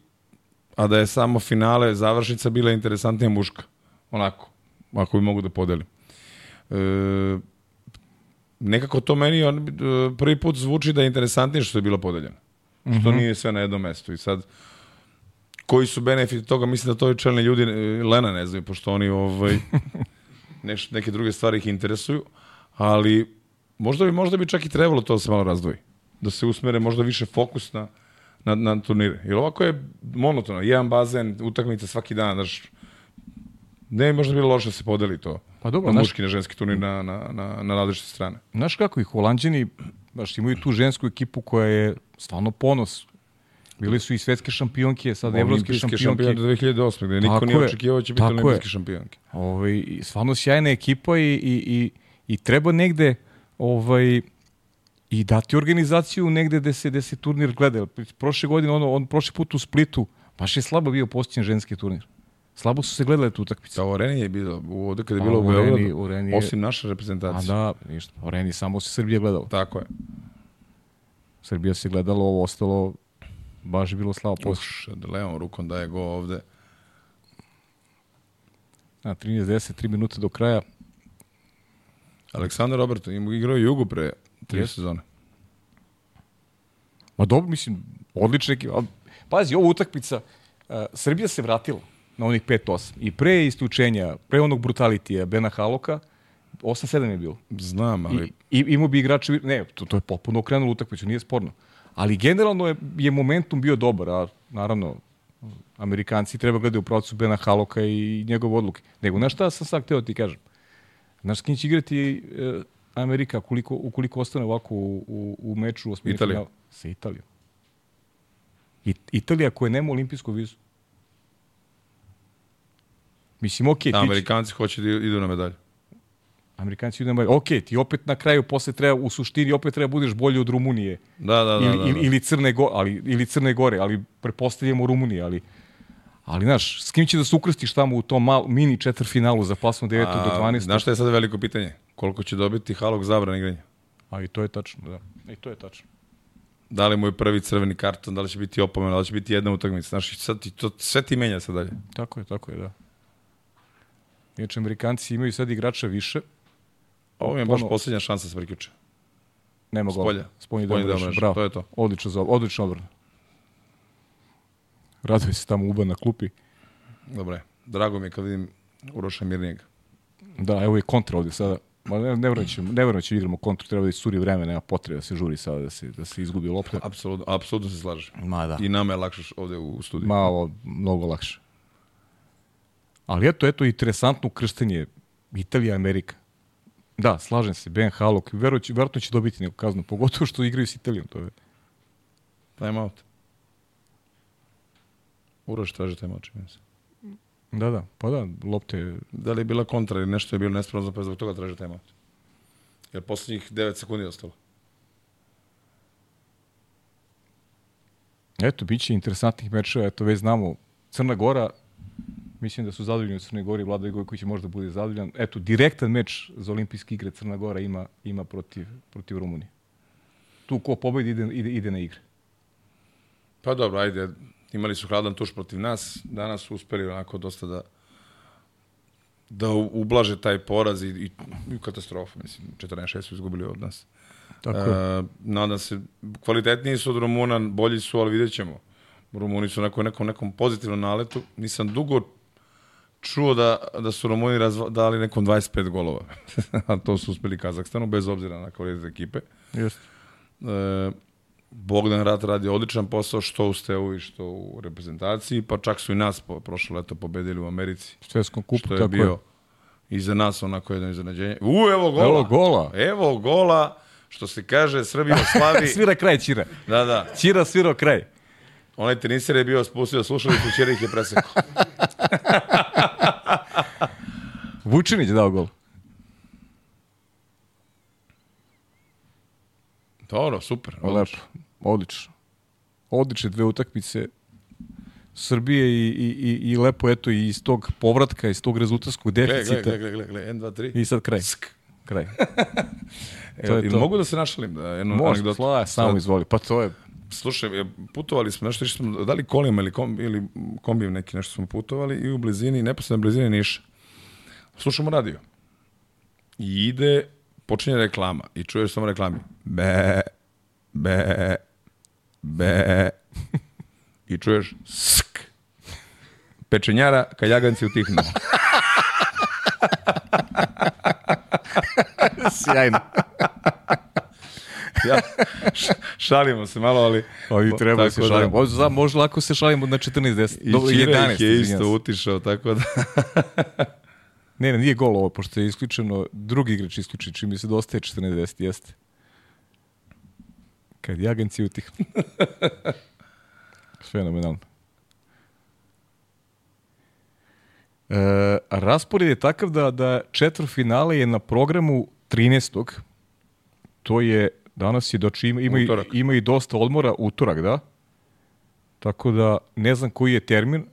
a da je samo finale, završnica bila interesantnija muška. Onako, ako bi mogu da podelim. E, nekako to meni on, e, prvi put zvuči da je interesantnije što je bilo podeljeno. Što nije sve na jednom mestu. I sad, koji su benefiti toga, mislim da to i čelni ljudi, e, Lena ne znaju, pošto oni ovaj, neš, neke druge stvari ih interesuju, ali možda bi, možda bi čak i trebalo to da se malo razdvoji. Da se usmere možda više fokus na, na, na turnire. Jer ovako je monotono. Jedan bazen, utakmica svaki dan, znaš, ne bi možda bilo loše da se podeli to. Pa dobro, na muški, na ženski turnir na, na, na, na različite strane. Znaš kako i Holandjani baš imaju tu žensku ekipu koja je stvarno ponos. Bili su i svetske šampionke, sad evropske Olimpijske šampionke. šampionke 2008. gde niko Tako nije je. očekivao da će biti olimpijske šampionke. Ovaj, i stvarno sjajna ekipa i, i, i, i treba negde ovaj, i dati organizaciju negde gde se, gde se turnir gleda. Prošle godine, ono, on prošli put u Splitu, baš je slabo bio postijen ženski turnir. Slabo su se gledale tu utakmice. Da, u Areni je bilo, ovde kada je Pa, bilo u Areni- Beogradu, je- osim naše A reprezentacije. da, ništa. U Areni samo se Srbija gledala. Tako je. Srbija se gledala, ovo ostalo baš je bilo slavo postijen. Uš, da levom rukom daje go ovde. Na 13-10, 3 minuta do kraja. Aleksandar Roberto, ima igrao Jugu pre tri Jest. sezone. Ma dobro, mislim, odlična ekipa. Ali, Pazi, ovo utakmica, uh, Srbija se vratila na onih 5-8. I pre istučenja, pre onog brutalitija Bena Haloka, 8-7 je bilo. Znam, ali... I, i imao bi igrače, ne, to, to je potpuno okrenulo utakmicu, nije sporno. Ali generalno je, je momentum bio dobar, a naravno, Amerikanci treba gledati u procesu Bena Haloka i njegove odluke. Nego, znaš šta sam sad hteo ti kažem? Znaš s kim će igrati e, Amerika koliko, ukoliko ostane ovako u, u, u meču osmini Italija. finala? Sa Italijom. I, Italija koja nema olimpijsku vizu. Mislim, okej, Da, ti, Amerikanci hoće da idu na medalju. Amerikanci idu na ok, ti opet na kraju posle treba, u suštini opet treba budeš bolji od Rumunije. Da, da, da. ili, da, da. ili, ili Crne Gore, ali ili Crne Gore, ali pretpostavljamo Rumunije, ali ali znaš, s kim će da se ukrstiš tamo u tom mal, mini četvrfinalu za plasman 9. do 12. Znaš šta je sad veliko pitanje? Koliko će dobiti Halok zabran igranja? A i to je tačno, da. I to je tačno. Da li mu je prvi crveni karton, da li će biti opomena, da li će biti jedna utakmica. Znaš, sad ti, to, sve ti menja sad dalje. Tako je, tako je, da. Inače, Amerikanci imaju sad igrača više, Ovo je baš posljednja šansa se priključe. nema gola. Spolja. Deo mreže, mreže, bravo. to je to. Odlično, odlično odbrana. Raduje se tamo Uba na klupi. Dobre, drago mi je kad vidim Uroša Mirnijega. Da, evo je kontra ovde sada. Ma ne, ne ćemo, ne ćemo igramo kontru, treba da iscuri vreme, nema potrebe da se žuri sada, da se, da se izgubi lopta. Apsolutno, apsolutno se slažem. Ma da. I nama je lakše ovde u studiju. Malo, mnogo lakše. Ali eto, eto, interesantno ukrštanje Italija, Amerika. Da, slažem se, Ben Halok, verovatno će, verovatno će dobiti neku kaznu, pogotovo što igraju s Italijom. To je. Time out. Uroš traži time out, čini mi se. Da, da, pa da, lopte, Da li je bila kontra ili nešto je bilo nespravno, pa je zbog toga traži time out. Jer poslednjih 9 sekundi je ostalo. eto, bit će interesantnih mečeva, eto, već znamo, Crna Gora, mislim da su zadovoljni u Crnoj Gori, Vlada Gojković će možda bude zadovoljan. Eto, direktan meč za olimpijske igre Crna Gora ima, ima protiv, protiv Rumunije. Tu ko pobedi ide, ide, ide na igre. Pa dobro, ajde, imali su hladan tuš protiv nas, danas su uspeli onako dosta da da ublaže taj poraz i, i, i katastrofu, mislim, 14-6 su izgubili od nas. Tako je. E, nadam se, kvalitetniji su od Rumuna, bolji su, ali vidjet ćemo. Rumuni su onako nekom, nekom pozitivnom naletu. Nisam dugo čuo da, da su Rumuni razva, dali nekom 25 golova. A to su uspeli Kazahstanu, bez obzira na kvalitet ekipe. Jeste. E, Bogdan Rat radi odličan posao što u Stevu i što u reprezentaciji, pa čak su i nas po, prošlo leto pobedili u Americi. Svetskom kupu, Što je tako bio je. i za nas onako jedno iznenađenje. U, evo gola! Evo gola. Evo gola, što se kaže, Srbija slavi. Svira kraj Ćira. da, da. Ćira svirao kraj. Onaj teniser je bio spustio slušalicu, Čerik je presekao. Vučinić dao gol. Dobro, super. Lepo. Odlično. Odlične dve utakmice Srbije i, i, i, i lepo eto i iz tog povratka, iz tog rezultatskog Gle, deficita. gle, gle, gle, gle, 1, 2, 3. I sad kraj. Kraj. E, to je to. mogu da se našalim? Da, jednu Može, anegdotu? slaja, samo izvoli. Pa to je, Slušaj, e, putovali smo nešto, što smo, da li kolima ili, kom, ili kombijem neki nešto smo putovali i u blizini, neposredno blizini Niša. Slušamo radio. I ide, počinje reklama i čuješ samo reklami. Be, be, be. I čuješ sk. Pečenjara kad jaganci utihnu. sjajno. ja, šalimo se malo, ali... Ali treba da se da- šalimo. Može, za- može lako se šalimo na 14-10. I Do, Ćira 11, ih je isto utišao, tako da... Ne, ne, nije gol ovo, pošto je isključeno, drugi igrač isključen, čim mi se dostaje 14-10, jeste. Kad jaganci utihnu. Fenomenalno. E, raspored je takav da, da četvrfinale je na programu 13. To je, danas je, doći ima, ima, Utorak. ima i dosta odmora, utorak, da? Tako da, ne znam koji je termin,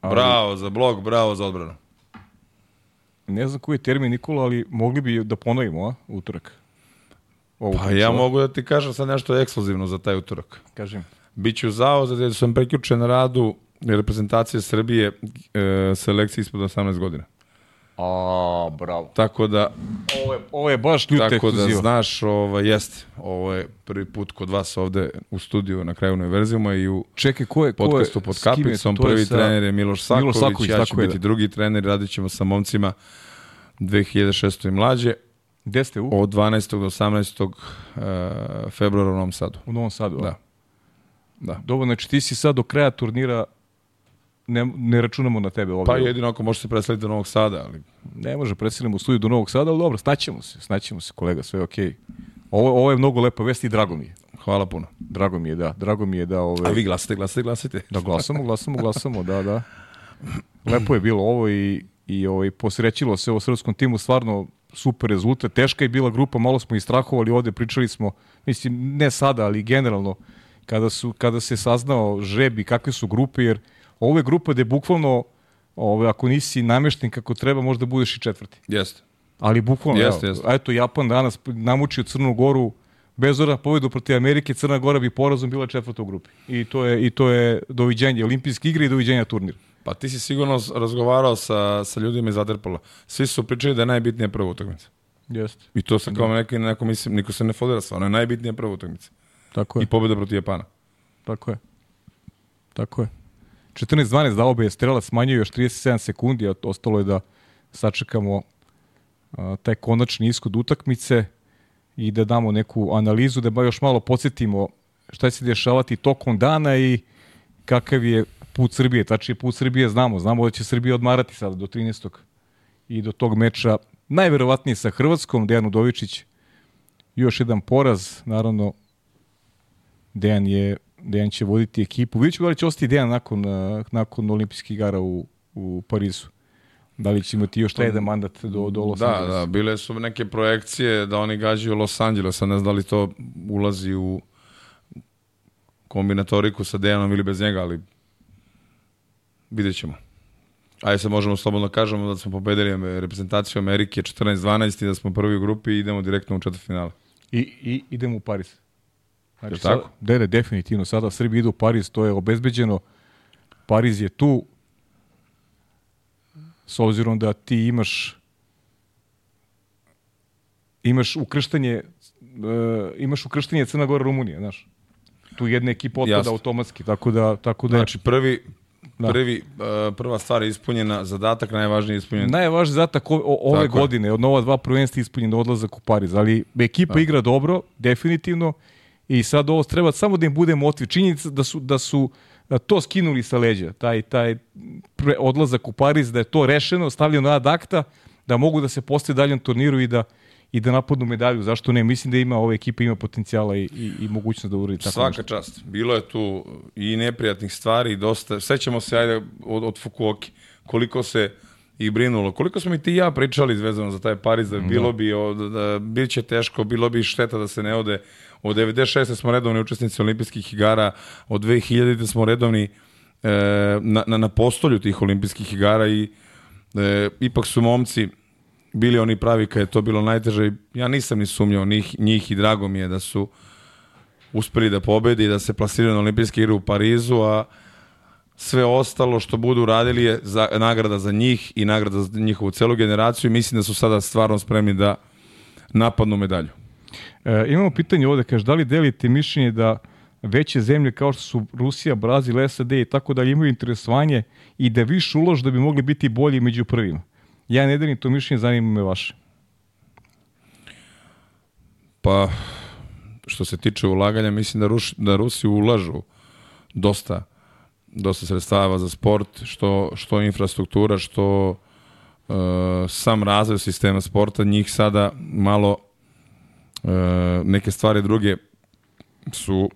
ali- Bravo za blog, bravo za odbranu. Ne znam koji je termin, Nikola, ali mogli bi da ponovimo, a? Utorak. Ovu Pa ja mogu da ti kažem sad nešto ekskluzivno za taj utorak. Kažem. Biću zao zato jer sam preključen na radu reprezentacije Srbije e, selekcije ispod 18 godina. A, bravo. Tako da, Ovo je, ovo je baš ljuta tako da znaš, ovaj, jeste, ovo je prvi put kod vas ovde u studiju na kraju univerzuma i u Čekaj, ko je, ko je, podcastu pod kapicom. Prvi sa- trener je Miloš Saković, Miloš Saković, ja ću biti da. drugi trener, radit ćemo sa momcima 2006. i mlađe Gde ste u? od 12. do 18. Uh, februara u Novom Sadu. U Novom Sadu. Da. Da. Dobro, znači ti si sad do kraja turnira ne, ne računamo na tebe ovdje. Pa jedino ako možete preseliti do Novog Sada, ali Ne može, preselimo u studiju do Novog Sada, ali dobro, snaćemo se, snaćemo se, kolega, sve je okej. Ovo, ovo je mnogo lepa vest i drago mi je. hvala puno. Drago mi je, da. Drago mi je da... Ove, A vi glasate, glasate, glasate. Da glasamo, glasamo, glasamo, da, da. Lepo je bilo ovo i, i ovaj, posrećilo se ovo srpskom timu, stvarno super rezultat. Teška je bila grupa, malo smo i strahovali ovde, pričali smo, mislim, ne sada, ali generalno, kada, su, kada se saznao žreb i kakve su grupe, jer ovo je grupa gde bukvalno, ove, ako nisi namešten kako treba, možda budeš i četvrti. Jeste. Ali bukvalno, Jeste, evo, jeste. eto, Japan danas namučio Crnu Goru, bez ora pobedu protiv Amerike, Crna Gora bi porazom bila četvrta u grupi. I to je, i to je doviđenje olimpijske igre i doviđenja turnira. Pa ti si sigurno razgovarao sa, sa ljudima iz Aderpola. Svi su pričali da je najbitnija prva utakmica. Jeste. I to se kao neki, neko mislim, niko se ne fodera stvarno, je najbitnija prva utakmica. Tako je. I pobjeda protiv Japana. Tako je. Tako je. 14-12 da obe je strela smanjio još 37 sekundi, a ostalo je da sačekamo a, taj konačni ishod utakmice i da damo neku analizu, da ba još malo podsjetimo šta će se dešavati tokom dana i kakav je put Srbije. Tačnije put Srbije znamo. Znamo da će Srbija odmarati sada do 13. i do tog meča najverovatnije sa Hrvatskom, Dejan Udovičić još jedan poraz, naravno Dejan je Dejan će voditi ekipu. Vidjet ćemo da li će ostati Dejan nakon, uh, nakon olimpijskih igara u, u Parizu. Da li će imati još taj jedan mandat do, do Los Da, Angelesa. da, bile su neke projekcije da oni gađaju Los Angeles, a ne znam da li to ulazi u kombinatoriku sa Dejanom ili bez njega, ali vidjet ćemo. Ajde se možemo slobodno kažemo da smo pobedili reprezentaciju Amerike 14-12 i da smo prvi u grupi i idemo direktno u četvrtfinale. I, I idemo u Pariz. Znači, sada, tako? Da, da, definitivno. Sada Srbi idu u Pariz, to je obezbeđeno. Pariz je tu. S obzirom da ti imaš imaš ukrštanje uh, imaš ukrštanje Crna Gora Rumunija, znaš. Tu jedna ekipa otpada Jasno. automatski, tako da tako da Znači prvi, Da. prvi uh, prva stvar je ispunjena, zadatak najvažniji je ispunjen. Najvažniji zadatak o, ove Tako godine, od nova dva prvenstva ispunjen odlazak u Pariz, ali ekipa igra dobro, definitivno, i sad ovo treba samo da im bude motiv. Činjenica da su, da su a, to skinuli sa leđa, taj, taj pre, odlazak u Pariz, da je to rešeno, stavljeno ad akta, da mogu da se postoje daljem turniru i da i da napadnu medalju. Zašto ne? Mislim da ima ova ekipa ima potencijala i, i, i mogućnost da uradi tako Svaka nešto. čast. Bilo je tu i neprijatnih stvari i dosta. Sećamo se ajde od, od Fukuoki. Koliko se i brinulo. Koliko smo i ti i ja pričali vezano za taj Pariz, da bilo bi, od, da, bit će teško, bilo bi šteta da se ne ode. Od 96. smo redovni učesnici olimpijskih igara, od 2000. smo redovni e, na, na, na postolju tih olimpijskih igara i e, ipak su momci bili oni pravi kad je to bilo najteže. Ja nisam ni sumnjao njih, njih i drago mi je da su uspeli da pobedi i da se plasiraju na olimpijske igre u Parizu, a sve ostalo što budu radili je za, nagrada za njih i nagrada za njihovu celu generaciju i mislim da su sada stvarno spremni da napadnu medalju. E, imamo pitanje ovde, kaže, da li delite mišljenje da veće zemlje kao što su Rusija, Brazil, SAD i tako dalje imaju interesovanje i da više ulož da bi mogli biti bolji među prvima? Ja ne delim to mišljenje, zanima me vaše. Pa, što se tiče ulaganja, mislim da, Ruš, da Rusi ulažu dosta, dosta sredstava za sport, što, što infrastruktura, što uh, sam razvoj sistema sporta, njih sada malo uh, neke stvari druge su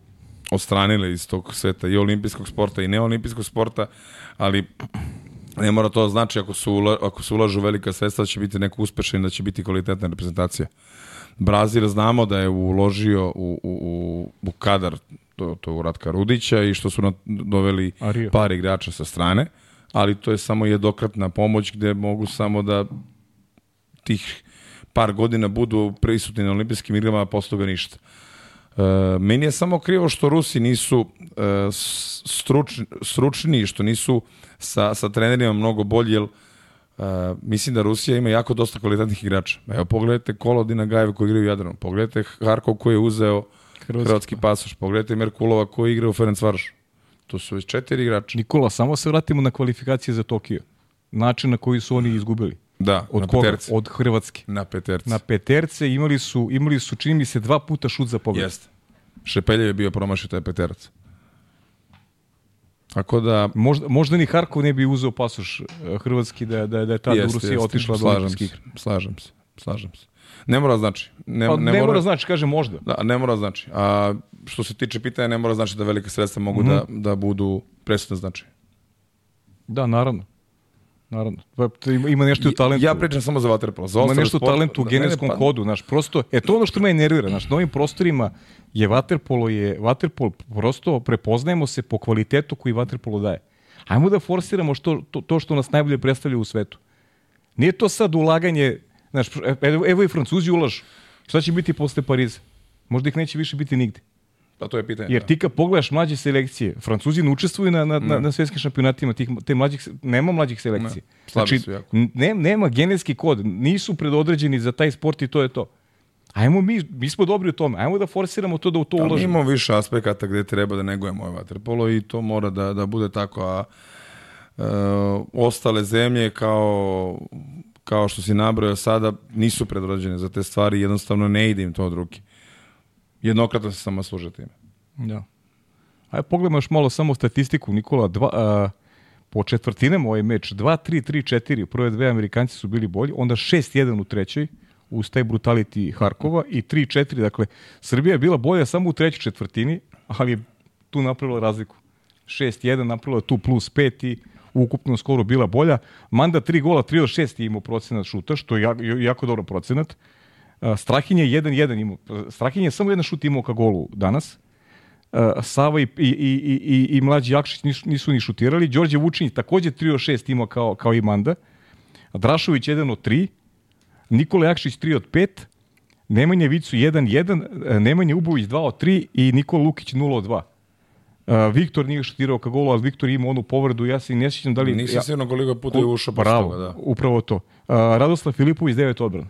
ostranile iz tog sveta i olimpijskog sporta i neolimpijskog sporta, ali ne mora to znači ako su, ula, ako se ulažu velika sredstva da će biti neko uspešan i da će biti kvalitetna reprezentacija. Brazil znamo da je uložio u, u, u, u kadar to, to u Ratka Rudića i što su na, doveli Ario. par igrača sa strane, ali to je samo jednokratna pomoć gde mogu samo da tih par godina budu prisutni na olimpijskim igrama, a posle toga ništa. E, meni je samo krivo što Rusi nisu e, stručni, stručni, što nisu sa, sa trenerima mnogo bolji, jer Uh, mislim da Rusija ima jako dosta kvalitetnih igrača. Evo, pogledajte Kolodina Gajeva koji igraju u Jadranu, pogledajte Harkov koji je uzeo hrvatski, hrvatski pasoš, pogledajte Merkulova koji igra u Ferencvarošu. To su već četiri igrača. Nikola, samo se vratimo na kvalifikacije za Tokio. Način na koji su oni izgubili. Da, Od na koga? peterce. Od Hrvatske. Na peterce. Na peterce imali su, imali su, čini mi se, dva puta šut za pogled. Jeste. Šepeljev je bio promašio taj peterac. Tako da... Možda, možda ni Harkov ne bi uzeo pasoš eh, hrvatski da, da, da je tada jeste, Rusija jeste. otišla do slažem olimpijskih slažem se, slažem se. Ne mora znači. Ne, Pa, ne, ne mora znači, kaže možda. Da, ne mora znači. A što se tiče pitanja, ne mora znači da velike sredstva mogu Mhm. da, da budu presudne znači. Da, naravno. Naravno. Pa, Ima, nešto u talentu. Ja pričam samo za vaterpolo. Za Ima nešto u talentu u Ne, ne, genetskom pa- kodu, znaš, prosto, e to ono što me nervira, znaš, na ovim prostorima je vaterpolo, je vaterpolo, prosto prepoznajemo se po kvalitetu koji vaterpolo daje. Ajmo da forsiramo što, to, to što nas najbolje predstavlja u svetu. Nije to sad ulaganje, znaš, evo, evo i Francuzi ulažu. Šta će biti posle Pariza? Možda ih neće više biti nigde. Pa to je pitanje. Jer da. ti kad pogledaš mlađe selekcije, Francuzi ne učestvuju na, na, na, na svetskim šampionatima, tih, te mlađih, nema mlađih selekcije. slabi znači, su jako. ne, nema genetski kod, nisu predodređeni za taj sport i to je to. Ajmo mi, mi smo dobri u tome, ajmo da forsiramo to da u to ulažemo. imamo više aspekata gde treba da negujemo ovaj vaterpolo i to mora da, da bude tako, a e, ostale zemlje kao, kao što si nabrojao sada nisu predrođene za te stvari, jednostavno ne ide im to od ruke. Jednokratno se samo služe time. Da. Ajde pogledamo još malo samo statistiku, Nikola, dva, a, po četvrtinama ovaj meč, 2-3, 3-4, prve dve Amerikanci su bili bolji, onda 6-1 u trećoj, uz taj brutality Harkova i 3-4, dakle, Srbija je bila bolja samo u trećoj četvrtini, ali je tu napravila razliku. 6-1 napravila tu plus 5 i ukupno skoro bila bolja. Manda 3 gola, 3 od 6 je imao procenat šuta, što je jako, jako dobro procenat. A, Strahin je 1-1 imao. Strahin je samo jedan šut imao ka golu danas. Sava i, i, i, i, i mlađi Jakšić nisu, nisu ni šutirali. Đorđe Vučinić takođe 3 od 6 imao kao, kao i Manda. Drašović 1 od 3. Nikola Jakšić 3 od 5. Nemanja Vicu 1-1. Nemanja Ubović 2 od 3 i Nikola Lukić 0 od 2. Uh, Viktor nije šutirao ka golu, ali Viktor ima onu povredu. Ja se i ne sjećam da li... Nisam ja, sigurno koliko puta je ušao posle toga, da. upravo to. Uh, Radoslav Filipović 9 odbrana.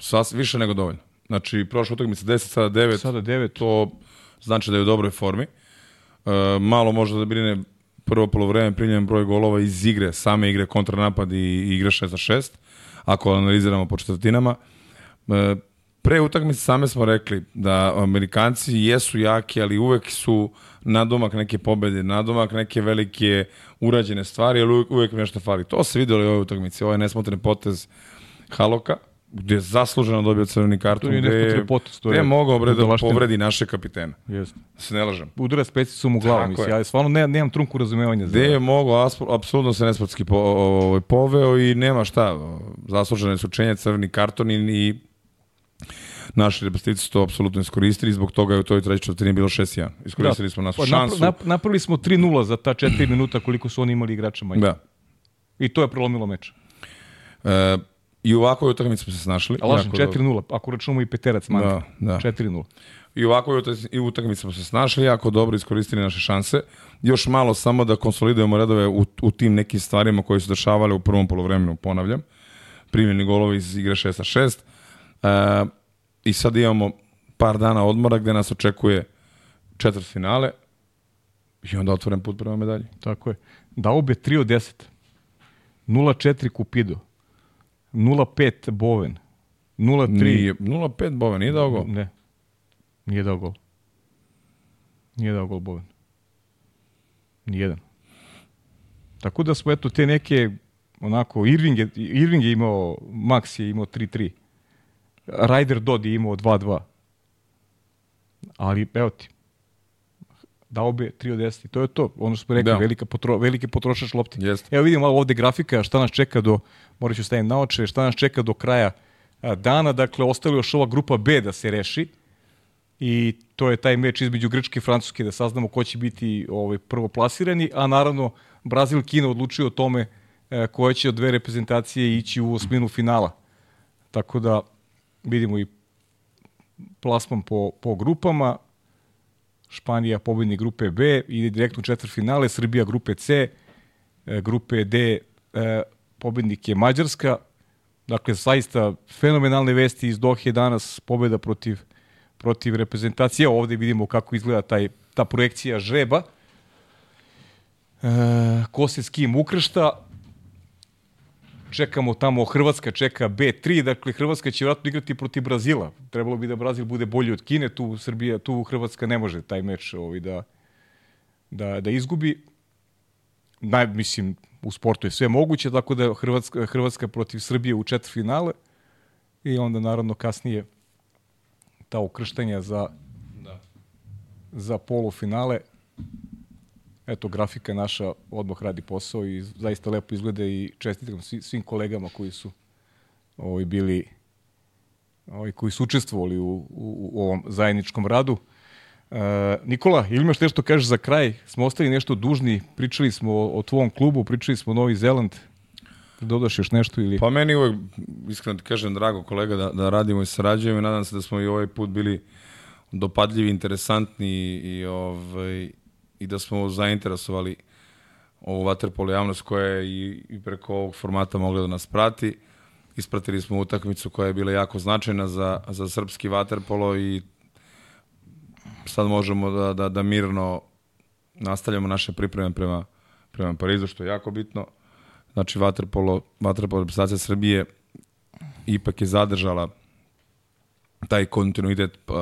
Sas, više nego dovoljno. Znači, prošla utakmica 10, sada 9. Sada 9. to znači da je u dobroj formi. E, malo može da brine prvo polovreme primljen broj golova iz igre, same igre, kontranapad i, i igre 6 za 6, ako analiziramo po četvrtinama. E, pre utakmice same smo rekli da Amerikanci jesu jaki, ali uvek su nadomak neke pobede, nadomak neke velike urađene stvari, ali uvek, uvek nešto fali. To se videlo i u ovoj utakmici, ovaj nesmotren potez Haloka, gde je zasluženo dobio crveni karton, gde je, gde je je mogao bre da povredi naše kapitena. Jeste. Da se ne lažem. Udara s pecicom u glavu, mislim. je. Ja stvarno ne, nemam trunku razumevanja. Gde je mogao, apsolutno se nesportski po, o, o, poveo i nema šta. Zaslužene su čenje, crveni karton i, i naši reprezentativci su to apsolutno iskoristili, zbog toga je u toj trećoj četvrtini bilo 6-1. Iskoristili smo našu Pa, šansu. napra- nap- napravili smo 3-0 za ta 4 minuta koliko su oni imali igrača manje. Da. I to je prelomilo meč. E, I u ovakvoj utakmici smo se snašli. A lažem, Jako dobro. 4-0, ako računamo i peterac manje. Da, da. 4-0. I u ovakvoj utakmici- smo se snašli, jako dobro iskoristili naše šanse. Još malo samo da konsolidujemo redove u, u tim nekim stvarima koje su dešavale u prvom polovremenu, ponavljam. Primljeni golovi iz igre 6 sa 6. E, I sad imamo par dana odmora gde nas očekuje četvrt finale i onda otvoren put prema medalji. Tako je. Daube 3 od 10. 0-4 Kupido. 0-5 Boven. 0-3... Nije, 0-5 Bove, nije dao gol. Ne. Nije dao gol. Nije dao gol Boven. Nijedan. Tako da smo eto te neke onako Irving je, Irving je imao Max je imao 3-3. Ryder Dodd je imao 2-2. Ali evo ti. Dao bi 3 od 10. I to je to. Ono što smo rekli, Da. velika potro, veliki potrošač lopti. Jeste. Evo vidimo malo ovde grafika, šta nas čeka do, morat ću na oče, šta nas čeka do kraja dana. Dakle, ostala je još ova grupa B da se reši i to je taj meč između Grčke i Francuske da saznamo ko će biti ovaj, prvo plasirani, a naravno Brazil Kina odlučuju o tome e, koja će od dve reprezentacije ići u osminu finala. Tako da vidimo i plasman po, po grupama. Španija pobednik grupe B, ide direktno u četvrtfinale, Srbija grupe C, e, grupe D, e, pobednik je Mađarska. Dakle, zaista fenomenalne vesti iz Dohe danas, pobeda protiv, protiv reprezentacije. Ovde vidimo kako izgleda taj, ta projekcija žreba. E, ko se s kim ukršta, čekamo tamo, Hrvatska čeka B3, dakle Hrvatska će vratno igrati protiv Brazila. Trebalo bi da Brazil bude bolji od Kine, tu Srbija, tu Hrvatska ne može taj meč ovaj, da, da, da izgubi. Naj, mislim, u sportu je sve moguće, tako da Hrvatska, Hrvatska protiv Srbije u četvrfinale i onda naravno kasnije ta ukrštanja za, da. za polufinale eto, grafika naša odmah radi posao i zaista lepo izgleda i čestitam svim kolegama koji su ovaj, bili ovaj, koji su učestvovali u, u, u ovom zajedničkom radu. E, Nikola, ili imaš nešto kažeš za kraj? Smo ostali nešto dužni, pričali smo o, o tvom klubu, pričali smo o Novi Zeland. Dodaš još nešto ili... Pa meni uvek, iskreno ti kažem, drago kolega, da, da radimo i sarađujemo i nadam se da smo i ovaj put bili dopadljivi, interesantni i, ovaj, i da smo zainteresovali ovu vaterpolo javnost koja je i, i preko ovog formata mogla da nas prati. Ispratili smo utakmicu koja je bila jako značajna za, za srpski vaterpolo i sad možemo da, da, da mirno nastavljamo naše pripreme prema, prema Parizu, što je jako bitno. Znači, vaterpolo, vaterpolo reprezentacija Srbije ipak je zadržala taj kontinuitet uh,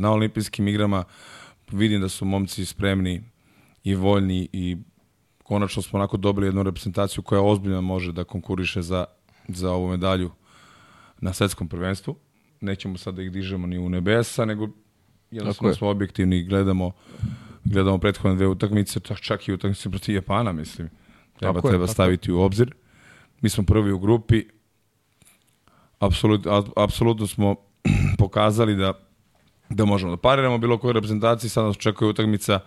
na olimpijskim igrama. Vidim da su momci spremni i voljni i konačno smo onako dobili jednu reprezentaciju koja ozbiljno može da konkuriše za, za ovu medalju na svetskom prvenstvu. Nećemo sad da ih dižemo ni u nebesa, nego jednostavno smo objektivni i gledamo, gledamo prethodne dve utakmice, čak i utakmice protiv Japana, mislim. Treba, tako treba je, staviti u obzir. Mi smo prvi u grupi, Apsolut, apsolutno smo pokazali da da možemo da pariramo bilo koje reprezentacije, sad nas očekuje utakmica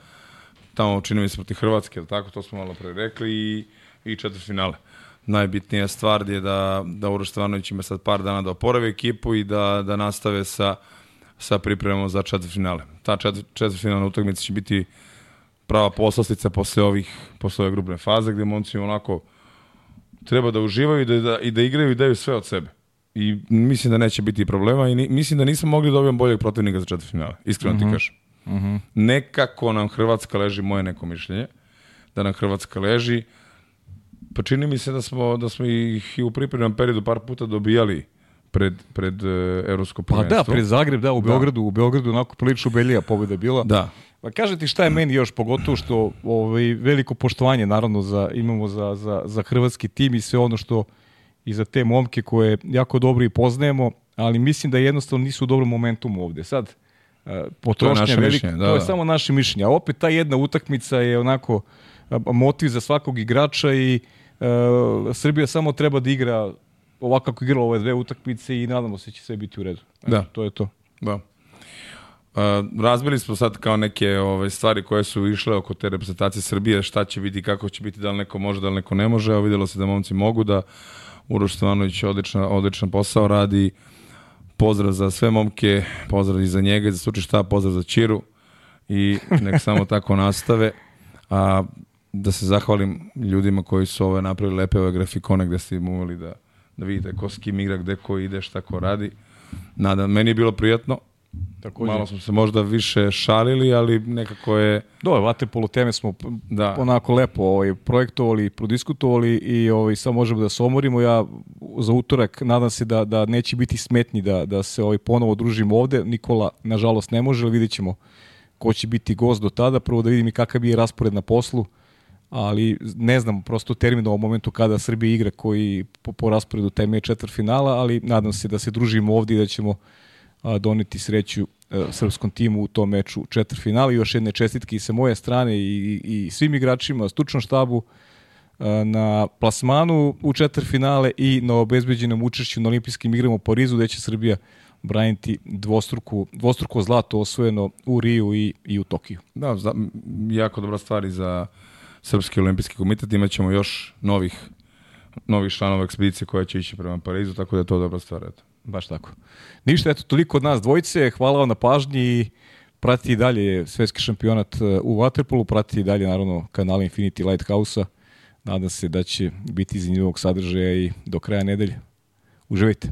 tamo čini mi se protiv Hrvatske, ili tako, to smo malo pre rekli, i, i finale. Najbitnija stvar je da, da Uroš Stevanović ima sad par dana da oporavi ekipu i da, da nastave sa, sa pripremom za finale. Ta četvrtfinalna utakmica će biti prava poslastica posle ovih posle ove grupne faze gde momci onako treba da uživaju i da, da, i da igraju i daju sve od sebe. I mislim da neće biti problema i ni, mislim da nismo mogli da dobijemo boljeg protivnika za četvrtfinale. Iskreno mm -hmm. ti mhm. kažem. Mm -hmm. Nekako nam Hrvatska leži, moje neko mišljenje, da nam Hrvatska leži. Pa čini mi se da smo, da smo ih i u pripremnom periodu par puta dobijali pred, pred uh, Evropsko prvenstvo. Pa da, pred Zagreb, da, u da. Beogradu, u Beogradu onako prilično belija pobjeda bila. Da. Pa kaže ti šta je meni još, pogotovo što ovaj, veliko poštovanje naravno za, imamo za, za, za hrvatski tim i sve ono što i za te momke koje jako dobro i poznajemo, ali mislim da jednostavno nisu u dobrom momentumu ovde. Sad, potrošnja to je velika, da, to je da. samo naše mišljenje. A opet ta jedna utakmica je onako motiv za svakog igrača i uh, Srbija samo treba da igra ovako kako igrala ove dve utakmice i nadamo se da će sve biti u redu. Da. To je to. Da. Uh, razbili smo sad kao neke ove stvari koje su išle oko te reprezentacije Srbije, šta će biti, kako će biti, da li neko može, da li neko ne može. Evo videlo se da momci mogu da Uroš Stevanović odličan, odličan posao radi. Pozdrav za sve momke, pozdrav i za njega, za slučaj šta, pozdrav za Čiru i nek samo tako nastave. A da se zahvalim ljudima koji su ove napravili lepe ove grafikone gde ste imali da, da vidite ko s kim igra, gde ko ide, šta ko radi. Nadam, meni je bilo prijatno, Takođe. Malo smo se možda više šalili, ali nekako je... Dobar, vaterpolo teme smo da. onako lepo ovaj, projektovali, prodiskutovali i ovaj, sad možemo da se omorimo. Ja za utorak nadam se da, da neće biti smetni da, da se ovaj, ponovo družimo ovde. Nikola, nažalost, ne može, ali vidjet ćemo ko će biti gost do tada. Prvo da vidim i kakav je raspored na poslu, ali ne znam prosto termin u ovom momentu kada Srbija igra koji po, po rasporedu taj meč finala, ali nadam se da se družimo ovde i da ćemo a, doneti sreću a, e, srpskom timu u tom meču četvrtfinala. Još jedne čestitke i sa moje strane i, i, i svim igračima, stručnom štabu a, na plasmanu u četvrtfinale i na obezbeđenom učešću na olimpijskim igrama u Parizu gde će Srbija braniti dvostruku, dvostruko zlato osvojeno u Riju i, i u Tokiju. Da, za, jako dobra stvar i za Srpski olimpijski komitet. Imaćemo još novih, novih članova ekspedicije koja će ići prema Parizu, tako da je to dobra stvar. Eto. Baš tako. Ništa, eto, toliko od nas dvojice. Hvala vam na pažnji i prati i dalje svetski šampionat uh, u Waterpolu, prati i dalje, naravno, kanal Infinity Lighthouse-a Nadam se da će biti zanimljivog sadržaja i do kraja nedelje. Uživajte.